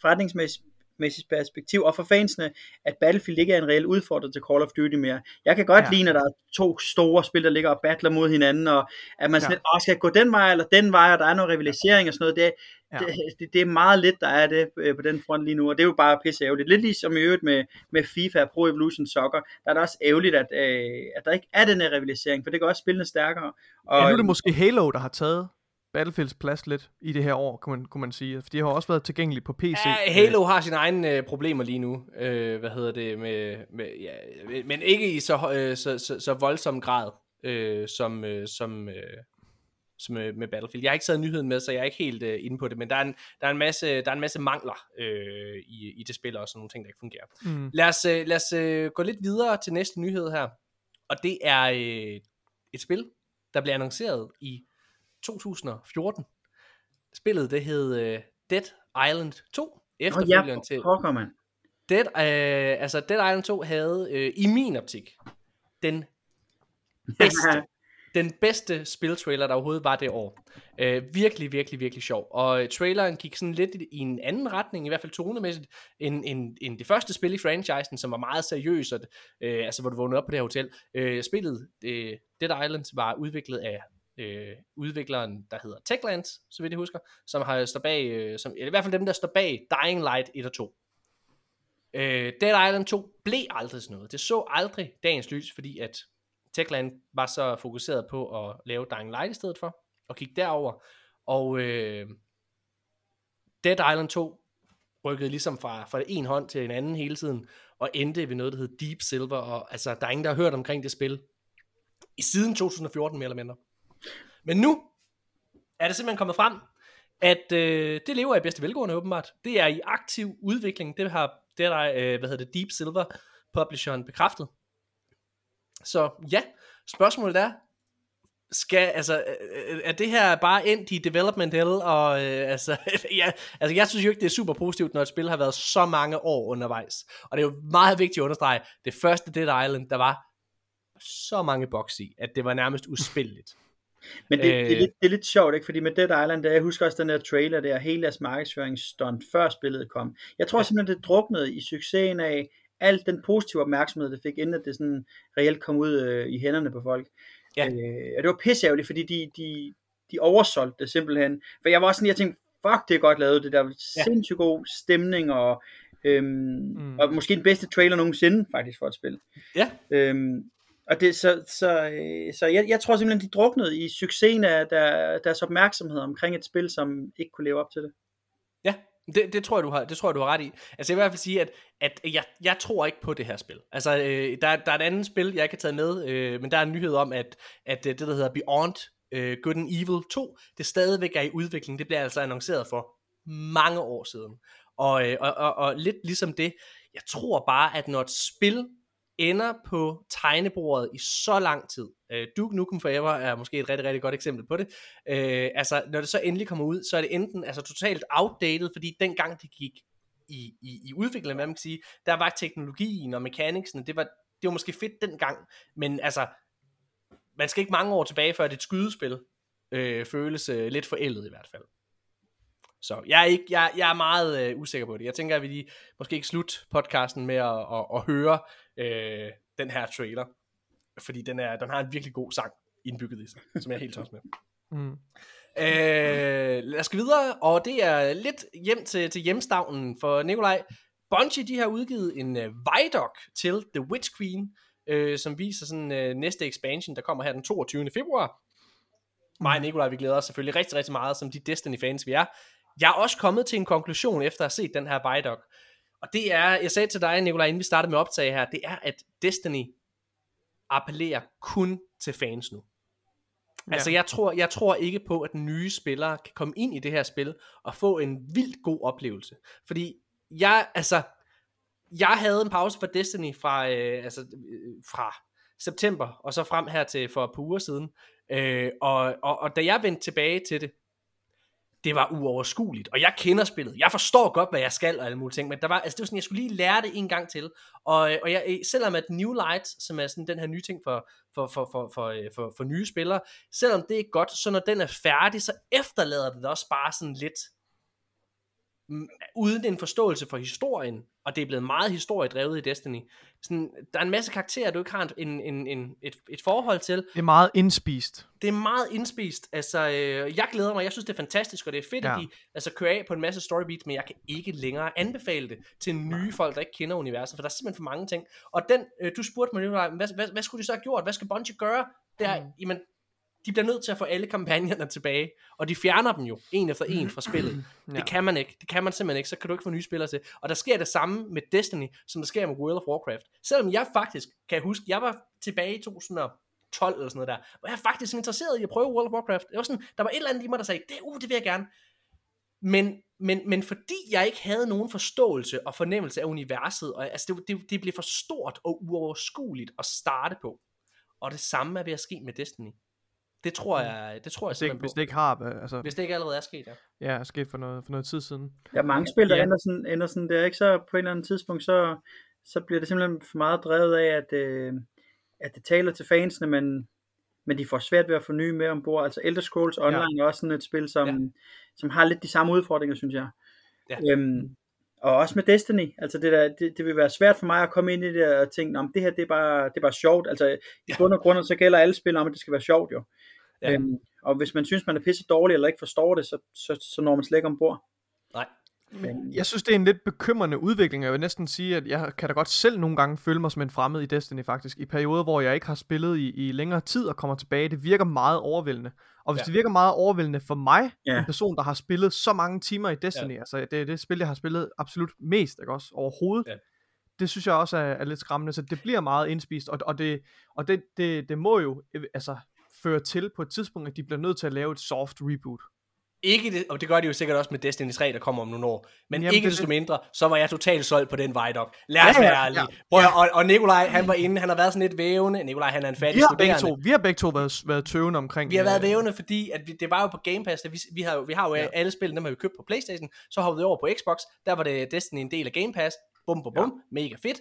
Speaker 3: forretningsmæssigt perspektiv, og for fansene, at Battlefield ikke er en reel udfordring til Call of Duty mere. Jeg kan godt ja. lide, at der er to store spil, der ligger og battler mod hinanden, og at man sådan, ja. skal gå den vej eller den vej, og der er noget rivalisering og sådan noget. Det, ja. det, det, det er meget lidt, der er det øh, på den front lige nu, og det er jo bare pisse ærgerligt. Lidt ligesom i øvrigt med, med FIFA og Pro Evolution Soccer, der er det også ærgerligt, at, øh, at der ikke er den her rivalisering, for det gør også spillene stærkere.
Speaker 2: Og, ja, nu er det måske Halo, der har taget Battlefields plads lidt i det her år, kunne man, kunne man sige. For de har også været tilgængelige på PC.
Speaker 1: Ja, Halo har sine egne øh, problemer lige nu. Øh, hvad hedder det? Med, med, ja, men ikke i så, øh, så, så, så voldsom grad, øh, som, øh, som, øh, som med, med Battlefield. Jeg har ikke taget nyheden med, så jeg er ikke helt øh, inde på det, men der er en, der er en, masse, der er en masse mangler øh, i, i det spil, og sådan nogle ting, der ikke fungerer. Mm. Lad os, øh, lad os øh, gå lidt videre til næste nyhed her, og det er øh, et spil, der bliver annonceret i 2014. Spillet det hed uh, Dead Island 2, efterfølgeren oh, ja, til...
Speaker 3: Pokker, man.
Speaker 1: Dead, uh, altså Dead Island 2 havde uh, i min optik den bedste den bedste spiltrailer, der overhovedet var det år. Øh, virkelig, virkelig, virkelig sjov. Og traileren gik sådan lidt i en anden retning, i hvert fald tonemæssigt, end, end, end det første spil i franchisen, som var meget seriøst, og, øh, altså hvor du vågnede op på det her hotel. Øh, spillet øh, Dead Island var udviklet af øh, udvikleren, der hedder Techlands, så vidt jeg husker, som har står bag, øh, som, eller i hvert fald dem, der står bag Dying Light 1 og 2. Øh, Dead Island 2 blev aldrig sådan noget. Det så aldrig dagens lys, fordi at Techland var så fokuseret på at lave Dying Light i stedet for, og kigge derover. Og øh, Dead Island 2 rykkede ligesom fra, fra en hånd til en anden hele tiden, og endte ved noget, der hed Deep Silver, og altså, der er ingen, der har hørt omkring det spil, i siden 2014 mere eller mindre. Men nu er det simpelthen kommet frem, at øh, det lever i bedste velgående åbenbart. Det er i aktiv udvikling. Det har det der, øh, hvad hedder det, Deep Silver publisheren bekræftet. Så ja, spørgsmålet er, skal, altså, øh, er det her bare endt i development hell, og øh, altså, ja, altså, jeg synes jo ikke, det er super positivt, når et spil har været så mange år undervejs. Og det er jo meget vigtigt at understrege, det første Dead Island, der var så mange boks i, at det var nærmest uspilligt.
Speaker 3: Men det, øh, det, er lidt, det er lidt sjovt, ikke? fordi med Dead Island, der, jeg husker også den der trailer der, hele deres markedsføringsstunt, før spillet kom. Jeg tror ja. simpelthen, det druknede i succesen af alt den positive opmærksomhed, det fik, inden det sådan reelt kom ud øh, i hænderne på folk. Ja. Øh, og det var pisseærgerligt, fordi de, de, de oversolgte det simpelthen. For jeg var også sådan, jeg tænkte, fuck, det er godt lavet, det der ja. sindssygt god stemning, og, øhm, mm. og måske den bedste trailer nogensinde, faktisk, for et spil.
Speaker 1: Ja.
Speaker 3: Øhm, og det, så, så, øh, så jeg, jeg tror simpelthen, de druknede i succesen af der, deres opmærksomhed omkring et spil, som ikke kunne leve op til det.
Speaker 1: Ja, det, det, tror jeg, du har, det tror jeg, du har ret i. Altså jeg vil i hvert fald sige, at, at jeg, jeg tror ikke på det her spil. Altså øh, der, der er et andet spil, jeg ikke har taget med, øh, men der er en nyhed om, at, at øh, det, der hedder Beyond øh, Good and Evil 2, det stadigvæk er i udvikling. Det bliver altså annonceret for mange år siden. Og, øh, og, og, og lidt ligesom det, jeg tror bare, at når et spil ender på tegnebordet i så lang tid. Øh, Duke Nukem Forever er måske et rigtig, rigtig godt eksempel på det. Øh, altså, når det så endelig kommer ud, så er det enten altså, totalt outdated, fordi dengang det gik i, i, i udviklingen, hvad man kan sige, der var teknologien og mekaniksen, det var, det var måske fedt dengang, men altså, man skal ikke mange år tilbage, før det et skydespil øh, føles øh, lidt forældet i hvert fald. Så jeg er, ikke, jeg, jeg er meget øh, usikker på det. Jeg tænker, at vi lige, måske ikke slut podcasten med at, at, at høre øh, den her trailer. Fordi den, er, den har en virkelig god sang indbygget i sig, som jeg er helt tosset med. Mm. Øh, lad os gå videre, og det er lidt hjem til, til hjemstavnen for Nikolaj. Bungie, de har udgivet en uh, Vidoc til The Witch Queen, øh, som viser sådan uh, næste expansion, der kommer her den 22. februar. Mig og Nikolaj, vi glæder os selvfølgelig rigtig, rigtig meget, som de Destiny-fans vi er. Jeg er også kommet til en konklusion efter at have set den her Vidoc. Og det er, jeg sagde til dig, Nikolaj, inden vi startede med optag her, det er, at Destiny appellerer kun til fans nu. Ja. Altså jeg tror, jeg tror ikke på, at nye spillere kan komme ind i det her spil og få en vildt god oplevelse. Fordi jeg, altså, jeg havde en pause for Destiny fra, øh, altså, øh, fra september og så frem her til for et par uger siden. Øh, og, og, og da jeg vendte tilbage til det, det var uoverskueligt. Og jeg kender spillet. Jeg forstår godt, hvad jeg skal og alle mulige ting. Men der var, altså det var sådan, jeg skulle lige lære det en gang til. Og, og jeg, øh, selvom at New Light, som er sådan den her nye ting for, for, for, for, for, øh, for, for nye spillere, selvom det er godt, så når den er færdig, så efterlader det også bare sådan lidt uden en forståelse for historien, og det er blevet meget historiedrevet i Destiny. Sådan, der er en masse karakterer, du ikke har en, en, en, et, et forhold til.
Speaker 2: Det er meget indspist.
Speaker 1: Det er meget indspist. Altså, øh, jeg glæder mig. Jeg synes, det er fantastisk, og det er fedt, ja. at de altså, kører af på en masse storybeats, men jeg kan ikke længere anbefale det til nye folk, der ikke kender universet, for der er simpelthen for mange ting. Og den, øh, du spurgte mig, hvad, hvad, hvad skulle de så have gjort? Hvad skal Bungie gøre? Det er, mm. jamen, de bliver nødt til at få alle kampagnerne tilbage, og de fjerner dem jo, en efter en fra spillet. ja. Det kan man ikke. Det kan man simpelthen ikke, så kan du ikke få nye spillere til. Og der sker det samme med Destiny, som der sker med World of Warcraft. Selvom jeg faktisk, kan jeg huske, jeg var tilbage i 2012 eller sådan noget der, hvor jeg faktisk interesseret i at prøve World of Warcraft. Det var sådan, der var et eller andet i mig, der sagde, det, uh, det vil jeg gerne. Men, men, men fordi jeg ikke havde nogen forståelse og fornemmelse af universet, og, altså det, det, det blev for stort og uoverskueligt at starte på. Og det samme er ved at ske med Destiny. Det tror mm. jeg, det tror jeg
Speaker 2: hvis det, ikke, hvis det ikke har, altså,
Speaker 1: hvis det ikke allerede er sket, ja.
Speaker 2: Ja, er sket for noget, for noget tid siden.
Speaker 3: Der er mange spil, der ja. ender, sådan, ender sådan, det er ikke så på en eller anden tidspunkt, så, så bliver det simpelthen for meget drevet af, at, øh, at det taler til fansene, men men de får svært ved at få nye med ombord. Altså Elder Scrolls Online ja. er også sådan et spil, som, ja. som har lidt de samme udfordringer, synes jeg. Ja. Øhm, og også med Destiny, altså det, der, det, det vil være svært for mig at komme ind i det og tænke, om det her det er, bare, det er bare sjovt, altså i ja. bund og grund så gælder alle spil om, at det skal være sjovt jo. Ja. Øhm, og hvis man synes, man er pisse dårlig, eller ikke forstår det, så, så, så når man slet ikke ombord.
Speaker 1: Nej.
Speaker 2: Men jeg synes, det er en lidt bekymrende udvikling. Jeg vil næsten sige, at jeg kan da godt selv nogle gange føle mig som en fremmed i Destiny faktisk. I perioder, hvor jeg ikke har spillet i, i længere tid og kommer tilbage. Det virker meget overvældende. Og hvis ja. det virker meget overvældende for mig, ja. en person, der har spillet så mange timer i Destiny, ja. altså det er det spil, jeg har spillet absolut mest, ikke også, overhovedet. Ja. Det synes jeg også er, er lidt skræmmende, så det bliver meget indspist, og, og, det, og det, det, det må jo altså føre til på et tidspunkt, at de bliver nødt til at lave et soft reboot.
Speaker 1: Ikke det, og det gør de jo sikkert også med Destiny 3, der kommer om nogle år. Men Jamen, ikke desto mindre, så var jeg totalt solgt på den vej, dog. Lad os ja, være ærlige. Ja, ja. Og, og Nikolaj, han var inde, han har været sådan lidt vævende. Nikolaj, han er en fattig vi
Speaker 2: har studerende. To, vi har begge to været, været tøvende omkring.
Speaker 1: Vi har været øh, vævende, fordi at vi, det var jo på Game Pass. Vi, vi, har, vi har jo ja. alle spil, dem har vi købt på Playstation. Så har vi over på Xbox. Der var det Destiny en del af Game Pass. Bum, bum, bum. Ja. Mega fedt.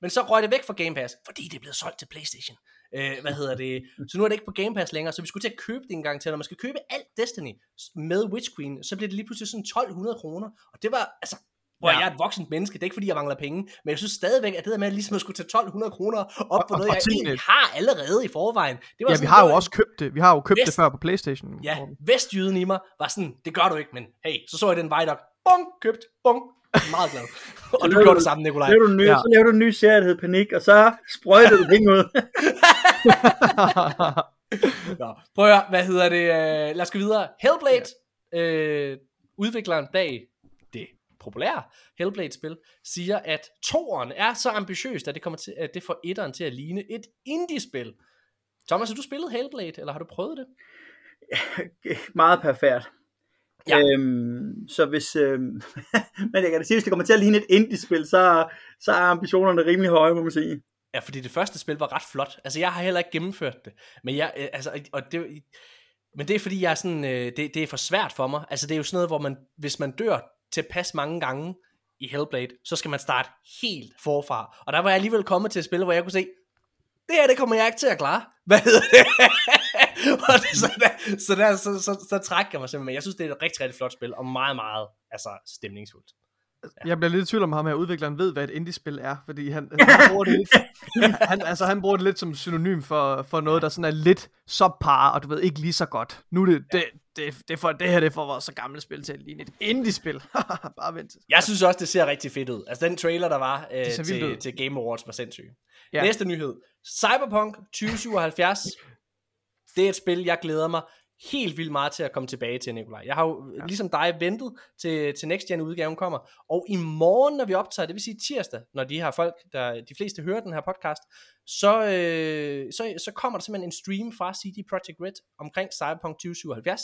Speaker 1: Men så røg det væk fra Game Pass, fordi det er blevet solgt til Playstation. Øh, hvad hedder det? Så nu er det ikke på Game Pass længere, så vi skulle til at købe det en gang til. Når man skal købe alt Destiny med Witch Queen, så bliver det lige pludselig sådan 1200 kroner. Og det var, altså, hvor ja. jeg er et voksent menneske, det er ikke fordi, jeg mangler penge, men jeg synes stadigvæk, at det der med, at ligesom at skulle tage 1200 kroner op på noget, og, og jeg egentlig har allerede i forvejen.
Speaker 2: Det var ja, sådan, vi har jo også købt det. Vi har jo købt Vest, det før på Playstation.
Speaker 1: Ja, Vestjyden i mig var sådan, det gør du ikke, men hey, så så jeg den der bong, købt, bong, meget glad. og du gjorde det samme, Nikolaj.
Speaker 3: du ny, ja. Så lavede du en ny serie, der hed Panik, og så sprøjtede du penge ud.
Speaker 1: Nå, prøv at høre, hvad hedder det? Uh, lad os gå videre. Hellblade, ja. uh, udvikleren bag det populære Hellblade-spil, siger, at toeren er så ambitiøst, at det, kommer til, at det får etteren til at ligne et indie-spil. Thomas, har du spillet Hellblade, eller har du prøvet det?
Speaker 3: Meget perfekt. Ja. Øhm, så hvis, øhm, men jeg kan da sige, hvis det kommer til at ligne et indie-spil, så, så er ambitionerne rimelig høje, må man sige.
Speaker 1: Ja, fordi det første spil var ret flot. Altså, jeg har heller ikke gennemført det. Men jeg, øh, altså, og det, men det er fordi, jeg er sådan, øh, det, det er for svært for mig. Altså, det er jo sådan noget, hvor man, hvis man dør til pas mange gange i Hellblade, så skal man starte helt forfra. Og der var jeg alligevel kommet til et spil, hvor jeg kunne se, det her, det kommer jeg ikke til at klare. Hvad hedder det? og det, så, der, så, der, så, så, så trækker jeg mig simpelthen. Jeg synes, det er et rigtig, rigtig flot spil, og meget, meget altså, stemningsfuldt.
Speaker 2: Ja. Jeg bliver lidt i tvivl om ham her, udvikleren ved, hvad et indie-spil er, fordi han, han, bruger det lidt, han, altså, han bruger det lidt som synonym for, for noget, der sådan er lidt subpar, og du ved, ikke lige så godt. Nu er det, det, det, det, for, det her det får vores så gamle spil til at ligne et indie-spil. Bare vent.
Speaker 1: Jeg synes også, det ser rigtig fedt ud. Altså den trailer, der var øh, til, til Game Awards, var sindssyg. Ja. Næste nyhed. Cyberpunk 2077. det er et spil, jeg glæder mig helt vildt meget til at komme tilbage til, Nikolaj. Jeg har jo ja. ligesom dig ventet til, til Next Gen udgaven kommer, og i morgen, når vi optager, det vil sige tirsdag, når de her folk, der de fleste hører den her podcast, så, øh, så, så kommer der simpelthen en stream fra CD Projekt Red omkring Cyberpunk 2077,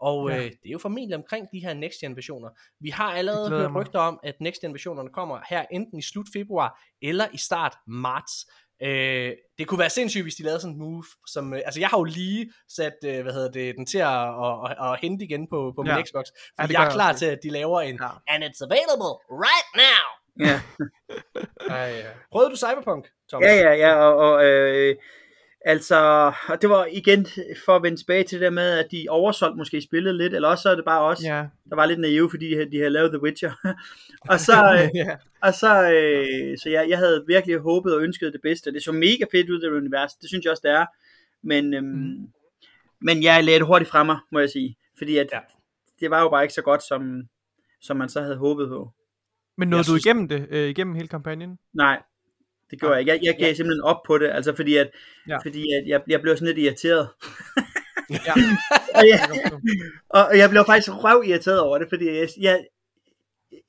Speaker 1: og ja. øh, det er jo formentlig omkring de her Next Gen versioner. Vi har allerede hørt rygter om, at Next Gen versionerne kommer her enten i slut februar eller i start marts. Øh, det kunne være sindssygt, hvis de lavede sådan en move, som, øh, altså jeg har jo lige sat, øh, hvad hedder det, den til at, at, at, at hente igen på, på ja. min Xbox, for ja, jeg er klar til, at de laver en, ja. and it's available right now. Ja. Ej, ja. Prøvede du Cyberpunk,
Speaker 3: Thomas? Ja, ja, ja, og, og øh, Altså, og det var igen for at vende tilbage til det der med, at de oversolgt måske spillet lidt, eller også så er det bare os, yeah. der var lidt naive, fordi de, de havde lavet The Witcher. og så, yeah. og så, øh, så jeg, jeg havde virkelig håbet og ønsket det bedste. Det så mega fedt ud, det univers. Det synes jeg også, det er. Men, øhm, mm. men jeg lagde det hurtigt fra mig, må jeg sige. Fordi at, ja. det var jo bare ikke så godt, som, som man så havde håbet på.
Speaker 2: Men nåede jeg du synes... igennem det, øh, igennem hele kampagnen?
Speaker 3: Nej, det gjorde jeg Jeg, jeg gav ja. simpelthen op på det, altså fordi at, ja. fordi at jeg, jeg blev sådan lidt irriteret. ja. og, jeg, og jeg blev faktisk røv irriteret over det, fordi jeg, jeg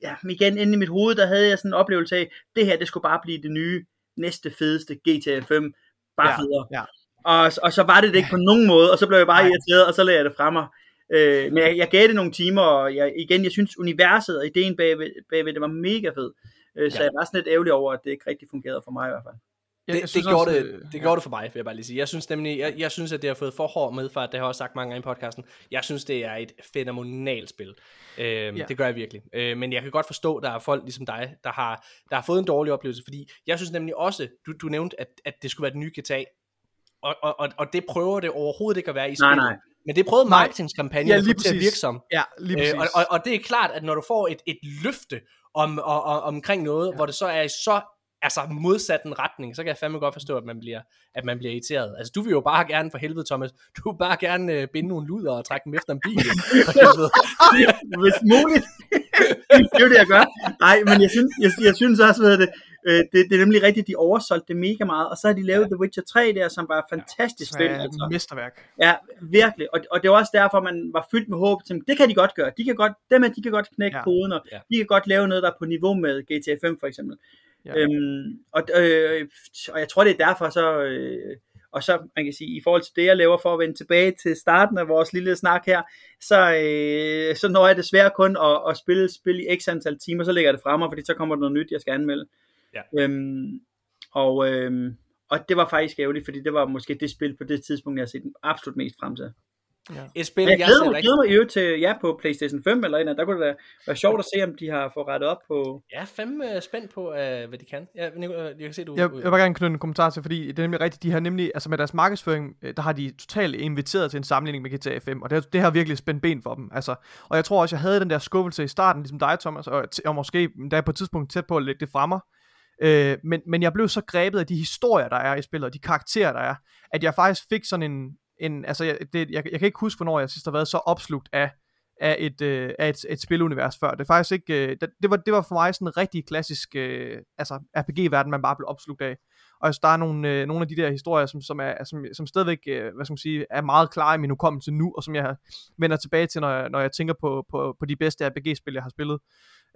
Speaker 3: ja, igen inde i mit hoved, der havde jeg sådan en oplevelse af, det her, det skulle bare blive det nye, næste fedeste GTA 5, bare ja. federe. Ja. Og, og så var det det ikke på nogen måde, og så blev jeg bare Nej. irriteret, og så lagde jeg det fra mig. Øh, men jeg, jeg gav det nogle timer, og jeg, igen, jeg synes universet og ideen bagved, bagved det var mega fed. Øh, så ja. jeg var sådan lidt ærgerlig over, at det ikke rigtig fungerede for mig i hvert fald.
Speaker 1: Det, det, det, gjorde, også, det, det ja. gjorde det for mig, vil jeg bare lige sige. Jeg synes nemlig, jeg, jeg synes, at det har fået for hård med, for at det har jeg også sagt mange gange i podcasten. Jeg synes, det er et fænomenalt spil. Øhm, ja. Det gør jeg virkelig. Øh, men jeg kan godt forstå, at der er folk ligesom dig, der har, der har fået en dårlig oplevelse, fordi jeg synes nemlig også, du, du nævnte, at, at det skulle være den nye GTA. og, og, og, og det prøver det overhovedet ikke at være i
Speaker 3: Nej,
Speaker 1: spillet.
Speaker 3: nej.
Speaker 1: Men det prøvede marketingskampagnen
Speaker 2: Ja,
Speaker 1: ja,
Speaker 2: lige
Speaker 1: til at
Speaker 2: præcis.
Speaker 1: virke som.
Speaker 2: Ja, lige præcis.
Speaker 1: Øh, og, og, og det er klart, at når du får et, et løfte om, og, og, omkring noget, ja. hvor det så er i så altså modsat en retning, så kan jeg fandme godt forstå, at man bliver, at man bliver irriteret. Altså, du vil jo bare gerne, for helvede, Thomas, du vil bare gerne øh, binde nogle luder og trække dem efter en bil.
Speaker 3: Hvis muligt. det er jo det, jeg gør. Nej, men jeg synes, jeg, jeg synes også, at det, øh, det, det er nemlig rigtigt, de oversolgte det mega meget, og så har de lavet ja. The Witcher 3 der, som var fantastisk spil.
Speaker 2: Ja,
Speaker 3: Altså.
Speaker 2: mesterværk.
Speaker 3: Ja, virkelig. Og, og det var også derfor, man var fyldt med håb. Til, det kan de godt gøre. De kan godt, dem her, de kan godt knække
Speaker 2: Ja.
Speaker 3: koden, og
Speaker 1: Ja.
Speaker 3: de kan godt lave noget, der er på niveau med GTA 5 for eksempel. Ja. Øhm, og, øh, og jeg tror, det er derfor så... Øh, og så, man kan sige, i forhold til det, jeg laver for at vende tilbage til starten af vores lille snak her, så, øh, så når jeg desværre kun at, at spille spil i x antal timer, så lægger jeg det fremme, fordi så kommer der noget nyt, jeg skal anmelde.
Speaker 1: Ja.
Speaker 3: Øhm, og, øhm, og det var faktisk ærgerligt, fordi det var måske det spil på det tidspunkt, jeg har set absolut mest frem til.
Speaker 1: Et spil,
Speaker 3: Men jeg
Speaker 1: jeg
Speaker 3: glæder mig, glæder mig i øvrigt til ja, på Playstation 5 eller en der kunne det være sjovt at se, om de har fået rettet op på...
Speaker 1: Jeg er fandme spændt på, uh, hvad de kan. Ja, Nico, jeg kan se, du...
Speaker 2: Jeg, jeg vil bare gerne knytte en kommentar til, fordi det er nemlig rigtigt, de har nemlig, altså med deres markedsføring, øh, der har de totalt inviteret til en sammenligning med GTA 5, og det, det har virkelig spændt ben for dem, altså, og jeg tror også, jeg havde den der skuffelse i starten, ligesom dig, Thomas, og, og måske da på et tidspunkt tæt på at lægge det fra mig, øh, men, men jeg blev så grebet af de historier, der er i spillet, og de karakterer, der er, at jeg faktisk fik sådan en, en altså, jeg, det, jeg, jeg kan ikke huske, hvornår jeg sidst har været så opslugt af, af et, øh, af et, et spilunivers før. Det er faktisk ikke, øh, det, det, var, det var for mig sådan en rigtig klassisk øh, altså RPG-verden, man bare blev opslugt af. Og altså, der er nogle, øh, nogle af de der historier, som, som, er, som, som stadigvæk øh, hvad skal man sige, er meget klare i min hukommelse nu, og som jeg vender tilbage til, når jeg, når jeg tænker på, på, på de bedste RPG-spil, jeg har spillet.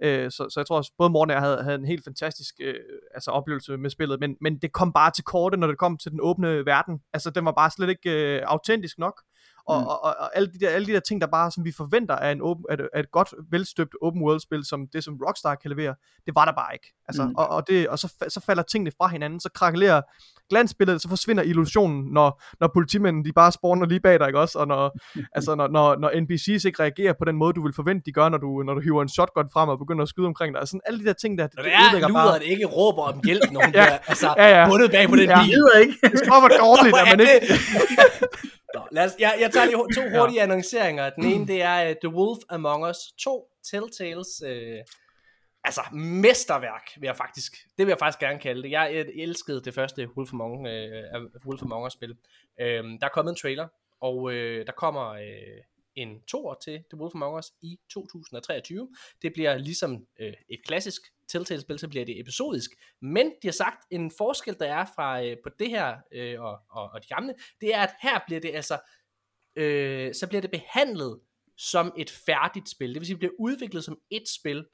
Speaker 2: Øh, så, så jeg tror også, både Morten og jeg havde, havde en helt fantastisk øh, altså oplevelse med spillet, men, men det kom bare til korte, når det kom til den åbne verden. Altså, den var bare slet ikke øh, autentisk nok. Og,
Speaker 3: Mm.
Speaker 2: og, og, og alle, de der, alle de der ting, der bare, som vi forventer af, en åben, af, et, af et godt, velstøbt open world spil, som det som Rockstar kan levere, det var der bare ikke. Altså,
Speaker 3: Mm.
Speaker 2: og, og, det, og så, så falder tingene fra hinanden, så krakelerer glansbilledet, så forsvinder illusionen, når, når politimændene de bare spawner lige bag dig, ikke også? Og når, altså, når, når, når NPC's ikke reagerer på den måde, du vil forvente, de gør, når du, når du hiver en shotgun frem og begynder at skyde omkring dig. Altså, sådan alle de der ting der, det,
Speaker 1: Når
Speaker 2: det
Speaker 1: det er
Speaker 2: ødelægger
Speaker 1: luderen
Speaker 2: bare.
Speaker 1: ikke råber om hjælp, når hun
Speaker 2: Ja.
Speaker 1: bliver altså,
Speaker 2: Ja, ja.
Speaker 1: bundet bag på den
Speaker 2: Ja.
Speaker 1: Bil.
Speaker 3: ikke.
Speaker 2: Det stopper dårligt, at man ikke...
Speaker 1: Nå, lad os, jeg, jeg tager lige to hurtige annonceringer. Den ene, det er uh, The Wolf Among Us 2, Telltales, uh, altså mesterværk, vil jeg faktisk, det vil jeg faktisk gerne kalde det. Jeg, elskede det første Wolf Among, uh, Wolf Among Us spil. Uh, der er kommet en trailer, og uh, der kommer uh, en toer til The Wolf Among Us i 2023. Det bliver ligesom uh, et klassisk Telltale-spil, så bliver det episodisk. Men de har sagt, en forskel, der er fra øh, på det her øh, og, og, og de gamle, det er, at her bliver det altså, øh, så bliver det behandlet som et færdigt spil. Det vil sige, det bliver udviklet som et spil,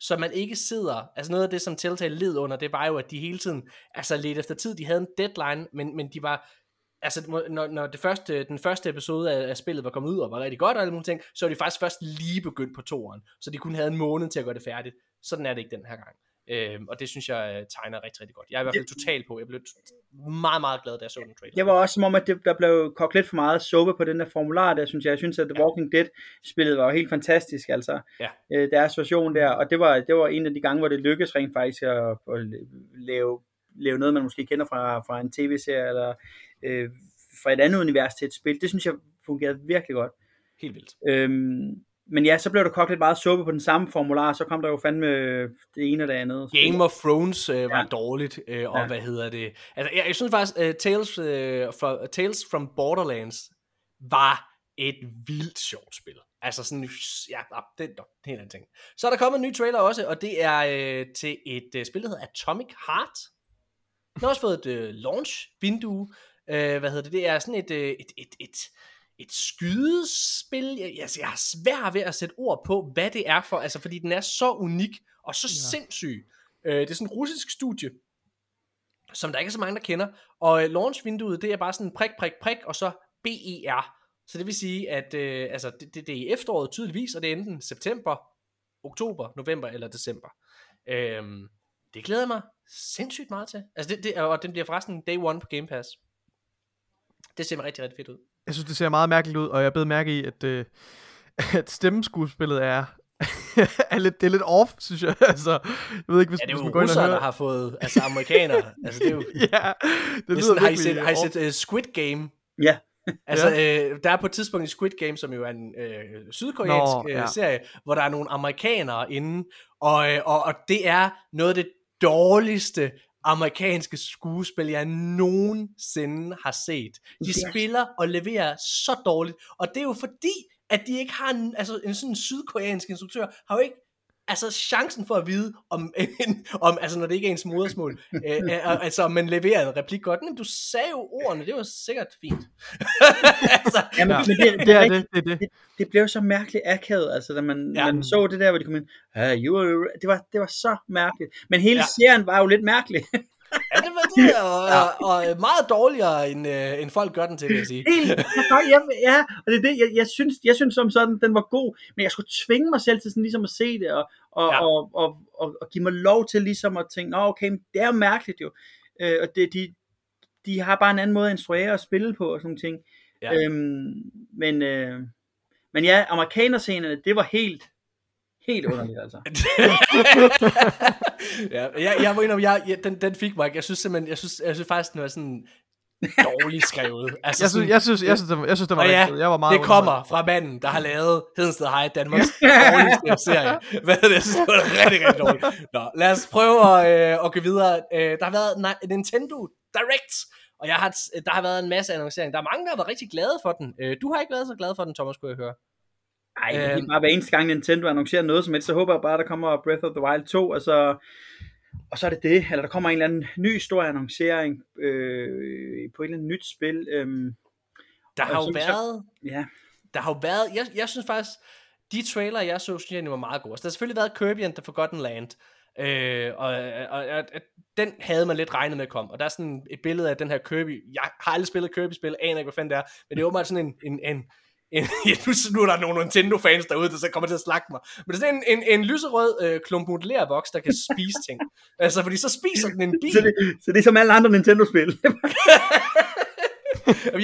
Speaker 1: så man ikke sidder, altså noget af det, som Telltale led under, det var jo, at de hele tiden, altså lidt efter tid, de havde en deadline, men, men de var, altså når, når det første, den første episode af, af spillet var kommet ud og var rigtig godt og alle mulige ting, så var de faktisk først lige begyndt på toeren, så de kun havde en måned til at gøre det færdigt. Sådan er det ikke den her gang. Øhm, og det synes jeg øh, tegner rigtig, rigtig godt. Jeg er i hvert fald totalt på. Jeg blev meget, meget glad, da jeg så den trailer.
Speaker 3: Jeg var også som om, at det, der blev kogt lidt for meget suppe på den der formular der, synes jeg. Jeg synes, at The Walking Dead-spillet var helt fantastisk, altså.
Speaker 1: Ja.
Speaker 3: Øh, deres version der, og det var, det var en af de gange, hvor det lykkedes rent faktisk at, at lave, lave noget, man måske kender fra, fra en tv-serie, eller øh, fra et andet univers til et spil. Det synes jeg fungerede virkelig godt.
Speaker 1: Helt vildt.
Speaker 3: Øhm, men ja, så blev der kogt lidt meget suppe på den samme formular, så kom der jo fandme det ene og det andet.
Speaker 1: Game of Thrones øh, var
Speaker 3: Ja.
Speaker 1: dårligt, øh, og
Speaker 3: Ja.
Speaker 1: hvad hedder det? Altså, jeg, jeg synes faktisk, uh, Tales, uh, fra, Tales from Borderlands var et vildt sjovt spil. Altså sådan, ja, ah, det, det er en helt anden ting. Så er der kommet en ny trailer også, og det er øh, til et øh, spil, der hedder Atomic Heart. Den har også fået et øh, launch-vindue. Øh, hvad hedder det? Det er sådan et, øh, et, et, et, et skydespil. Jeg, altså, jeg har svært ved at sætte ord på, hvad det er for, altså fordi den er så unik og så ja. sindssyg. Øh, det er sådan et russisk studie, som der ikke er så mange, der kender. Og øh, launch-vinduet, det er bare sådan prik, prik, prik, og så BER. Så det vil sige, at øh, altså, det, det, det er i efteråret tydeligvis, og det er enten september, oktober, november eller december. Øhm, det glæder mig sindssygt meget til. Altså det, det, og den bliver forresten day one på Game Pass. Det ser mig rigtig, rigtig fedt ud.
Speaker 2: Jeg synes, det ser meget mærkeligt ud, og jeg bed mærke i, at, øh, at stemmeskuespillet er er lidt, det er lidt off, synes jeg. altså, jeg ved ikke, hvis,
Speaker 1: ja, det er
Speaker 2: hvis
Speaker 1: jo
Speaker 2: man ind og
Speaker 1: russere,
Speaker 2: hører...
Speaker 1: der har fået, altså amerikanere. altså, det er jo,
Speaker 2: ja, det,
Speaker 1: det er
Speaker 2: lyder
Speaker 1: sådan, har I set, har I set uh, Squid Game?
Speaker 3: Ja.
Speaker 1: Altså, øh, der er på et tidspunkt i Squid Game, som jo er en øh, sydkoreansk
Speaker 2: Nå,
Speaker 1: øh,
Speaker 2: ja.
Speaker 1: serie, hvor der er nogle amerikanere inde, og, øh, og, og det er noget af det dårligste amerikanske skuespil, jeg nogensinde har set. De
Speaker 3: Ja.
Speaker 1: spiller og leverer så dårligt, og det er jo fordi, at de ikke har en, altså en sådan sydkoreansk instruktør, har jo ikke altså chancen for at vide, om, om altså når det ikke er ens modersmål, øh, øh, altså om man leverer en replik godt, men du sagde jo ordene, det var sikkert fint. altså,
Speaker 3: Ja, men,
Speaker 2: Ja.
Speaker 3: men det, det,
Speaker 2: Det
Speaker 3: er
Speaker 2: det, det det.
Speaker 3: det blev så mærkeligt akavet, altså da man,
Speaker 1: Ja.
Speaker 3: man så det der, hvor de kom ind, ah, you are, det, var, det var så mærkeligt. Men hele
Speaker 1: Ja.
Speaker 3: serien var jo lidt mærkelig.
Speaker 1: ja, det, og, ja. og, og meget dårligere, end, øh, end folk gør den til, vil jeg sige.
Speaker 3: Ja, ja, og det er det, jeg, jeg, synes, jeg synes som sådan, den var god, men jeg skulle tvinge mig selv til sådan ligesom at se det, og, og,
Speaker 1: ja.
Speaker 3: og, og, og, og give mig lov til ligesom at tænke, nå okay, men det er jo mærkeligt jo, øh, og det, de, de har bare en anden måde at instruere og spille på, og sådan nogle ting.
Speaker 1: Ja.
Speaker 3: Øhm, men, øh, men ja, amerikanerscenerne, det var helt, helt underligt altså.
Speaker 1: ja, jeg, jeg må indrømme, jeg, jeg, den, den fik mig ikke. Jeg synes simpelthen, jeg synes, jeg synes faktisk, den var sådan dårligt skrevet. Altså
Speaker 2: Jeg synes,
Speaker 1: sådan,
Speaker 2: jeg synes, jeg synes, det var, jeg synes, det var
Speaker 1: ja.
Speaker 2: Jeg var meget
Speaker 1: det kommer fra manden, der har lavet Hedensted High, Danmarks dårligste serie. Hvad er det? Jeg synes, det var rigtig, rigtig dårligt. Nå, lad os prøve at, øh, at gå videre. Øh, der har været ni- Nintendo Direct, og jeg har, der har været en masse annoncering. Der er mange, der har været rigtig glade for den. Øh, du har ikke været så glad for den, Thomas, kunne jeg høre.
Speaker 3: Ej, det er
Speaker 1: Øhm.
Speaker 3: bare hver eneste gang Nintendo annoncerer noget som helst, så håber jeg bare, der kommer Breath of the Wild 2, og så, og så er det det, eller der kommer en eller anden ny stor annoncering øh, på et eller andet nyt spil. Øh,
Speaker 1: Der har jo
Speaker 3: så- så-
Speaker 1: været...
Speaker 3: ja,
Speaker 1: der har jo været, jeg, jeg synes faktisk, de trailer, jeg så, synes jeg, var meget gode. Så der har selvfølgelig været Kirby and the Forgotten Land, øh, og, og, og, og den havde man lidt regnet med kom, og der er sådan et billede af den her Kirby, jeg har aldrig spillet Kirby-spil, aner ikke, hvad fanden det er, men det er åbenbart sådan en, en, en en, nu, nu er der nogle Nintendo-fans derude, der så kommer til at slagte mig. Men det er sådan en, en, en lyserød øh, klump modellervoks, der kan spise ting. Altså, fordi så spiser den en bil.
Speaker 3: så, det, så det er som alle andre Nintendo-spil.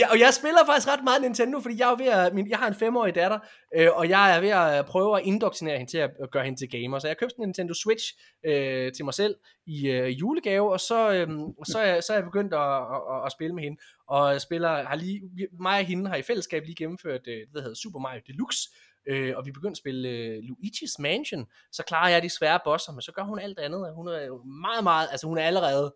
Speaker 1: Jeg, og jeg spiller faktisk ret meget Nintendo, fordi jeg, er ved at, min, jeg har en femårig datter, øh, og jeg er ved at øh, prøve at indoktrinere hende til at, at gøre hende til gamer. Så jeg købte en Nintendo Switch øh, til mig selv i øh, julegave, og så, øh, så, er, så er jeg begyndt at, at, at spille med hende. Og spiller, har lige, mig og hende har i fællesskab lige gennemført øh, det, der hedder Super Mario Deluxe, øh, og vi begyndte at spille øh, Luigi's Mansion. Så klarer jeg de svære bosser, men så gør hun alt andet. Hun er meget, meget, altså hun er allerede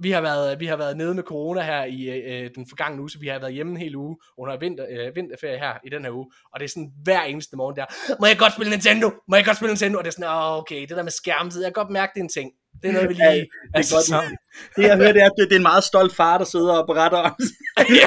Speaker 1: vi har været, vi har været nede med corona her i øh, den forgangne uge, så vi har været hjemme en hel uge, under vinter, øh, vinterferie her i den her uge, og det er sådan hver eneste morgen der, må jeg godt spille Nintendo? Må jeg godt spille Nintendo? Og det er sådan, åh, okay, det der med skærmtid, jeg kan godt mærke, det er en ting. Det er noget, vi lige...
Speaker 3: Ja, det er
Speaker 1: altså,
Speaker 3: godt.
Speaker 1: så,
Speaker 3: Det jeg hører, det er, at det, det er en meget stolt far, der sidder og beretter om
Speaker 1: ja,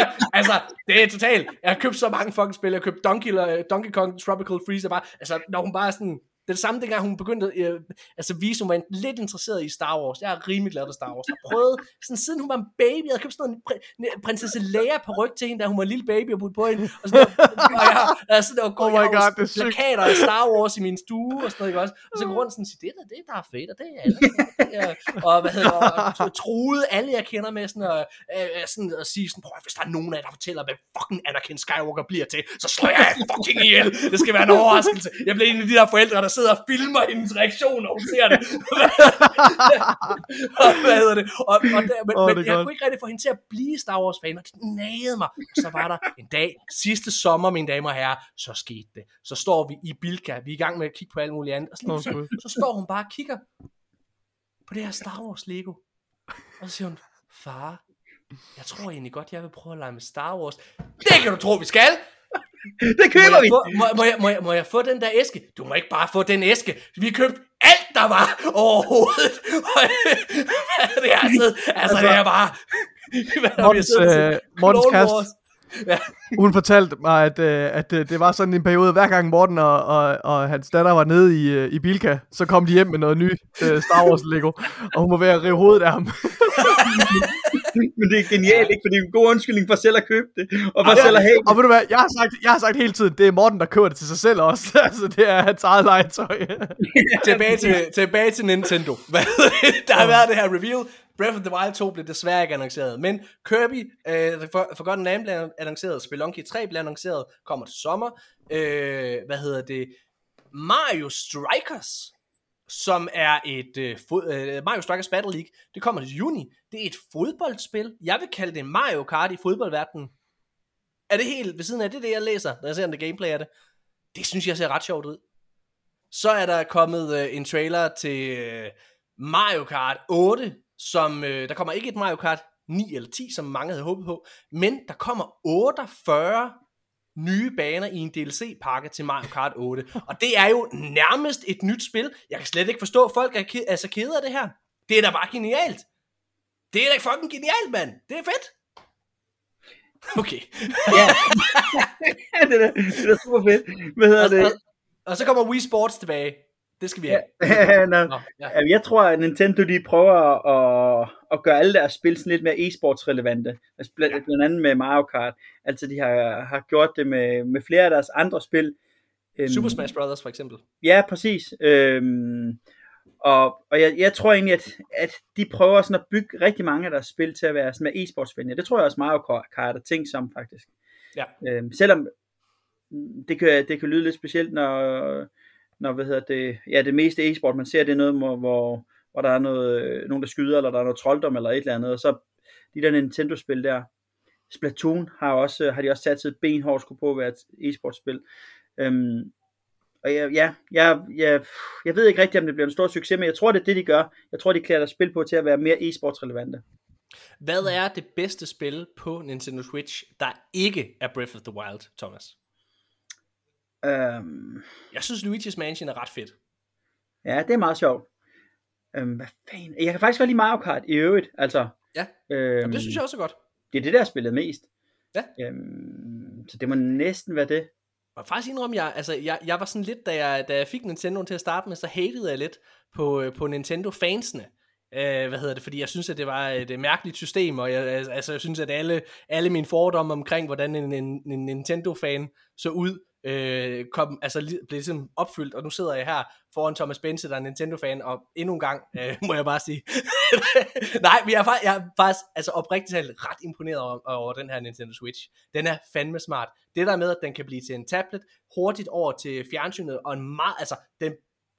Speaker 1: ja, altså, det er totalt. Jeg har købt så mange fucking spil. Jeg har købt Donkey, Donkey Kong Tropical Freeze. Bare, altså, når hun bare er sådan... Det er det samme, dengang hun begyndte at øh, altså, vise, hun var lidt interesseret i Star Wars. Jeg er rimelig glad for Star Wars. Jeg prøvet, sådan, siden hun var en baby, jeg havde købt sådan en pr- prinsesse Leia på ryg til hende, da hun var en lille baby og putte på hende. Og, sådan, og jeg altså, der,
Speaker 2: Oh my God, det er
Speaker 1: plakater af Star Wars i min stue og sådan noget, ikke også? Og så går rundt sådan og siger, det er det, der er fedt, og det er alle. Og hvad hedder og truede alle, jeg kender med sådan at, øh, sådan at sige sådan, prøv hvis der er nogen af jer, der fortæller, hvad fucking Anakin Skywalker bliver til, så slår jeg fucking ihjel. Det skal være en overraskelse. Jeg bliver en af de der forældre, der sidder og filmer hendes reaktion, når hun ser det. og hvad hedder det? Og, og der, men, men
Speaker 2: det er
Speaker 1: jeg
Speaker 2: godt.
Speaker 1: kunne ikke rigtig få hende til at blive Star Wars fan, og det nagede mig. Så var der en dag, sidste sommer, mine damer og herrer, så skete det. Så står vi i Bilka, vi er i gang med at kigge på alt muligt andet, og så,
Speaker 2: Nå,
Speaker 1: så, så står hun bare og kigger på det her Star Wars Lego. Og så siger hun, far, jeg tror egentlig godt, jeg vil prøve at lege med Star Wars. Det kan du tro, vi skal!
Speaker 3: Det køber
Speaker 1: må
Speaker 3: vi!
Speaker 1: jeg, få, må, må, jeg, må, jeg, må jeg få den der æske? Du må ikke bare få den æske. Vi købte alt, der var overhovedet. Er det, jeg har siddet? Altså, det er bare...
Speaker 2: Mortens, øh, Mortens.
Speaker 1: Wars. Ja.
Speaker 2: Hun fortalte mig, at, øh, at øh, det var sådan en periode, hver gang Morten og, og, og hans datter var nede i, øh, i Bilka, så kom de hjem med noget nyt Star Wars Lego, og hun var ved at rive hovedet af ham.
Speaker 3: Men det er genialt, ikke? For det er en god undskyldning for selv at købe det. Og for
Speaker 2: Ja,
Speaker 3: selv at have
Speaker 2: og ved du hvad, jeg har, sagt, jeg har sagt hele tiden, det er Morten, der køber det til sig selv også. altså, det er hans eget legetøj.
Speaker 1: tilbage, til, tilbage til Nintendo. Det? der har været det her reveal. Breath of the Wild 2 blev desværre ikke annonceret, men Kirby, øh, for, Forgotten Land blev annonceret, Spelunky 3 blev annonceret, kommer til sommer. Øh, hvad hedder det? Mario Strikers, som er et øh, fod, øh, Mario Strikers Battle League. Det kommer til juni. Det er et fodboldspil. Jeg vil kalde det Mario Kart i fodboldverdenen. Er det helt ved siden af det, det jeg læser, når jeg ser det gameplay af det? Det synes jeg ser ret sjovt ud. Så er der kommet øh, en trailer til øh, Mario Kart 8, som øh, der kommer ikke et Mario Kart 9 eller 10, som mange havde håbet på, men der kommer 48 nye baner i en DLC-pakke til Mario Kart 8. Og det er jo nærmest et nyt spil. Jeg kan slet ikke forstå, at folk er, ke- er så kede af det her. Det er da bare genialt. Det er da fucking genialt, mand. Det er fedt. Okay.
Speaker 3: ja. det, er, det er super fedt. Hvad hedder
Speaker 1: og,
Speaker 3: det?
Speaker 1: Og, og så kommer Wii Sports tilbage. Det skal vi have.
Speaker 3: Ja, Nå, Nå, ja. Jeg tror, at Nintendo de prøver at, at gøre alle deres spil sådan lidt mere e-sports relevante. Altså blandt, ja. blandt andet med Mario Kart. Altså de har, har gjort det med, med flere af deres andre spil.
Speaker 1: Super Smash Brothers for eksempel.
Speaker 3: Ja, præcis. Øhm, og, og jeg, jeg tror egentlig, at, at de prøver sådan at bygge rigtig mange af deres spil til at være sådan mere e-sportsvenlige. Det tror jeg også Mario Kart er tænkt som faktisk.
Speaker 1: Ja.
Speaker 3: Øhm, selvom det kan, det kan lyde lidt specielt, når, når hvad hedder det, ja, det meste e-sport, man ser, det er noget, hvor, hvor, hvor der er noget, øh, nogen, der skyder, eller der er noget trolddom, eller et eller andet, og så de der Nintendo-spil der, Splatoon har, også, øh, har de også sat et benhårdt skulle på at være et e-sportspil. Øhm, og ja, ja, ja, ja, jeg ved ikke rigtigt, om det bliver en stor succes, men jeg tror, det er det, de gør. Jeg tror, de klæder deres spil på til at være mere e-sportsrelevante.
Speaker 1: Hvad er det bedste spil på Nintendo Switch, der ikke er Breath of the Wild, Thomas?
Speaker 3: Um,
Speaker 1: jeg synes, Luigi's Mansion er ret fedt.
Speaker 3: Ja, det er meget sjovt. Um, hvad fanden? Jeg kan faktisk godt lide Mario Kart i øvrigt. Altså,
Speaker 1: ja, um, Jamen, det synes jeg også er godt.
Speaker 3: Det er det, der har spillet mest.
Speaker 1: Ja.
Speaker 3: Um, så det må næsten være det.
Speaker 1: Og faktisk indrømme, jeg, altså, jeg, jeg var sådan lidt, da jeg, da jeg fik Nintendo til at starte med, så hatede jeg lidt på, på Nintendo-fansene. Øh, hvad hedder det, fordi jeg synes, at det var et mærkeligt system, og jeg, altså, jeg synes, at alle, alle mine fordomme omkring, hvordan en, en, en Nintendo-fan så ud, øh, kom, altså, blev ligesom opfyldt, og nu sidder jeg her foran Thomas Bense, der er Nintendo-fan, og endnu en gang, øh, må jeg bare sige, nej, men jeg er, faktisk, jeg er faktisk altså oprigtigt talt ret imponeret over, over den her Nintendo Switch. Den er fandme smart. Det der med, at den kan blive til en tablet, hurtigt over til fjernsynet, og en meget, altså, den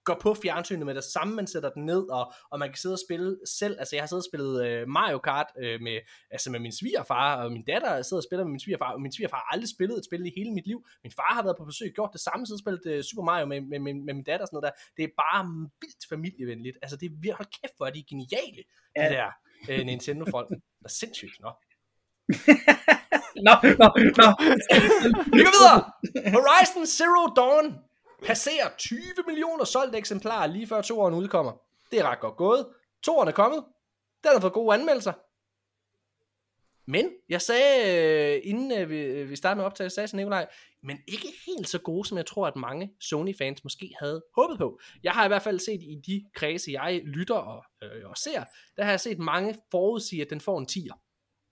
Speaker 1: går på fjernsynet med det samme, man sætter den ned, og, og man kan sidde og spille selv, altså jeg har siddet og spillet øh, Mario Kart øh, med, altså med min svigerfar, og min datter sidder og spiller med min svigerfar, og min svigerfar har aldrig spillet et spil i hele mit liv, min far har været på besøg, gjort det samme, siddet og spillet øh, Super Mario med, med, med, med min datter og sådan noget der, det er bare vildt familievenligt, altså det er hold kæft hvor er de geniale, ja. de der øh, Nintendo-folk, det er sindssygt, nå.
Speaker 3: nå, nå, nå.
Speaker 1: Vi går videre! Horizon Zero Dawn passerer 20 millioner solgte eksemplarer lige før toeren udkommer. Det er ret godt gået. Toeren er kommet. Den har fået gode anmeldelser. Men jeg sagde, øh, inden øh, vi, vi startede med optaget, sagde til Nikolaj, men ikke helt så gode, som jeg tror, at mange Sony-fans måske havde håbet på. Jeg har i hvert fald set i de kredse, jeg lytter og, øh, og ser, der har jeg set mange forudsige, at den får en 10'er.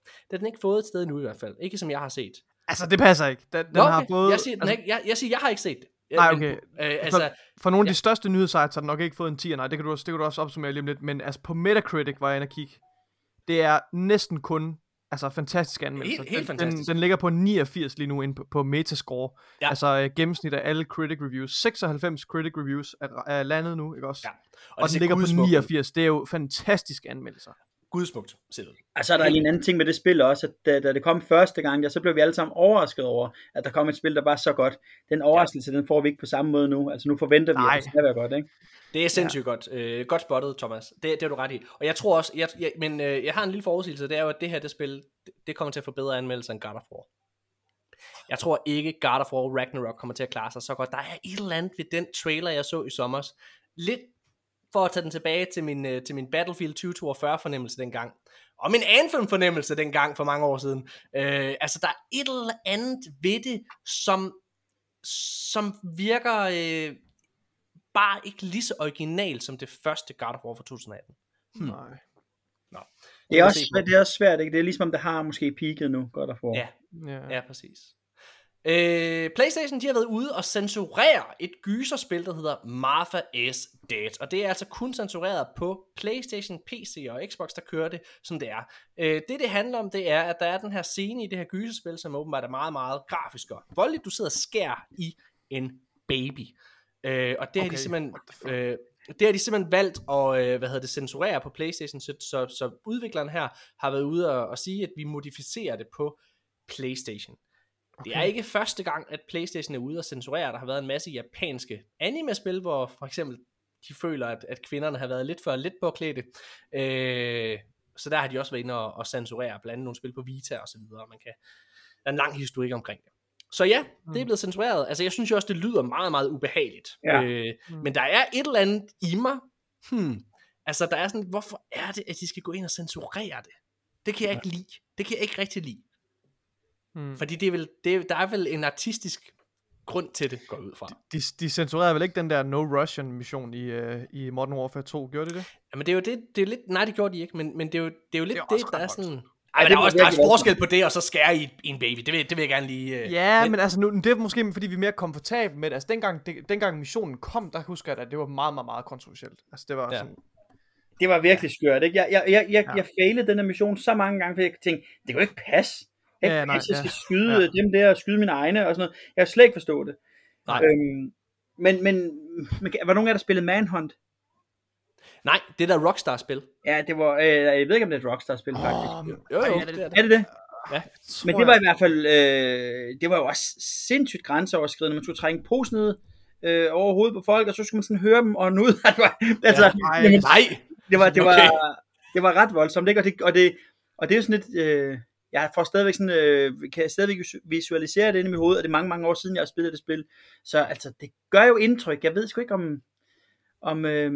Speaker 1: Det har den ikke fået et sted nu i hvert fald. Ikke som jeg har set.
Speaker 2: Altså, det passer ikke. Den, den
Speaker 1: Nå, okay.
Speaker 2: har fået...
Speaker 1: Jeg siger, den
Speaker 2: altså,
Speaker 1: ikke, jeg, jeg siger, jeg har ikke set det.
Speaker 2: Nej, okay.
Speaker 1: Men, øh, altså,
Speaker 2: for, for nogle af
Speaker 1: ja.
Speaker 2: de største nyhedssites har den nok ikke fået en 10'er, nej, det kan, du også, det kan du også opsummere lige om lidt, men altså på Metacritic var jeg inde og kigge. Det er næsten kun altså fantastiske anmeldelser.
Speaker 1: Helt, helt
Speaker 2: den,
Speaker 1: fantastisk.
Speaker 2: Den, den ligger på 89 lige nu inde på, på Metascore.
Speaker 1: Ja.
Speaker 2: Altså øh, gennemsnit af alle critic reviews. 96 critic reviews er, er landet nu, ikke også?
Speaker 1: Ja.
Speaker 2: Og, og den ligger på 89. Det er jo fantastiske anmeldelser.
Speaker 1: Gudsmukt, ser det.
Speaker 3: Altså, der er lige en anden ting med det spil også, at da, da det kom første gang, ja, så blev vi alle sammen overrasket over, at der kom et spil, der var så godt. Den overraskelse, ja. den får vi ikke på samme måde nu. Altså, nu forventer vi,
Speaker 2: Nej.
Speaker 3: at det skal være godt, ikke?
Speaker 1: Det er sindssygt ja. godt. Øh, godt spottet, Thomas. Det, det har du ret i. Og jeg tror også, jeg, jeg, men øh, jeg har en lille forudsigelse, det er jo, at det her det spil, det, det kommer til at få bedre anmeldelser end God of War. Jeg tror ikke, God of War Ragnarok kommer til at klare sig så godt. Der er et eller andet ved den trailer, jeg så i sommer. Lidt for at tage den tilbage til min, øh, til min Battlefield 2042 fornemmelse dengang. Og min Anthem fornemmelse dengang for mange år siden. Øh, altså der er et eller andet ved det, som, som virker øh, bare ikke lige så original som det første God of War fra 2018.
Speaker 2: Hmm. Nej.
Speaker 1: Nå.
Speaker 3: Det er, også, det er også svært, ikke? Det er ligesom, om det har måske peaked nu, godt at få.
Speaker 1: Ja,
Speaker 2: Ja.
Speaker 1: ja præcis. Øh, Playstation de har været ude og censurere et gyserspil, der hedder Martha is Dead. Og det er altså kun censureret på Playstation, PC og Xbox, der kører det, som det er. Øh, det det handler om, det er, at der er den her scene i det her gyserspil, som åbenbart er meget, meget grafisk og voldeligt. Du sidder og skær i en baby. Øh, og det okay. har de simpelthen... Øh, det har de simpelthen valgt at øh, hvad hedder det, censurere på Playstation, så, så, så udvikleren her har været ude og, og sige, at vi modificerer det på Playstation. Okay. Det er ikke første gang, at Playstation er ude og censurere. Der har været en masse japanske anime-spil, hvor for eksempel de føler, at, at kvinderne har været lidt for lidt påklædte. Øh, så der har de også været inde og, og censurere, blandt andet nogle spil på Vita og så videre. Man kan, der er en lang historik omkring det. Så ja, det er mm. blevet censureret. Altså jeg synes jo også, det lyder meget, meget ubehageligt. Ja. Øh, mm. Men der er et eller andet i mig. Hmm. Altså der er sådan, hvorfor er det, at de skal gå ind og censurere det? Det kan jeg ikke lide. Det kan jeg ikke rigtig lide. Hmm. Fordi det er vel, det, der er vel en artistisk grund til det, går ud fra.
Speaker 2: De, de censurerede vel ikke den der No Russian mission i, uh, i Modern Warfare 2, gjorde de det?
Speaker 1: Jamen det er jo det, det er lidt, nej det gjorde de ikke, men, men det, er jo, det er jo lidt det, det der er sådan... Ej, men der er også der er forskel på det, og så skære i, i en baby. Det vil, det vil jeg gerne lige...
Speaker 2: Uh, ja, men, men altså, nu, det er måske, fordi vi er mere komfortable med det. Altså, dengang, det, dengang missionen kom, der husker jeg, at det var meget, meget, meget kontroversielt. Altså, det var ja. sådan...
Speaker 3: Det var virkelig skørt, ikke? Jeg, jeg, jeg, jeg, ja. jeg failede den her mission så mange gange, for jeg tænkte, det kan jo ikke passe. Jeg, ja, nej, jeg skal ja. skyde ja. dem der, og skyde mine egne, og sådan noget. Jeg har slet ikke forstået det. Nej. Øhm, men, men, men, var nogen af jer, der spillede Manhunt?
Speaker 1: Nej, det der Rockstar-spil.
Speaker 3: Ja, det var, øh, jeg ved ikke, om det er et Rockstar-spil, oh, faktisk.
Speaker 1: Jo, jo,
Speaker 3: er det det? Er det, det? Ja. Men det var i hvert fald, øh, det var jo også sindssygt grænseoverskridende. Man skulle trænge posen ned øh, over hovedet på folk, og så skulle man sådan høre dem, og nu, det var, altså, ja,
Speaker 1: nej, jamen, nej.
Speaker 3: Det var, det var, okay. det var ret voldsomt, ikke? Og det, og det, og det er jo sådan lidt, øh, jeg får stadigvæk sådan, øh, kan jeg stadigvæk visualisere det inde i mit hoved, og det er mange, mange år siden, jeg har spillet det spil. Så altså, det gør jo indtryk. Jeg ved sgu ikke, om, om, øh,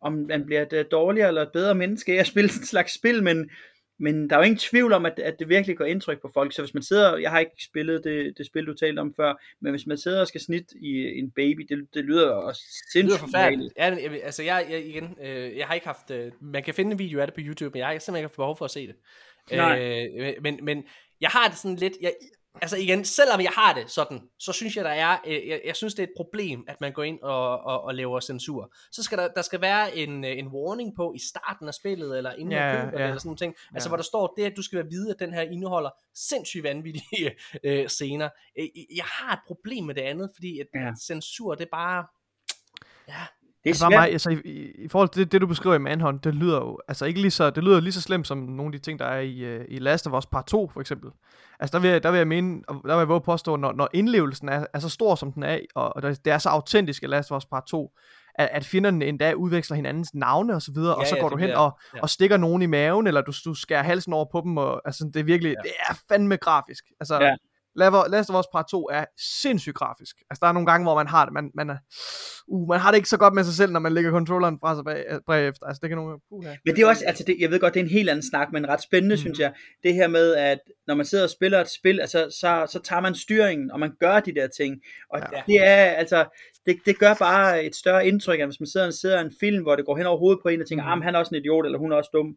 Speaker 3: om man bliver et dårligere eller et bedre menneske af at spille sådan en slags spil, men, men der er jo ingen tvivl om, at, at det virkelig gør indtryk på folk. Så hvis man sidder, jeg har ikke spillet det, det spil, du talte om før, men hvis man sidder og skal snit i en baby, det, det lyder også sindssygt
Speaker 1: forfærdeligt. Ja, altså jeg, jeg, igen, øh, jeg har ikke haft, øh, man kan finde en video af det på YouTube, men jeg har simpelthen ikke haft behov for at se det. Øh, men, men jeg har det sådan lidt, jeg, altså igen, selvom jeg har det sådan, så synes jeg, der er, øh, jeg, jeg synes, det er et problem, at man går ind og, og, og laver censur. Så skal der, der skal være en, øh, en warning på i starten af spillet, eller inden ja, man køber ja. eller sådan noget. Altså, ja. hvor der står, det at du skal være vide, at den her indeholder sindssygt vanvittige øh, scener. Øh, jeg har et problem med det andet, fordi at, ja. censur, det er bare, ja,
Speaker 2: det er altså, mig, altså, i, i, forhold til det, det, du beskriver i Manhunt, det lyder jo altså ikke lige så, det lyder lige så slemt som nogle af de ting, der er i, uh, i Last of Us Part 2, for eksempel. Altså, der vil, jeg, der vil jeg mene, der vil jeg våge påstå, når, når indlevelsen er, er så stor, som den er, og, og det er så autentisk i Last of Us Part 2, at, at fjenderne endda udveksler hinandens navne og så videre, ja, og så ja, går du hen og, ja. og stikker nogen i maven, eller du, du skærer halsen over på dem, og altså, det er virkelig, ja. det er fandme grafisk. Altså, ja. Last of Us Part 2 er sindssygt grafisk. Altså der er nogle gange, hvor man har det, man, man, er, uh, man har det ikke så godt med sig selv, når man lægger controlleren fra sig bag, bagefter. Altså det kan nogle, uh,
Speaker 3: Men det er også, altså det, jeg ved godt, det er en helt anden snak, men ret spændende, mm. synes jeg. Det her med, at når man sidder og spiller et spil, altså, så, så tager man styringen, og man gør de der ting. Og ja. det er, altså, det, det gør bare et større indtryk, end hvis man sidder og ser en film, hvor det går hen over hovedet på en, og tænker, mm. ah, han er også en idiot, eller hun er også dum.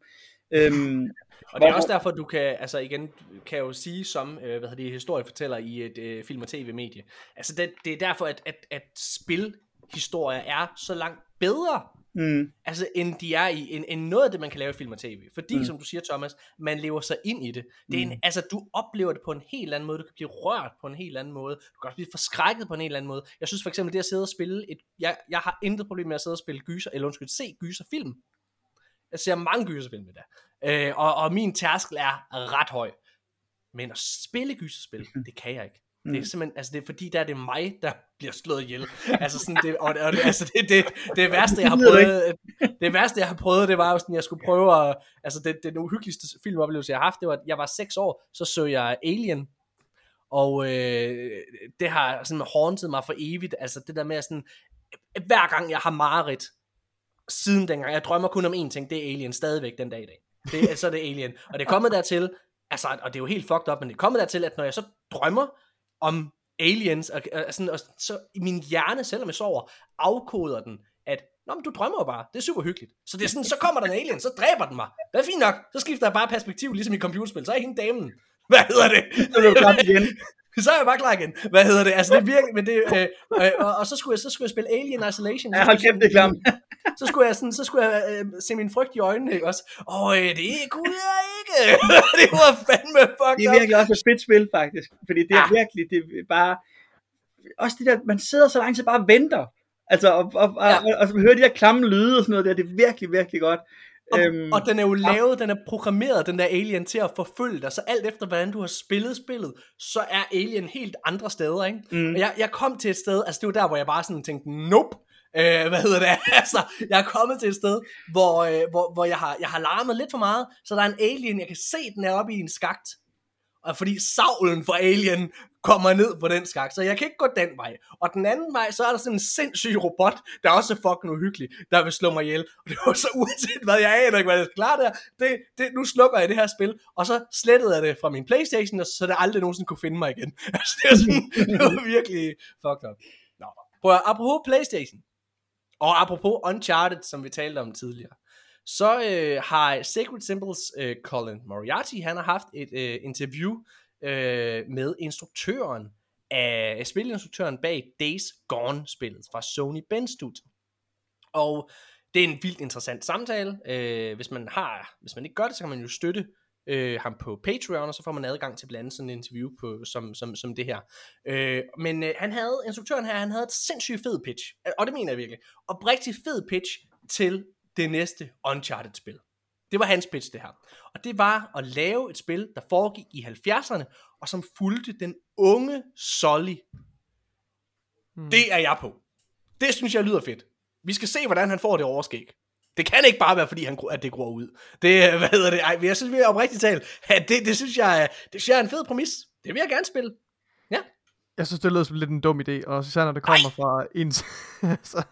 Speaker 3: Øhm,
Speaker 1: og det er også derfor, du kan, altså igen, kan jo sige som, øh, hvad hedder det, historiefortæller i et øh, film- og tv-medie. Altså det, det er derfor, at, at, at spilhistorier er så langt bedre, mm. altså end de er i, end, end noget af det, man kan lave i film og tv. Fordi, mm. som du siger, Thomas, man lever sig ind i det. det er en, mm. Altså, du oplever det på en helt anden måde, du kan blive rørt på en helt anden måde, du kan også blive forskrækket på en helt anden måde. Jeg synes for eksempel, det at sidde og spille et, jeg, jeg har intet problem med at sidde og spille gyser, eller undskyld, se gyserfilm. Jeg ser mange gyserfilm i dag. Øh, og, og min tærskel er ret høj. Men at spille gyserspil, mm. det kan jeg ikke. Det er mm. simpelthen, altså det er fordi, der er det mig, der bliver slået ihjel. Altså sådan, det, og, og, altså det, det, det værste, jeg har prøvet, det værste, jeg har prøvet, det var jo sådan, jeg skulle prøve at, altså det, det den uhyggeligste filmoplevelse, jeg har haft, det var, at jeg var 6 år, så så jeg Alien, og øh, det har sådan haunted mig for evigt, altså det der med sådan, hver gang jeg har mareridt, siden dengang, jeg drømmer kun om én ting, det er Alien stadigvæk den dag i dag. Det, så er det Alien. Og det er kommet dertil, altså, og det er jo helt fucked up, men det er kommet dertil, at når jeg så drømmer om aliens, og, og, sådan, og så i min hjerne, selvom jeg sover, afkoder den, at Nå, men du drømmer jo bare. Det er super hyggeligt. Så det er sådan, så kommer der en alien, så dræber den mig. Det er fint nok. Så skifter jeg bare perspektiv, ligesom i computerspil. Så er jeg hende damen. Hvad hedder det? Så er du klar igen. så er jeg bare klar igen. Hvad hedder det? Altså, det er virkelig, men det, øh, øh, og, og, så skulle jeg, så skulle jeg spille Alien Isolation.
Speaker 3: Ja, hold kæft, det klamt
Speaker 1: så skulle jeg, sådan, så skulle jeg øh, se min frygt i øjnene, ikke også? Åh, øh, det kunne jeg ikke. det var fandme fucked
Speaker 3: Det er virkelig også et fedt spil, faktisk. Fordi det er ja. virkelig, det er bare... også det der, man sidder så lang tid bare og venter. Altså, og, og, og, ja. og, og, og høre de der klamme lyde og sådan noget der, det er virkelig, virkelig godt.
Speaker 1: Og, øhm, og den er jo lavet, den er programmeret, den der alien, til at forfølge dig, så alt efter hvordan du har spillet spillet, så er alien helt andre steder, ikke? Mm. Og jeg, jeg kom til et sted, altså det var der, hvor jeg bare sådan tænkte, nope, øh, hvad hedder det, altså, jeg er kommet til et sted, hvor, øh, hvor, hvor jeg, har, jeg har larmet lidt for meget, så der er en alien, jeg kan se, den er oppe i en skagt, og fordi savlen for Alien kommer ned på den skak, så jeg kan ikke gå den vej. Og den anden vej, så er der sådan en sindssyg robot, der også er fucking uhyggelig, der vil slå mig ihjel. Og det var så uanset hvad, jeg aner ikke, hvad jeg skal klare der. Det, det, nu slukker jeg det her spil, og så slettede jeg det fra min Playstation, og så det aldrig nogensinde kunne finde mig igen. Altså, det, var sådan, det var virkelig fucked up. Nå. Prøv at, apropos Playstation, og apropos Uncharted, som vi talte om tidligere, så øh, har Sacred Symbols øh, Colin Moriarty, han har haft et øh, interview øh, med instruktøren af spilinstruktøren bag Days Gone-spillet fra Sony Ben Studio. Og det er en vildt interessant samtale. Øh, hvis man har, hvis man ikke gør det, så kan man jo støtte øh, ham på Patreon, og så får man adgang til blandt andet sådan en interview på, som, som, som det her. Øh, men øh, han havde, instruktøren her, han havde et sindssygt fed pitch, og det mener jeg virkelig, og rigtig fed pitch til det næste Uncharted-spil. Det var hans pitch, det her. Og det var at lave et spil, der foregik i 70'erne, og som fulgte den unge Sully. Hmm. Det er jeg på. Det synes jeg lyder fedt. Vi skal se, hvordan han får det overskæg. Det kan ikke bare være, fordi han, at det går ud. Det, hvad hedder det? Ej, jeg synes, vi er oprigtigt talt, at det, det, synes jeg, det synes jeg er en fed præmis. Det vil jeg gerne spille. Ja.
Speaker 2: Jeg synes, det lyder som lidt en dum idé, og især når det kommer Ej. fra en... så,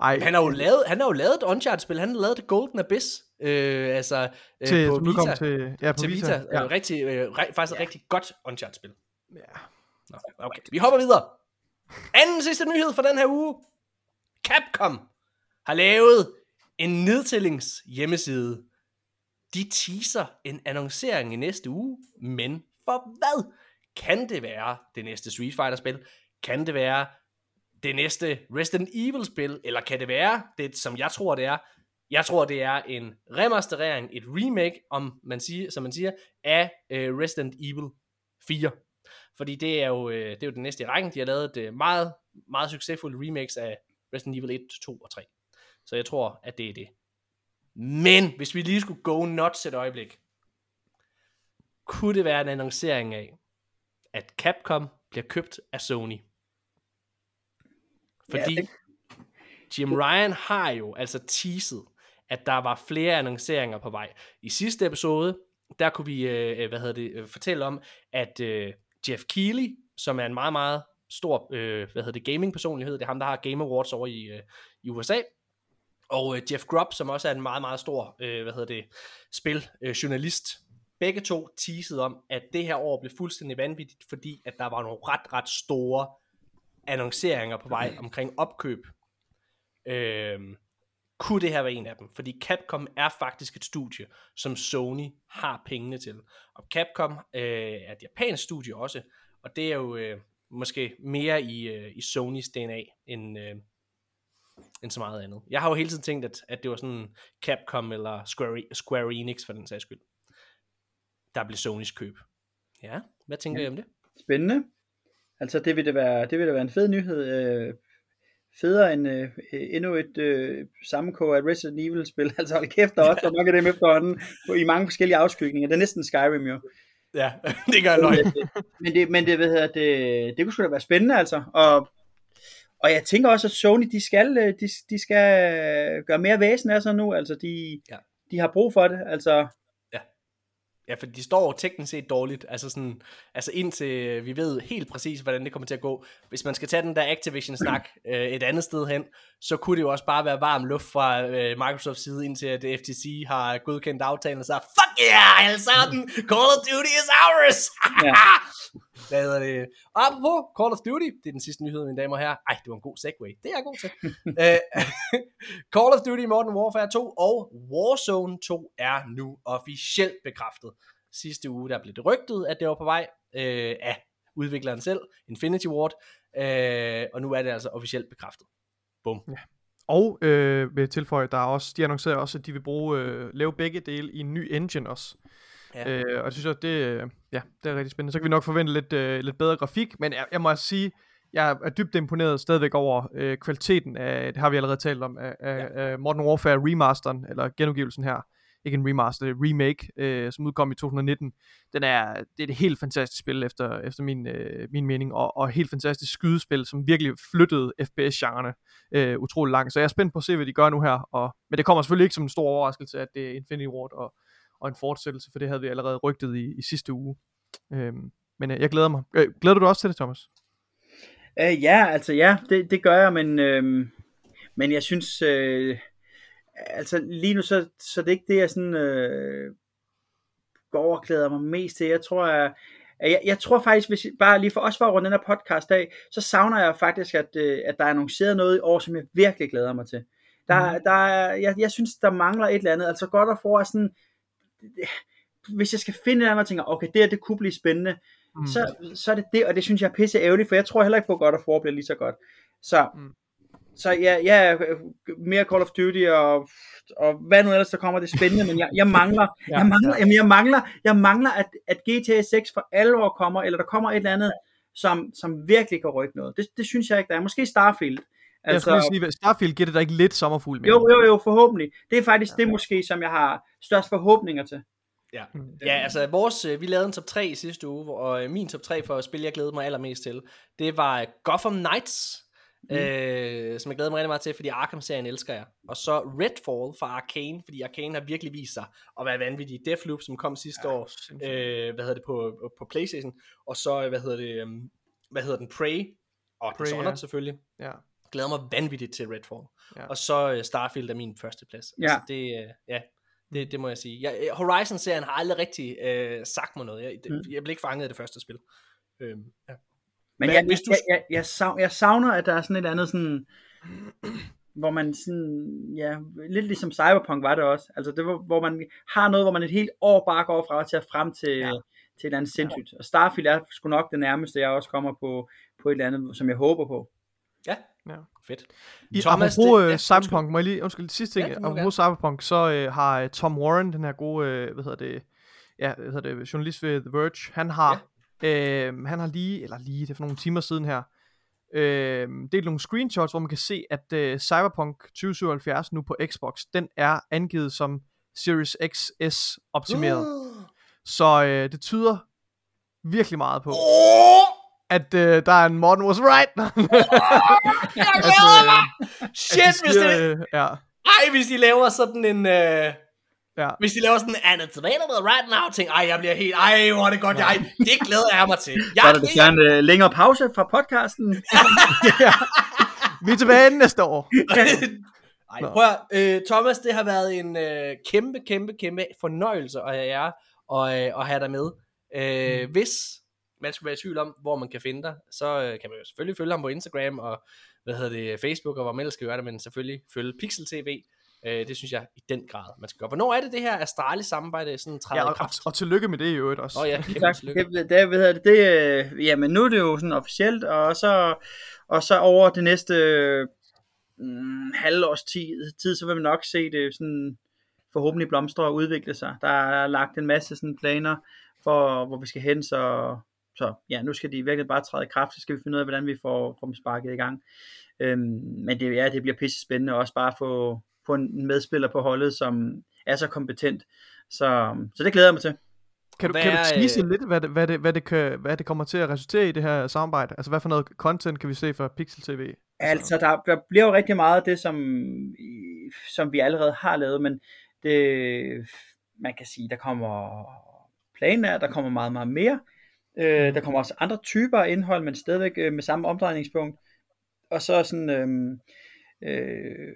Speaker 1: ej. Han har jo lavet, han har jo lavet et Uncharted-spil, han har lavet The Golden Abyss, øh, altså
Speaker 2: øh, til, på Vita. Til, ja, på
Speaker 1: til
Speaker 2: Vita. Vita.
Speaker 1: Ja. Øh, rigtig, øh, faktisk et rigtig godt Uncharted-spil. Ja. Nå, okay, vi hopper videre. Anden sidste nyhed for den her uge. Capcom har lavet en nedtællings hjemmeside. De teaser en annoncering i næste uge, men for hvad? Kan det være det næste Street Fighter-spil? Kan det være det næste Resident Evil-spil? Eller kan det være det, som jeg tror, det er? Jeg tror, det er en remasterering, et remake, om man siger, som man siger, af uh, Resident Evil 4. Fordi det er jo, uh, det er jo den næste i rækken. De har lavet et uh, meget, meget succesfulde remakes af Resident Evil 1, 2 og 3. Så jeg tror, at det er det. Men hvis vi lige skulle go nuts et øjeblik, kunne det være en annoncering af, at Capcom bliver købt af Sony. Fordi ja, det... Jim Ryan har jo altså teaset, at der var flere annonceringer på vej. I sidste episode, der kunne vi øh, hvad hedder det, øh, fortælle om, at øh, Jeff Keighley, som er en meget, meget stor øh, hvad hedder det, gaming personlighed, det er ham, der har Game Awards over i, øh, i USA, og øh, Jeff Grubb, som også er en meget, meget stor øh, hvad hedder det, spil øh, journalist, begge to teasede om, at det her år blev fuldstændig vanvittigt, fordi at der var nogle ret, ret store annonceringer på vej omkring opkøb. Øh, kunne det her være en af dem? Fordi Capcom er faktisk et studie, som Sony har pengene til. Og Capcom øh, er et japansk studie også, og det er jo øh, måske mere i, øh, i Sonys DNA end, øh, end så meget andet. Jeg har jo hele tiden tænkt, at, at det var sådan Capcom eller Square, Square Enix for den sags skyld der blev Sonys køb. Ja, hvad tænker ja. I om det?
Speaker 3: Spændende. Altså det vil da være, det vil da være en fed nyhed. Øh, federe end øh, endnu et øh, sammenkog af Resident Evil spil. Altså hold kæft, der er også mange af dem efterhånden i mange forskellige afskygninger. Det er næsten Skyrim jo.
Speaker 1: Ja, det gør jeg
Speaker 3: Men det, men det, ved jeg, det, det kunne sgu da være spændende altså. Og, og jeg tænker også, at Sony, de skal, øh, de, de skal gøre mere væsen af sig nu. Altså de, ja. de har brug for det. Altså
Speaker 1: Ja, for de står teknisk set dårligt, altså sådan, altså indtil vi ved helt præcis, hvordan det kommer til at gå. Hvis man skal tage den der Activision-snak øh, et andet sted hen, så kunne det jo også bare være varm luft fra øh, Microsofts side, indtil at FTC har godkendt aftalen og sagt, fuck yeah, alle sammen, Call of Duty is ours! ja. Hvad hedder det? Og apropos Call of Duty, det er den sidste nyhed, mine damer og herrer. Ej, det var en god segue. Det er jeg god til. uh, Call of Duty Modern Warfare 2 og Warzone 2 er nu officielt bekræftet. Sidste uge, der blev det rygtet, at det var på vej uh, af udvikleren selv, Infinity Ward, uh, og nu er det altså officielt bekræftet. Bum. Ja.
Speaker 2: Og øh, vil tilføje, der er også, de annoncerer også, at de vil bruge, øh, lave begge dele i en ny engine også. Ja. Øh, og jeg synes at det, ja, det er rigtig spændende. Så kan vi nok forvente lidt, øh, lidt bedre grafik, men jeg, jeg må altså sige, jeg er dybt imponeret stadigvæk over øh, kvaliteten af, det har vi allerede talt om, af, af, ja. af Modern Warfare remasteren, eller genudgivelsen her. Ikke en remaster, det er remake, øh, som udkom i 2019. Den er, det er et helt fantastisk spil, efter, efter min, øh, min mening, og, og helt fantastisk skydespil, som virkelig flyttede FPS-genrerne øh, utrolig langt. Så jeg er spændt på at se, hvad de gør nu her. Og, men det kommer selvfølgelig ikke som en stor overraskelse, at det er Infinity Ward og, og en fortsættelse, for det havde vi allerede rygtet i, i sidste uge. Øh, men øh, jeg glæder mig. Øh, glæder du dig også til det, Thomas?
Speaker 3: Uh, ja, altså ja, det, det gør jeg, men, øh, men jeg synes, øh, altså lige nu, så, så det er ikke det, jeg sådan øh, går og glæder mig mest til. Jeg tror, jeg, jeg, jeg tror faktisk, hvis bare lige for os for at runde den her podcast af, så savner jeg faktisk, at, øh, at der er annonceret noget i år, som jeg virkelig glæder mig til. Der, mm. der er, jeg, jeg synes, der mangler et eller andet. Altså godt at få sådan, hvis jeg skal finde noget, og tænker, okay, det her, det kunne blive spændende, mm. så, så er det det, og det synes jeg er pisse ærgerligt, for jeg tror heller ikke på, at godt at få bliver lige så godt. Så, mm. Så ja, ja, mere Call of Duty og, og hvad nu ellers der kommer, det er spændende, men jeg, jeg mangler, ja, jeg mangler, ja. jamen, jeg mangler, jeg mangler, at, at GTA 6 for alvor kommer, eller der kommer et eller andet, som, som virkelig kan rykke noget. Det, det synes jeg ikke, der er. Måske Starfield.
Speaker 2: Altså, jeg skulle sige, Starfield giver det der ikke lidt sommerfugl med.
Speaker 3: Jo, jo, jo, forhåbentlig. Det er faktisk ja. det måske, som jeg har størst forhåbninger til.
Speaker 1: Ja. Mm. ja, altså vores, øh, vi lavede en top 3 i sidste uge, og øh, min top 3 for at spille, jeg glædede mig allermest til, det var Gotham Knights, mm. øh, som jeg glæder mig rigtig meget til, fordi Arkham-serien elsker jeg. Og så Redfall fra Arcane, fordi Arcane har virkelig vist sig at være vanvittig. Deathloop, som kom sidste ja, år, øh, hvad hedder det, på, på Playstation, og så, hvad hedder det, um, hvad hedder den, Prey, og Prey, Dishonored ja. selvfølgelig. Ja. Glæder mig vanvittigt til Redfall. Ja. Og så uh, Starfield er min første plads. Ja. Altså det, uh, ja, det, det må jeg sige. Jeg, Horizon-serien har aldrig rigtig øh, sagt mig noget. Jeg, det, mm. jeg blev ikke fanget af det første spil. Øhm, ja.
Speaker 3: Men, Men jeg, hvis du... jeg, jeg, jeg, savner, jeg savner, at der er sådan et andet sådan, hvor man sådan, ja, lidt ligesom Cyberpunk var det også. Altså det var, hvor man har noget, hvor man et helt år bare går fra til at frem til, ja. til et eller andet sindssygt. Og Starfield er sgu nok det nærmeste, jeg også kommer på, på et eller andet, som jeg håber på.
Speaker 1: Ja, ja. Fedt.
Speaker 2: I, Thomas, apropos det, ja, Cyberpunk, må jeg lige, undskyld, sidste ting, ja, apropos Cyberpunk, så uh, har uh, Tom Warren, den her gode, uh, hvad hedder det, ja, hvad hedder det, journalist ved The Verge, han har, uh, han har lige, eller lige, det er for nogle timer siden her, uh, delt nogle screenshots, hvor man kan se, at uh, Cyberpunk 2077 nu på Xbox, den er angivet som Series XS optimeret. Uh. Så uh, det tyder virkelig meget på. Oh! at uh, der er en Morten was right.
Speaker 1: oh, jeg glæder mig! Shit, hvis det... Uh, ja. Ej, hvis de laver sådan en... Uh... Ja. Hvis de laver sådan it's available right now, ting, ej, jeg bliver helt, ej, hvor er det godt, jeg, det glæder jeg mig til. Jeg,
Speaker 3: så er det en uh, længere pause fra podcasten.
Speaker 2: ja. Vi er tilbage næste år.
Speaker 1: ej, prøv at, uh, Thomas, det har været en uh, kæmpe, kæmpe, kæmpe fornøjelse at have jer og, uh, at have dig med. Uh, mm. Hvis man skulle være i tvivl om, hvor man kan finde dig, så øh, kan man jo selvfølgelig følge ham på Instagram og hvad hedder det, Facebook og hvor man ellers skal gøre det, men selvfølgelig følge Pixel TV. Øh, det synes jeg i den grad, man skal gøre. Hvornår er det det her Astralis samarbejde sådan træder
Speaker 2: ja, og,
Speaker 1: i kraft?
Speaker 2: Og, og tillykke med det i øvrigt også.
Speaker 1: Åh oh, ja,
Speaker 3: kæmpe tillykke. Det, det, ved det, det, øh, jamen nu er det jo sådan officielt, og så, og så over det næste mm, halvårs tid, tid, så vil man nok se det sådan forhåbentlig blomstre og udvikle sig. Der er lagt en masse sådan planer for, hvor vi skal hen, så så ja, nu skal de virkelig bare træde i kraft, så skal vi finde ud af, hvordan vi får, får dem sparket i gang. Øhm, men det, ja, det bliver pisse spændende også bare at få, få en medspiller på holdet, som er så kompetent. Så, så det glæder jeg mig til.
Speaker 2: Kan du, kan du tease lidt, hvad det, hvad, det, hvad, det kan, hvad det kommer til at resultere i det her samarbejde? Altså hvad for noget content kan vi se fra Pixel TV?
Speaker 3: Altså der, der bliver jo rigtig meget af det, som, som vi allerede har lavet, men det, man kan sige, der kommer planen er, der kommer meget, meget mere. Øh, der kommer også andre typer af indhold, men stadigvæk øh, med samme omdrejningspunkt. Og så sådan, øh, øh,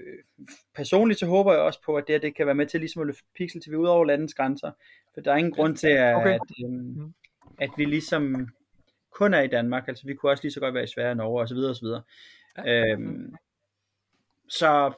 Speaker 3: personligt så håber jeg også på, at det, det kan være med til ligesom at løfte Pixel TV ud over landets grænser. For der er ingen grund til, at, okay. at, øh, at vi ligesom kun er i Danmark. Altså vi kunne også lige så godt være i Sverige og Norge osv. osv. Ja. Øhm, så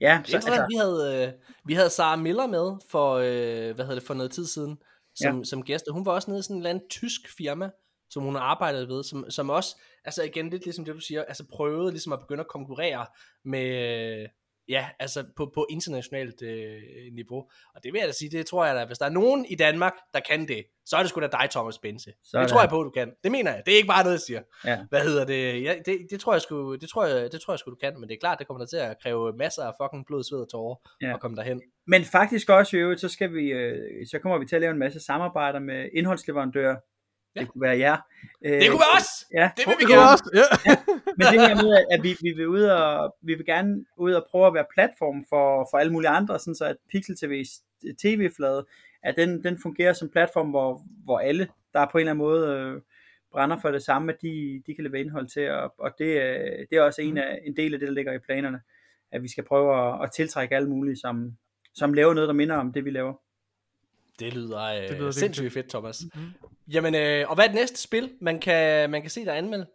Speaker 3: ja, så,
Speaker 1: altså, vi havde øh, vi havde Sara Miller med for øh, hvad hedder det for noget tid siden, som, ja. som gæst, og hun var også nede i sådan en eller anden tysk firma, som hun har arbejdet ved, som, som også, altså igen lidt ligesom det du siger, altså prøvede ligesom at begynde at konkurrere med, Ja, altså på, på internationalt øh, niveau. Og det vil jeg da sige, det tror jeg da, hvis der er nogen i Danmark, der kan det, så er det sgu da dig, Thomas Bense. Så det tror jeg på, du kan. Det mener jeg. Det er ikke bare noget, jeg siger. Ja. Hvad hedder det? Ja, det, det, tror jeg sgu, det tror jeg, det tror jeg sgu, du kan. Men det er klart, det kommer der til at kræve masser af fucking blod, sved og tårer ja. at komme derhen.
Speaker 3: Men faktisk også i øvrigt, så, skal vi, øh, så kommer vi til at lave en masse samarbejder med indholdsleverandører, Ja. Det kunne være jer.
Speaker 1: Det kunne være os!
Speaker 3: Ja.
Speaker 1: Det vil vi gerne. Også.
Speaker 3: Ja. ja. Men det her med, at vi, vi, vil ud og, vi vil gerne ud og prøve at være platform for, for alle mulige andre, sådan så at Pixel TV's tv-flade, at den, den fungerer som platform, hvor, hvor alle, der er på en eller anden måde øh, brænder for det samme, at de, de kan levere indhold til, og, og det, øh, det er også en, mm. af, en del af det, der ligger i planerne, at vi skal prøve at, at tiltrække alle mulige, som, som laver noget, der minder om det, vi laver.
Speaker 1: Det lyder, øh, det lyder sindssygt fedt, Thomas. Mm-hmm. Jamen, øh, og hvad er det næste spil, man kan, man kan se dig anmelde?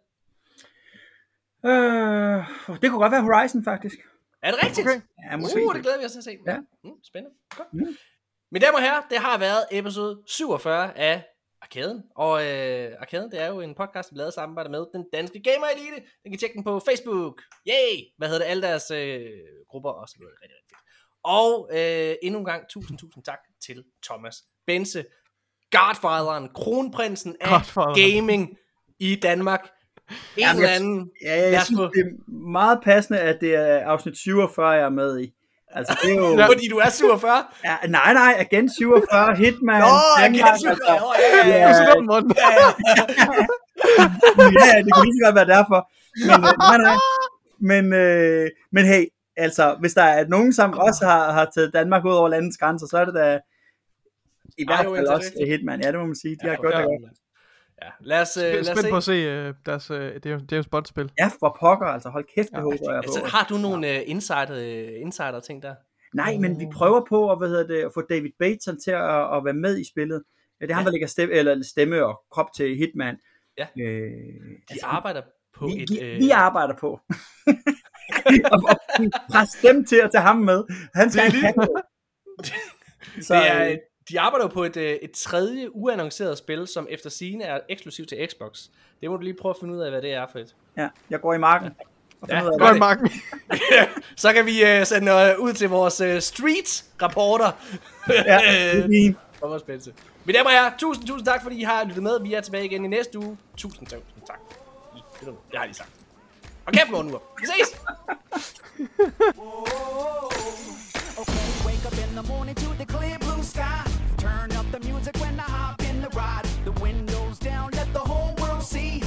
Speaker 3: Øh, det kunne godt være Horizon, faktisk.
Speaker 1: Er det rigtigt? Okay.
Speaker 3: Ja, måske.
Speaker 1: Uh, det glæder vi os til at se. Ja. Mm, spændende. Godt. Mm. Mine damer og herrer, det har været episode 47 af Arkaden. Og øh, Arkaden, det er jo en podcast, vi lavede samarbejde med den danske Gamer Elite. Den kan tjekke den på Facebook. Yay! Hvad hedder det? Alle deres øh, grupper og så videre. Rigtig, rigtig fedt. Og øh, endnu en gang, tusind, tusind tak til Thomas Bense, Godfatheren, kronprinsen af Godfather. gaming i Danmark. En Jamen, eller anden.
Speaker 3: Ja, jeg, jeg synes, det er meget passende, at det er afsnit 47, jeg er med i. Altså, det er jo...
Speaker 1: fordi du er 47?
Speaker 3: Ja, nej, nej, Agent 47, Hitman.
Speaker 1: Nå, Agent 47, ja, ja, ja. ja,
Speaker 3: ja, det kunne lige godt være derfor. Men, øh, nej, nej. Men, øh, men hey, altså, hvis der er nogen, som også har, har taget Danmark ud over landets grænser, så er det da i hvert fald også det. Hitman. Ja, det må man sige. De ja, har gjort det godt.
Speaker 1: Ja, lad os, uh, lad os
Speaker 2: se. på at se uh, deres, uh, det, er jo, det er jo spotspil.
Speaker 3: Ja, for pokker, altså hold kæft, det ja. håber jeg på. Altså,
Speaker 1: har du nogle uh, insider, uh, insider ting der?
Speaker 3: Nej, men vi prøver på at, hvad hedder det, at få David Bateson til at, at være med i spillet. Ja, det er ja. ham, der lægger stemme, eller stemme og krop til Hitman.
Speaker 1: Ja. Øh, de altså, arbejder på
Speaker 3: vi,
Speaker 1: et...
Speaker 3: Vi, øh... vi arbejder på. og, og presse dem til at tage ham med. Han skal det
Speaker 1: er Så, det er, de arbejder jo på et, øh, et tredje uannonceret spil, som efter sigende er eksklusivt til Xbox. Det må du lige prøve at finde ud af, hvad det er for et.
Speaker 3: Ja, jeg går i marken.
Speaker 2: Ja, ja går i marken.
Speaker 1: så kan vi uh, sende uh, ud til vores uh, street-rapporter.
Speaker 3: ja, det er.
Speaker 1: Thomas Bense. Mine damer og herrer, tusind, tusind tak, fordi I har lyttet med. Vi er tilbage igen i næste uge. Tusind, tusind tak. Det har jeg lige sagt. Og kæft nogle uger. Vi ses! okay, wake up in the morning to the clear blue sky. Turn up the music when I hop in the ride. The windows down, let the whole world see.